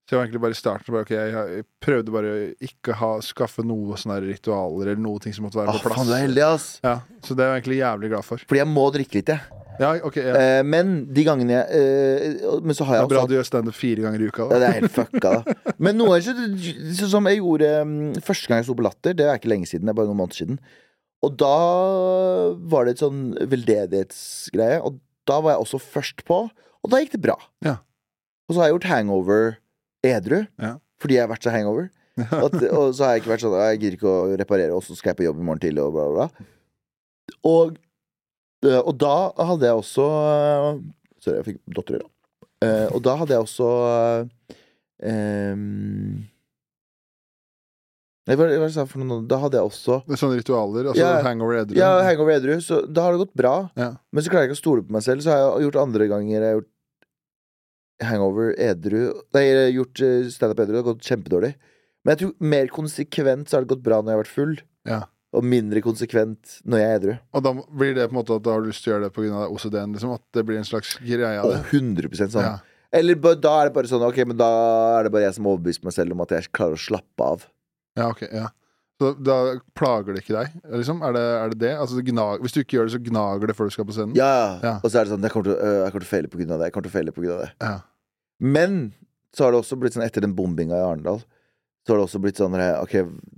Så jeg var egentlig bare i starten bare, ok, jeg, prøvde bare å ikke ha, skaffe noe sånne ritualer eller noe ting som måtte være på plass. faen, du er heldig, ass. Ja, så det er jeg egentlig jævlig glad for. Fordi jeg må drikke litt, jeg. Ja, ok, ja. Eh, men de gangene jeg eh, Men så har jeg også Det er bra du gjør standup fire ganger i uka. da. ja, det er helt fucka, da. Men noen ganger så- Sånn som jeg gjorde mm, første gang jeg sto på Latter, det er ikke lenge siden, det er bare noen måneder siden. Og da var det et sånn veldedighetsgreie, og da var jeg også først på, og da gikk det bra. Ja. Og så har jeg gjort hangover edru, Ja. fordi jeg har vært så hangover. At, og så har jeg ikke vært sånn Jeg gidder ikke å reparere, og så skal jeg på jobb i morgen tidlig, og bla, bla, bla. Og, eh, og da hadde jeg også eh, Sorry, jeg fikk datter i øret. Eh, og da hadde jeg også ehm, Nei, hva hva jeg sa for noe? Da hadde jeg også Det er sånne ritualer. Altså Ja. hangover edru. Ja, hangover edru. Så da har det gått bra. Ja. Men så klarer jeg ikke å stole på meg selv. Så har jeg gjort andre ganger Jeg har gjort hangover edru Nei, har gjort eh, standup edru. Det har gått kjempedårlig. Men jeg tror mer konsekvent så har det gått bra når jeg har vært full. Ja. Og mindre konsekvent når jeg er edru. Og da blir det på en måte at da har du lyst til å gjøre det pga. OCD-en? Liksom, at det blir en slags greie av Og det? 100% sånn. Ja. Eller da er det bare sånn Ok, men da er det bare jeg som overbeviser meg selv om at jeg klarer å slappe av. ja, ok. Ja. Så da plager det ikke deg? Liksom? Er, det, er det det? Altså, det gnag, hvis du ikke gjør det, så gnager det før du skal på scenen? Ja, Ja. Og så er det sånn Jeg kommer til, øh, jeg kommer til å feile av det. Jeg kommer til å feile på grunn av det. Ja. Men så har det også blitt sånn etter den bombinga i Arendal Så har det også blitt sånn eh, Ok,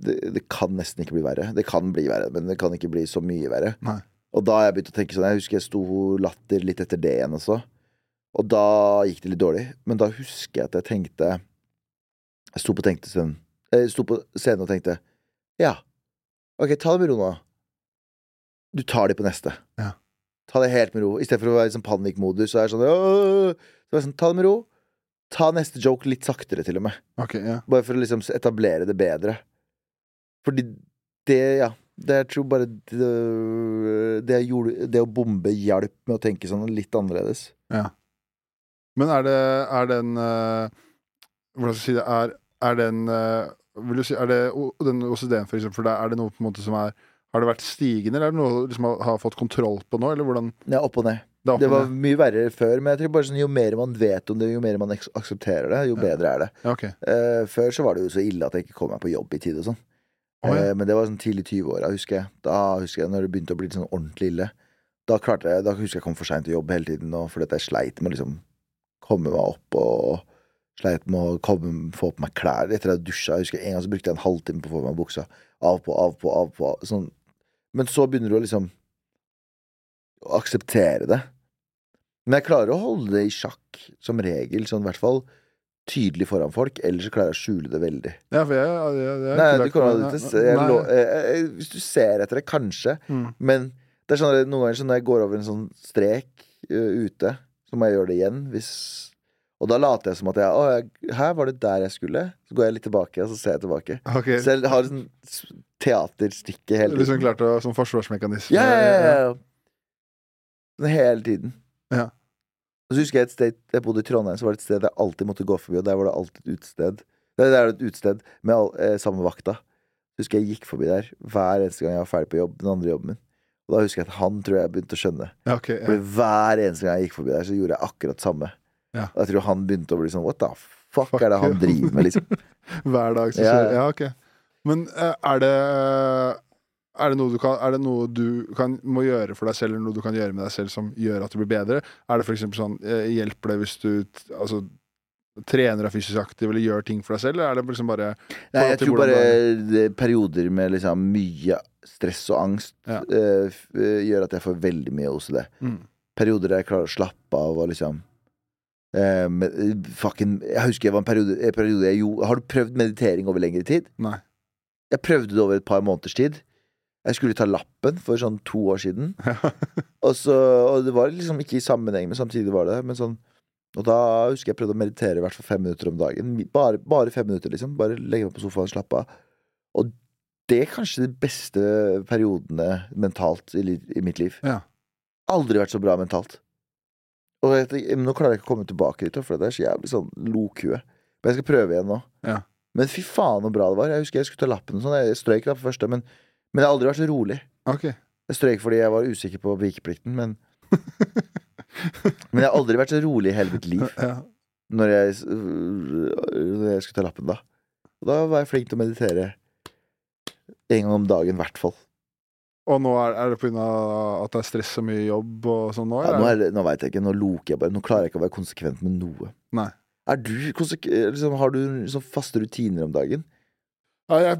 det, det kan nesten ikke bli verre. Det kan bli verre, men det kan ikke bli så mye verre. Nei. Og da har jeg begynt å tenke sånn Jeg husker jeg sto latter litt etter det igjen også. Og da gikk det litt dårlig. Men da husker jeg at jeg tenkte Jeg sto på, tenkte jeg sto på scenen og tenkte Ja, ok, ta det med ro nå. Du tar de på neste. Ja. Ta det helt med ro. I stedet for å være i sånn panikkmodus, så er sånn Så er sånn, Ta det med ro. Ta neste joke litt saktere, til og med. Okay, ja. Bare for å liksom etablere det bedre. Fordi det, ja det Jeg tror bare det, det, gjorde, det å bombe hjalp med å tenke sånn litt annerledes. Men er det Er den eh, Hvordan skal jeg si det? Er, er den eh, Vil du si Er det den OCD-en, for eksempel? For der er det noe på en måte som er Har det vært stigende, eller er det noe du liksom har, fått kontroll på nå? Eller hvordan Ja, opp og ned. Det Det var mye verre før, men jeg tror bare sånn jo mer man vet om det, jo mer man aksepterer det, jo bedre er det. Ja, okay. uh, før så var det jo så ille at jeg ikke kom meg på jobb i tide og sånn. Oh, ja. uh, men det var sånn tidlig 20-åra, husker jeg. Da husker jeg når det begynte å bli sånn ordentlig ille. Da klarte jeg, da husker jeg jeg kom for seint til jobb hele tiden, og fordi at jeg sleit med å liksom komme meg opp og sleit med å komme, få på meg klær etter at jeg dusja. Jeg husker En gang så brukte jeg en halvtime på å få på meg buksa. Av på, av på, av på. Sånn. Men så begynner du å liksom å akseptere det. Men jeg klarer å holde det i sjakk, som regel, sånn i hvert fall tydelig foran folk, ellers så klarer jeg å skjule det veldig. Ja, for jeg, jeg, jeg, jeg, Nei, du kommer aldri til å se Hvis du ser etter det, kanskje. Mm. Men det er sånn at noen ganger så når jeg går over en sånn strek uh, ute, så må jeg gjøre det igjen. Hvis og da later jeg som at jeg, å, jeg Her var det der jeg skulle. Så går jeg litt tilbake, og så ser jeg tilbake. Okay. Så jeg har sånn teaterstykke hele Liksom tiden. klart å Som forsvarsmekanisme. Ja, ja, ja, ja. Sånn hele tiden. Ja. Og så husker jeg et sted Jeg bodde i Trondheim, så var det et sted jeg alltid måtte gå forbi, og der var det alltid et utested. Der er det et utested med all, eh, samme vakta. Så husker jeg gikk forbi der hver eneste gang jeg var ferdig på jobb. Den andre jobben min. Og da husker jeg at han tror jeg begynte å skjønne. Ja, ok, ja. Fordi hver eneste gang jeg gikk forbi der, så gjorde jeg akkurat samme. Ja. Jeg tror han begynte å bli sånn What the fuck, Fuck er det han ja. driver med, liksom? Hver dag. Så skjer- ja. ok. Men eh, er det er det kan, er det noe du kan, må gjøre for deg selv, eller noe du kan gjøre med deg selv som gjør at du blir bedre? Er det eksempel sånn eh, Hjelper det hvis du altså, trener deg fysisk aktiv, eller gjør ting for deg selv, eller er det liksom bare Nei, jeg tror bare det, perioder med liksom mye stress og angst Ja. eh, eh, gjør at jeg får veldig mye OCD. mm. Perioder der jeg klarer å slappe av og liksom eh, fucking, Jeg husker det var en periode, en periode jeg jo, Har du prøvd meditering over lengre tid? Nei. Jeg prøvde det over et par måneders tid. Jeg skulle ta lappen for sånn to år siden. Og, så, og det var liksom ikke i sammenheng, men samtidig var det det. Men sånn, og da husker jeg prøvde å meditere i hvert fall fem minutter om dagen. Bare, bare fem minutter, liksom. Bare legge meg på sofaen og slappe av. Og det er kanskje de beste periodene mentalt i, i mitt liv. Ja. Aldri vært så bra mentalt. Og jeg, tenkte, nå klarer jeg ikke å komme tilbake dit, for det er så jævlig sånn lokue. Men jeg skal prøve igjen nå. Ja. Men fy faen så bra det var. Jeg husker jeg skulle ta lappen og sånn. Jeg strøyk da på første, men, men jeg har aldri vært så rolig. Okay. Jeg strøyk fordi jeg var usikker på vikeplikten, men Men jeg har aldri vært så rolig i hele mitt liv Ja. når jeg, når jeg skulle ta lappen, da. Og da var jeg flink til å meditere en gang om dagen, i hvert fall. Og nå er, er det pga. at det er stress og mye jobb og sånn nå? Ja, nå er det, nå veit jeg ikke, nå loker jeg bare. Nå klarer jeg ikke å være konsekvent med noe. Nei. Er du konsek liksom, Har du liksom faste rutiner om dagen? Ja, jeg,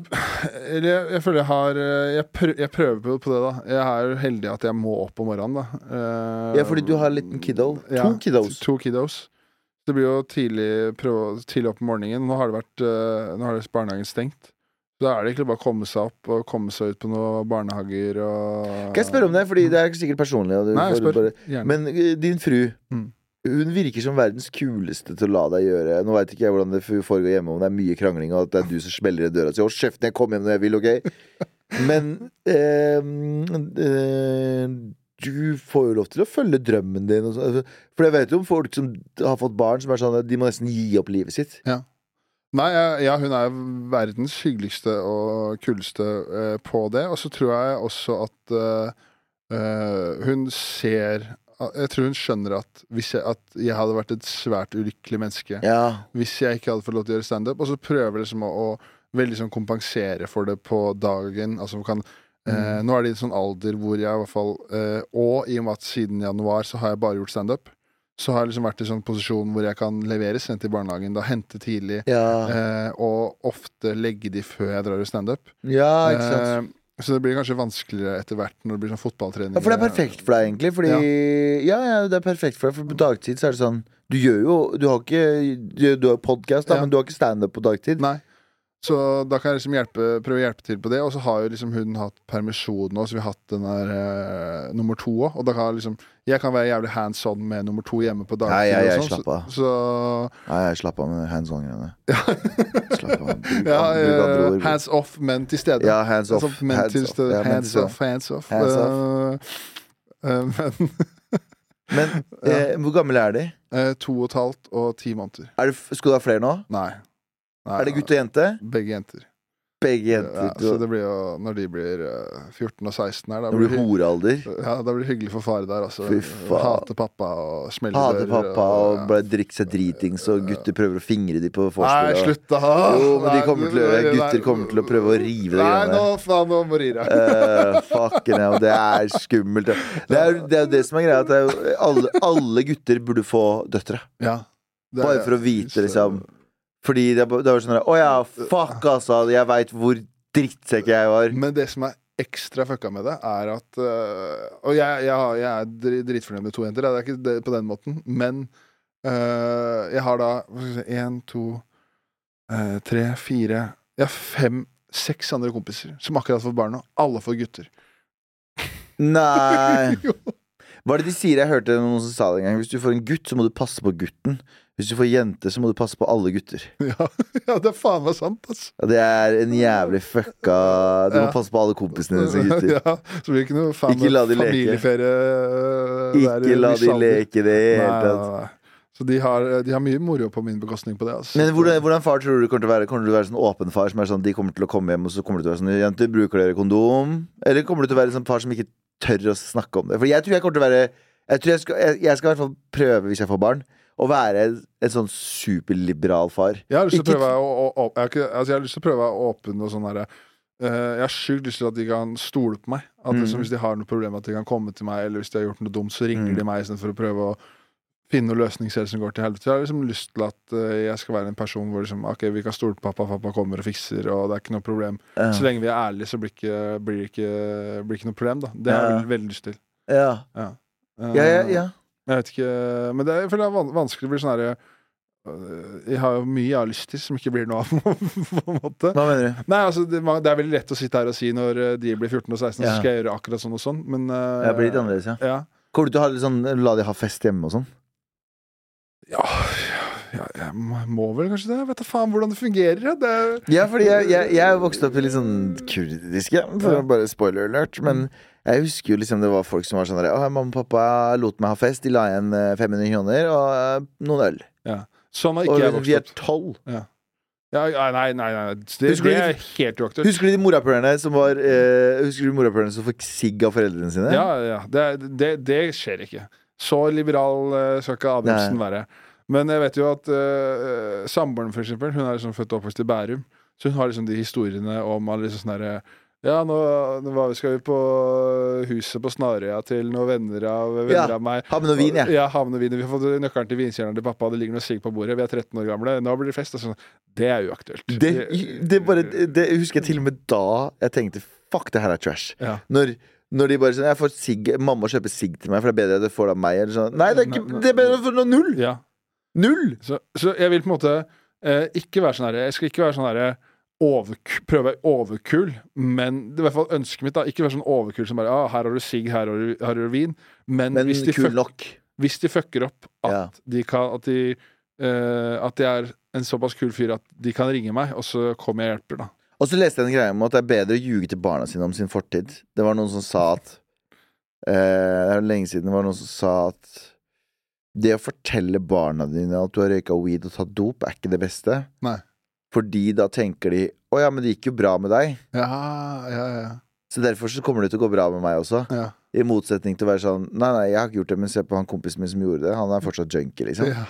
eller jeg, jeg føler jeg har eh, jeg, prø, jeg prøver på, på det, da. Jeg er jo heldig at jeg må opp om morgenen, da. Eh, Ja, fordi du har en liten kiddo. ja, To kiddos. To kiddos. Det blir jo tidlig, prøve, tidlig opp om morgenen. Nå har det vært eh, Nå har det barnehagen stengt. Da er det egentlig bare å komme seg opp og komme seg ut på noen barnehager og Kan jeg spørre om det? Fordi det er ikke sikkert personlig. Og du Nei, får spør. bare, Gjerne. men eh, din fru Mm. Hun virker som verdens kuleste til å la deg gjøre Nå veit ikke jeg hvordan det foregår hjemme, om det er mye krangling, og at det er du som smeller i døra og sier 'Hold kjeften, jeg kommer hjem når jeg vil', ok? Men eh, eh, du får jo lov til å følge drømmen din. Og så, altså, for jeg vet jo om folk som har fått barn, som er sånn at de må nesten gi opp livet sitt. Nei, ja, hun er verdens hyggeligste og kuleste uh, på det. Og så tror jeg også at uh, hun ser Jeg tror hun skjønner at hvis jeg, at jeg hadde vært et svært ulykkelig menneske Ja. hvis jeg ikke hadde fått lov til å gjøre standup. Og så prøver liksom å, å veldig sånn kompensere for det på dagen. Altså kan eh, Nå er det i en sånn alder hvor jeg i hvert fall eh, Og i og med at siden januar så har jeg bare gjort standup, så har jeg liksom vært i sånn posisjon hvor jeg kan levere sendt til barnehagen, da hente tidlig, Ja, eh, og ofte legge de før jeg drar i standup. ja ikke sant. Eh, så det blir kanskje vanskeligere etter hvert når det blir sånn fotballtrening. Ja, for det er perfekt for deg, egentlig. Fordi Ja, ja, det er perfekt for deg. For på dagtid så er det sånn Du gjør jo Du har ikke Du, har podkast, Ja. men du har ikke standup på dagtid. Nei. Så da kan jeg liksom hjelpe, prøve å hjelpe til på det. Og så har jo liksom hun hatt permisjon nå, så vi har hatt den der eh, nummer to òg. Og da kan jeg liksom Jeg kan være jævlig hands on med nummer to hjemme på dagtid. Nei, jeg- jeg og sånn, slapp av. Så, Nei, jeg slapp av med hands on-greiene. Slapp av. Bruk, ja, bruk eh, hands off, men til stede. Ja, hands off. Altså, men hands til stede. Ja, hands off, hands off. Hands uh, eh, men Men eh, hvor gamle er de? eh, to og et halvt og ti måneder. Er det, skal du ha flere nå? Nei. Nei, Er det gutt og jente? Begge jenter. Begge jenter. Ja, så det blir jo Når de blir eh, 14 og 16 her, da det blir det horealder. ja, da blir det hyggelig for far der, altså. Hate pappa og smelle Hater Hate pappa og ja. bare drikke seg dritings, og gutter prøver å fingre de på Nei, vorspielet. og- slutt, da! Jo, men de kommer til å, nei, gutter kommer til å prøve å rive det Nei, greiene nå, der. faen, nå må rire. jeg Eh, fucking hell, det er skummelt. Det er er jo det som er greia. At det er alle, alle gutter burde få døtre. Ja. Det Bare er- for å vite, liksom. Fordi det, det var sånn der, Å ja, fuck, altså. Jeg veit hvor drittsekk jeg var. Men det som er ekstra fucka med det, er at øh, Og jeg, jeg, har, jeg er dri- dritfornøyd med to jenter, det er ikke det på den måten, men øh, jeg har da én, to, øh, tre, fire Jeg har fem, seks andre kompiser som akkurat får barn og Alle får gutter. Nei. Hva er det de sier? Jeg hørte noen som sa det en gang. Hvis du får en gutt, så må du passe på gutten. Hvis du får jente, så må du passe på alle gutter. Ja, ja, det er faen meg sant, ass. Ja, det er en jævlig fucka Du må passe på alle kompisene dine som gutter. Ja, så blir det ikke noe faen Ikke la de familieferie øh, Ikke la de leke det i det Nei, hele tatt. Så de har, de har mye moro på min bekostning på det. Altså. Men hvordan, hvordan far tror du kommer til å være? Kommer du til å være sånn åpen far som er sånn De kommer til å komme hjem, og så kommer du til å være sånn Jenter, bruker dere kondom? Eller kommer du til å være sånn far som ikke tør å snakke om det? For jeg tror jeg kommer til å være Jeg tror jeg skal, jeg, jeg skal i hvert fall prøve, hvis jeg får barn, å være en, sånn superliberal far. Jeg har lyst til å prøve å, å, å, jeg ikke, altså jeg har lyst til å prøve å være åpen og sånn herre uh, Jeg har sjukt lyst til at de kan stole på meg. At Mm. liksom, Hvis de har noe problem, at de kan komme til meg, eller hvis de har gjort noe dumt, så ringer Mm. de meg istedenfor å prøve å finne noen løsning selv som går til helvete. Jeg har liksom lyst til at uh, jeg skal være en person hvor liksom, ok, vi kan stole på pappa, pappa kommer og fikser, og det er ikke noe problem. Ja. Så lenge vi er ærlige, så blir ikke, blir det ikke, blir ikke noe problem, da. Det har jeg Ja. veldig, lyst til. Ja. Eh, Ja, ja, ja. Jeg vet ikke Men det er, jeg føler det er vanskelig å bli sånn herre øh, Jeg har jo mye jeg har lyst til, som ikke blir noe av, på en måte. Hva mener du? Nei, altså, det, det er veldig lett å sitte her og si når øh, de blir 14 og 16, Ja. så skal jeg gjøre akkurat sånn og sånn, men uh, Jeg blir litt annerledes, ja. Ja. Kommer du til å ha sånn La de ha fest hjemme og sånn? ja, ja, jeg må vel kanskje det. Jeg vet da faen hvordan det fungerer. Det Ja, fordi jeg, jeg, jeg vokst opp i litt sånn kurdiske, for Ja. bare spoiler alert. Men jeg husker jo liksom det var folk som var sånn Å, mamma og pappa lot meg ha fest, de la igjen eh, 500 kroner og eh, noen øl. Ja. sånn har ikke jeg vi vokst er opp. tolv. Ja, ja, nei, nei, nei. Det, Husker du det de- er helt uaktuelt. Husker du de morapulerne som var eh, Husker du morapulerne som fikk sigg av foreldrene sine? Ja, ja. Det, er- det, det skjer ikke. Så liberal uh, skal ikke Adamsen være. Men jeg vet jo at uh, samboeren, for eksempel, hun er liksom født og oppvokst i Bærum. Så hun har liksom de historiene om alle liksom sånne herre ja, nå, nå var, skal vi på huset på Snarøya til noen venner av venner Ja, av meg. Ha med noe vin, ja. Ja, ha med noe vin. Vi har fått nøkkelen til vinkjelleren til pappa, det ligger noe sigg på bordet. Vi er 13 år gamle. Nå blir det fest. Altså, det er uaktuelt. Det, det, bare, det husker jeg til og med da jeg tenkte fuck, det her er trash. Ja. Når, når de bare sånn Jeg får sigg Mamma kjøper sigg til meg, for det er bedre at du får det av meg. Eller sånn. Nei, det er, ikke, det er bedre for null! ja. Null! Så, så jeg vil på en måte eh, ikke være sånn herre Jeg skal ikke være sånn herre overk- prøve å være overkul, men det er i hvert fall ønsket mitt. da Ikke være sånn overkul som bare ah, 'Her har du sigg, her har du, vin'. Men, Men hvis, de fuck, hvis de fucker opp, at Ja. de kan At de, uh, at de er en såpass kul fyr at de kan ringe meg, og så kommer jeg og hjelper, da. Og så leste jeg en greie om at det er bedre å ljuge til barna sine om sin fortid. Det var noen som sa at uh, Det er lenge siden det var noen som sa at det å fortelle barna dine at du har røyka weed og tatt dop, er ikke det beste. Nei. Fordi da tenker de 'Å ja, men det gikk jo bra med deg', Ja, ja, ja. så derfor så kommer det til å gå bra med meg også. ja. I motsetning til å være sånn 'Nei, nei, jeg har ikke gjort det, men se på han kompisen min som gjorde det. Han er fortsatt junkie', liksom. ja.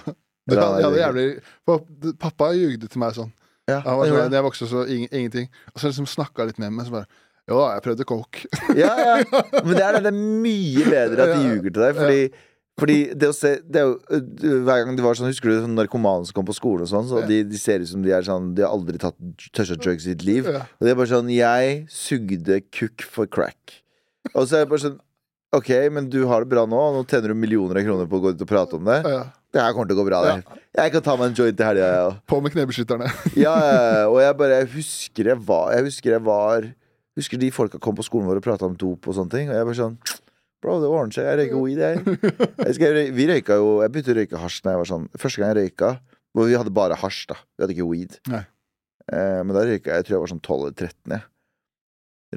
Det kan, ja, det er jævlig- Pappa jugde til meg sånn. Ja, Han var sånn jeg vokste, så ing, ingenting. Og så liksom snakka litt med meg, så bare Jo da, jeg prøvde coke. ja, ja. Men det er, det, er mye bedre at de ljuger til deg, fordi fordi det å se det er jo, øh, Hver gang det var sånn Husker du sånn narkomane som kom på skolen og sånn? Så de, de ser ut som de er sånn De har aldri tatt toucha drugs i sitt liv. Og det er bare sånn Jeg sugde kukk for crack. Og så er det bare sånn Ok, men du har det bra nå, og nå tjener du millioner av kroner på å gå ut og prate om det. Det her kommer til å gå bra, Der. Jeg kan ta meg en joint i helga, jeg òg. På med knebeskytterne. Ja, ja, og jeg bare jeg husker jeg var Jeg husker jeg var Husker de folka kom på skolen vår og prata om dop og sånne ting. Og jeg bare sånn Bro, det ordner seg. Jeg røyker weed, jeg. jeg skal, vi røyka jo Jeg begynte å røyke hasj da jeg var sånn Første gang jeg røyka hvor Vi hadde bare hasj, da. Vi hadde ikke weed. Eh, men da røyka jeg Jeg tror jeg var sånn 12 eller 13. Jeg.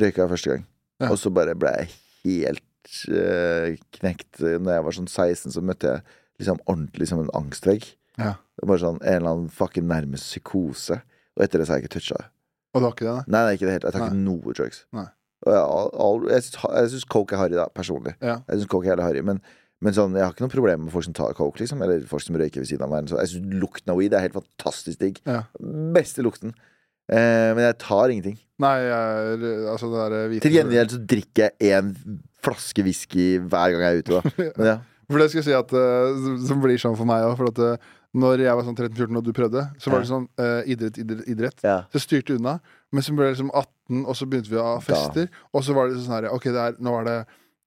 Røyka jeg første gang. Ja. Og så bare ble jeg helt uh, knekt. Når jeg var sånn 16, så møtte jeg liksom ordentlig som en angstvegg. Ja. Det var sånn en eller annen fucking nærmest psykose. Og etter det så har jeg ikke toucha det. Og det var ikke det, nei? Nei, nei, ikke det helt. Jeg tar ikke noe drugs. Nei. Jeg, syns, coke er harry, da, personlig. Ja. Jeg syns coke er jævlig harry. Men, men sånn, jeg har ikke noe problem med folk som tar coke, liksom. Eller folk som røyker ved siden av meg. Så jeg syns lukten av weed er helt fantastisk digg. Ja. Beste lukten. Eh, men jeg tar ingenting. Nei, jeg Altså, det der hvite Til gjengjeld så drikker jeg én flaske whisky hver gang jeg er ute. Da. Men ja. For det skal jeg si at uh, som- Som blir sånn for meg òg. For at eh, når jeg var sånn 13-14 og du prøvde, så var det sånn eh, idrett, idrett, idrett. ja. Så styrte styrte unna. Men så ble det liksom 18, og så begynte vi å ha fester. Og så var det sånn her Ok, det er, nå er det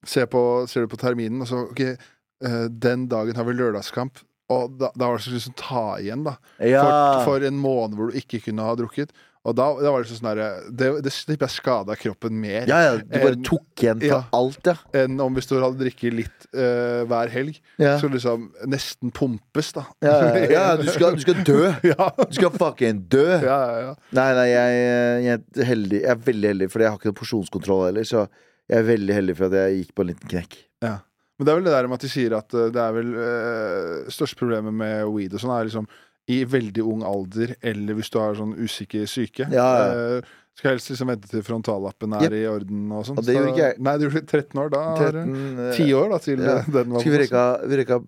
se på, Ser du på terminen, og så Ok, eh, den dagen har vi lørdagskamp. Og da, da var det sånn liksom ta igjen, da. ja. For, for en måned hvor du ikke kunne ha drukket. Og da, da var det sånn derre Det, det slipper jeg skada kroppen mer ja, ja. Du bare En- tok igjen for ja. alt, ja. enn om hvis du hadde drukket litt uh, hver helg. Ja, Så liksom nesten pumpes, da. ja, ja, du, skal, du skal dø. ja. Du skal fucking dø. ja, ja, ja. Nei, nei, jeg, jeg, er heldig, jeg er veldig heldig, fordi jeg har ikke noen porsjonskontroll heller. Så jeg er veldig heldig for at jeg gikk på en liten knekk. Ja. Men det er vel det der med at de sier at eh, det er vel uh, største problemet med weed og sånn, er liksom i veldig ung alder, eller hvis du har sånn usikker syke. Ja, ja. Uh, skal helst liksom vente til frontallappen er yep. i orden og sånn. Og det gjorde ikke jeg. Nei, du gjorde 13 år. Da 13, uh, 10 år da til ja. den var Skal vi røyka, vi røyka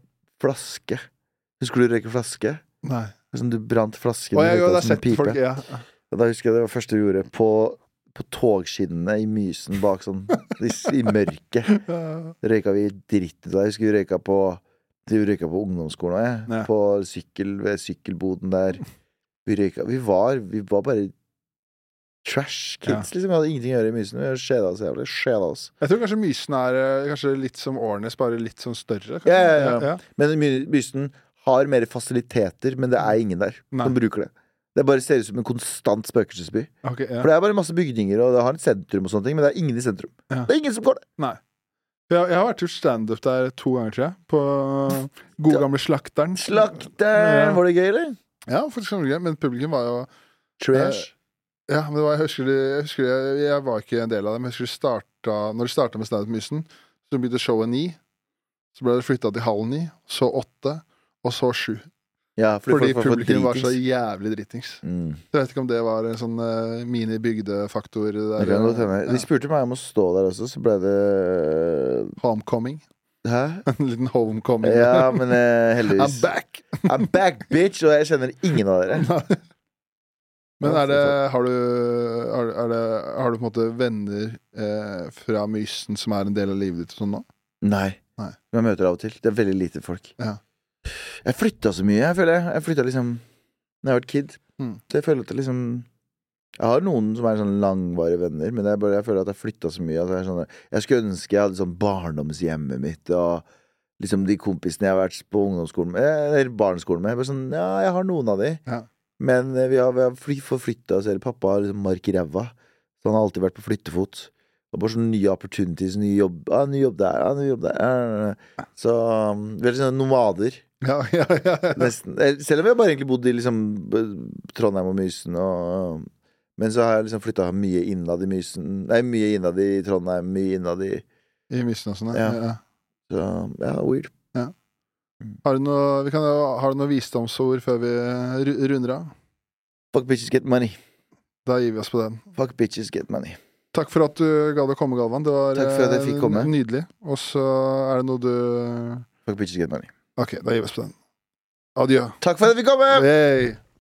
flaske? Husker du røyke flaske? Nei. Sånn du brant flasken Å, røyka det som pipe. folk ja. Da husker jeg det var første vi gjorde. På, på togskinnene i Mysen bak sånn i, i mørket. Røyka vi dritt ut av. Husker vi røyka på Vi røyka på ungdomsskolen òg, jeg. Ja. På sykkel ved sykkelboden der. Vi røyka Vi var, vi var bare trash kids, liksom. Vi hadde ingenting å gjøre i Mysen. Vi skjeda oss jævlig. Skjeda oss. Jeg tror kanskje Mysen er eh, kanskje litt som Årnes, bare litt sånn større. Ja, ja, ja. Men Mysen har mer fasiliteter, men det er ingen der Nei. som bruker det. Det bare ser ut som en konstant spøkelsesby. Ok, ja. For det er bare masse bygninger, og det har et sentrum og sånne ting, men det er ingen i sentrum. Ja. Det er ingen som går der. Nei. Jeg, jeg har vært gjort standup der to ganger, tror jeg. På gode gamle Slakteren. Slakteren! Var det gøy, eller? Ja, faktisk ganske gøy. Men publikum var jo Trash. Ja, men det var, jeg husker, det- jeg, husker jeg, jeg var ikke en del av det, men jeg husker det starta Når det starta med Standup Mysen, så begynte showet ni. Så ble det flytta til halv ni, så åtte, og så sju. Ja, Fordi folk var for publikum var så jævlig dritings. Mm. Så Jeg vet ikke om det var en sånn uh, mini-bygdefaktor der. kan godt hende. ja. De spurte meg om å stå der også, så ble det Homecoming. Hæ? En liten homecoming. Ja, men eh, I'm back! I'm back, bitch! Og jeg kjenner ingen av dere. Men er det Har du, er, er det, har du på en måte venner eh, fra Mysen som er en del av livet ditt sånn nå? Nei. Nei. Men jeg møter av og til. Det er veldig lite folk. Ja. Jeg flytta så mye, jeg føler jeg. Jeg flytta liksom da jeg har vært kid. Mm. Så jeg føler at det liksom Jeg har noen som er sånn langvarige venner, men jeg, bare, jeg føler at jeg flytta så mye. At jeg, sånn, jeg skulle ønske jeg hadde sånn barndomshjemmet mitt og liksom de kompisene jeg har vært på ungdomsskolen med, eller barneskolen med. Bare sånn, ja, jeg har noen av de. Ja. Men eh, vi har, vi har fly- forflytta oss, eller pappa har liksom mark i ræva. Så han har alltid vært på flyttefot. Og bare sånne nye opportunities, ny jobb, ah, ny jobb der, ah, ny jobb der. ah, Så um, veldig sånne nomader. Ja, ja, ja. Nesten. Eh, Selv om jeg bare egentlig bodde i liksom Trondheim og Mysen og Men så har jeg liksom flytta mye innad i Mysen Nei, mye innad i Trondheim, mye innad i I Mysen og sånn. Ja. Så ja, weird. Har, du noe, vi kan, har du noe visdomsord før vi runder av? Fuck bitches get money. Da gir vi oss på den. Fuck bitches get money. Takk for at du gadd å komme, Galvan. Det var eh, nydelig. Og så er det noe du Fuck bitches get money. Ok, da gir vi oss på den. Adjø. Takk for at vi kom! Hey.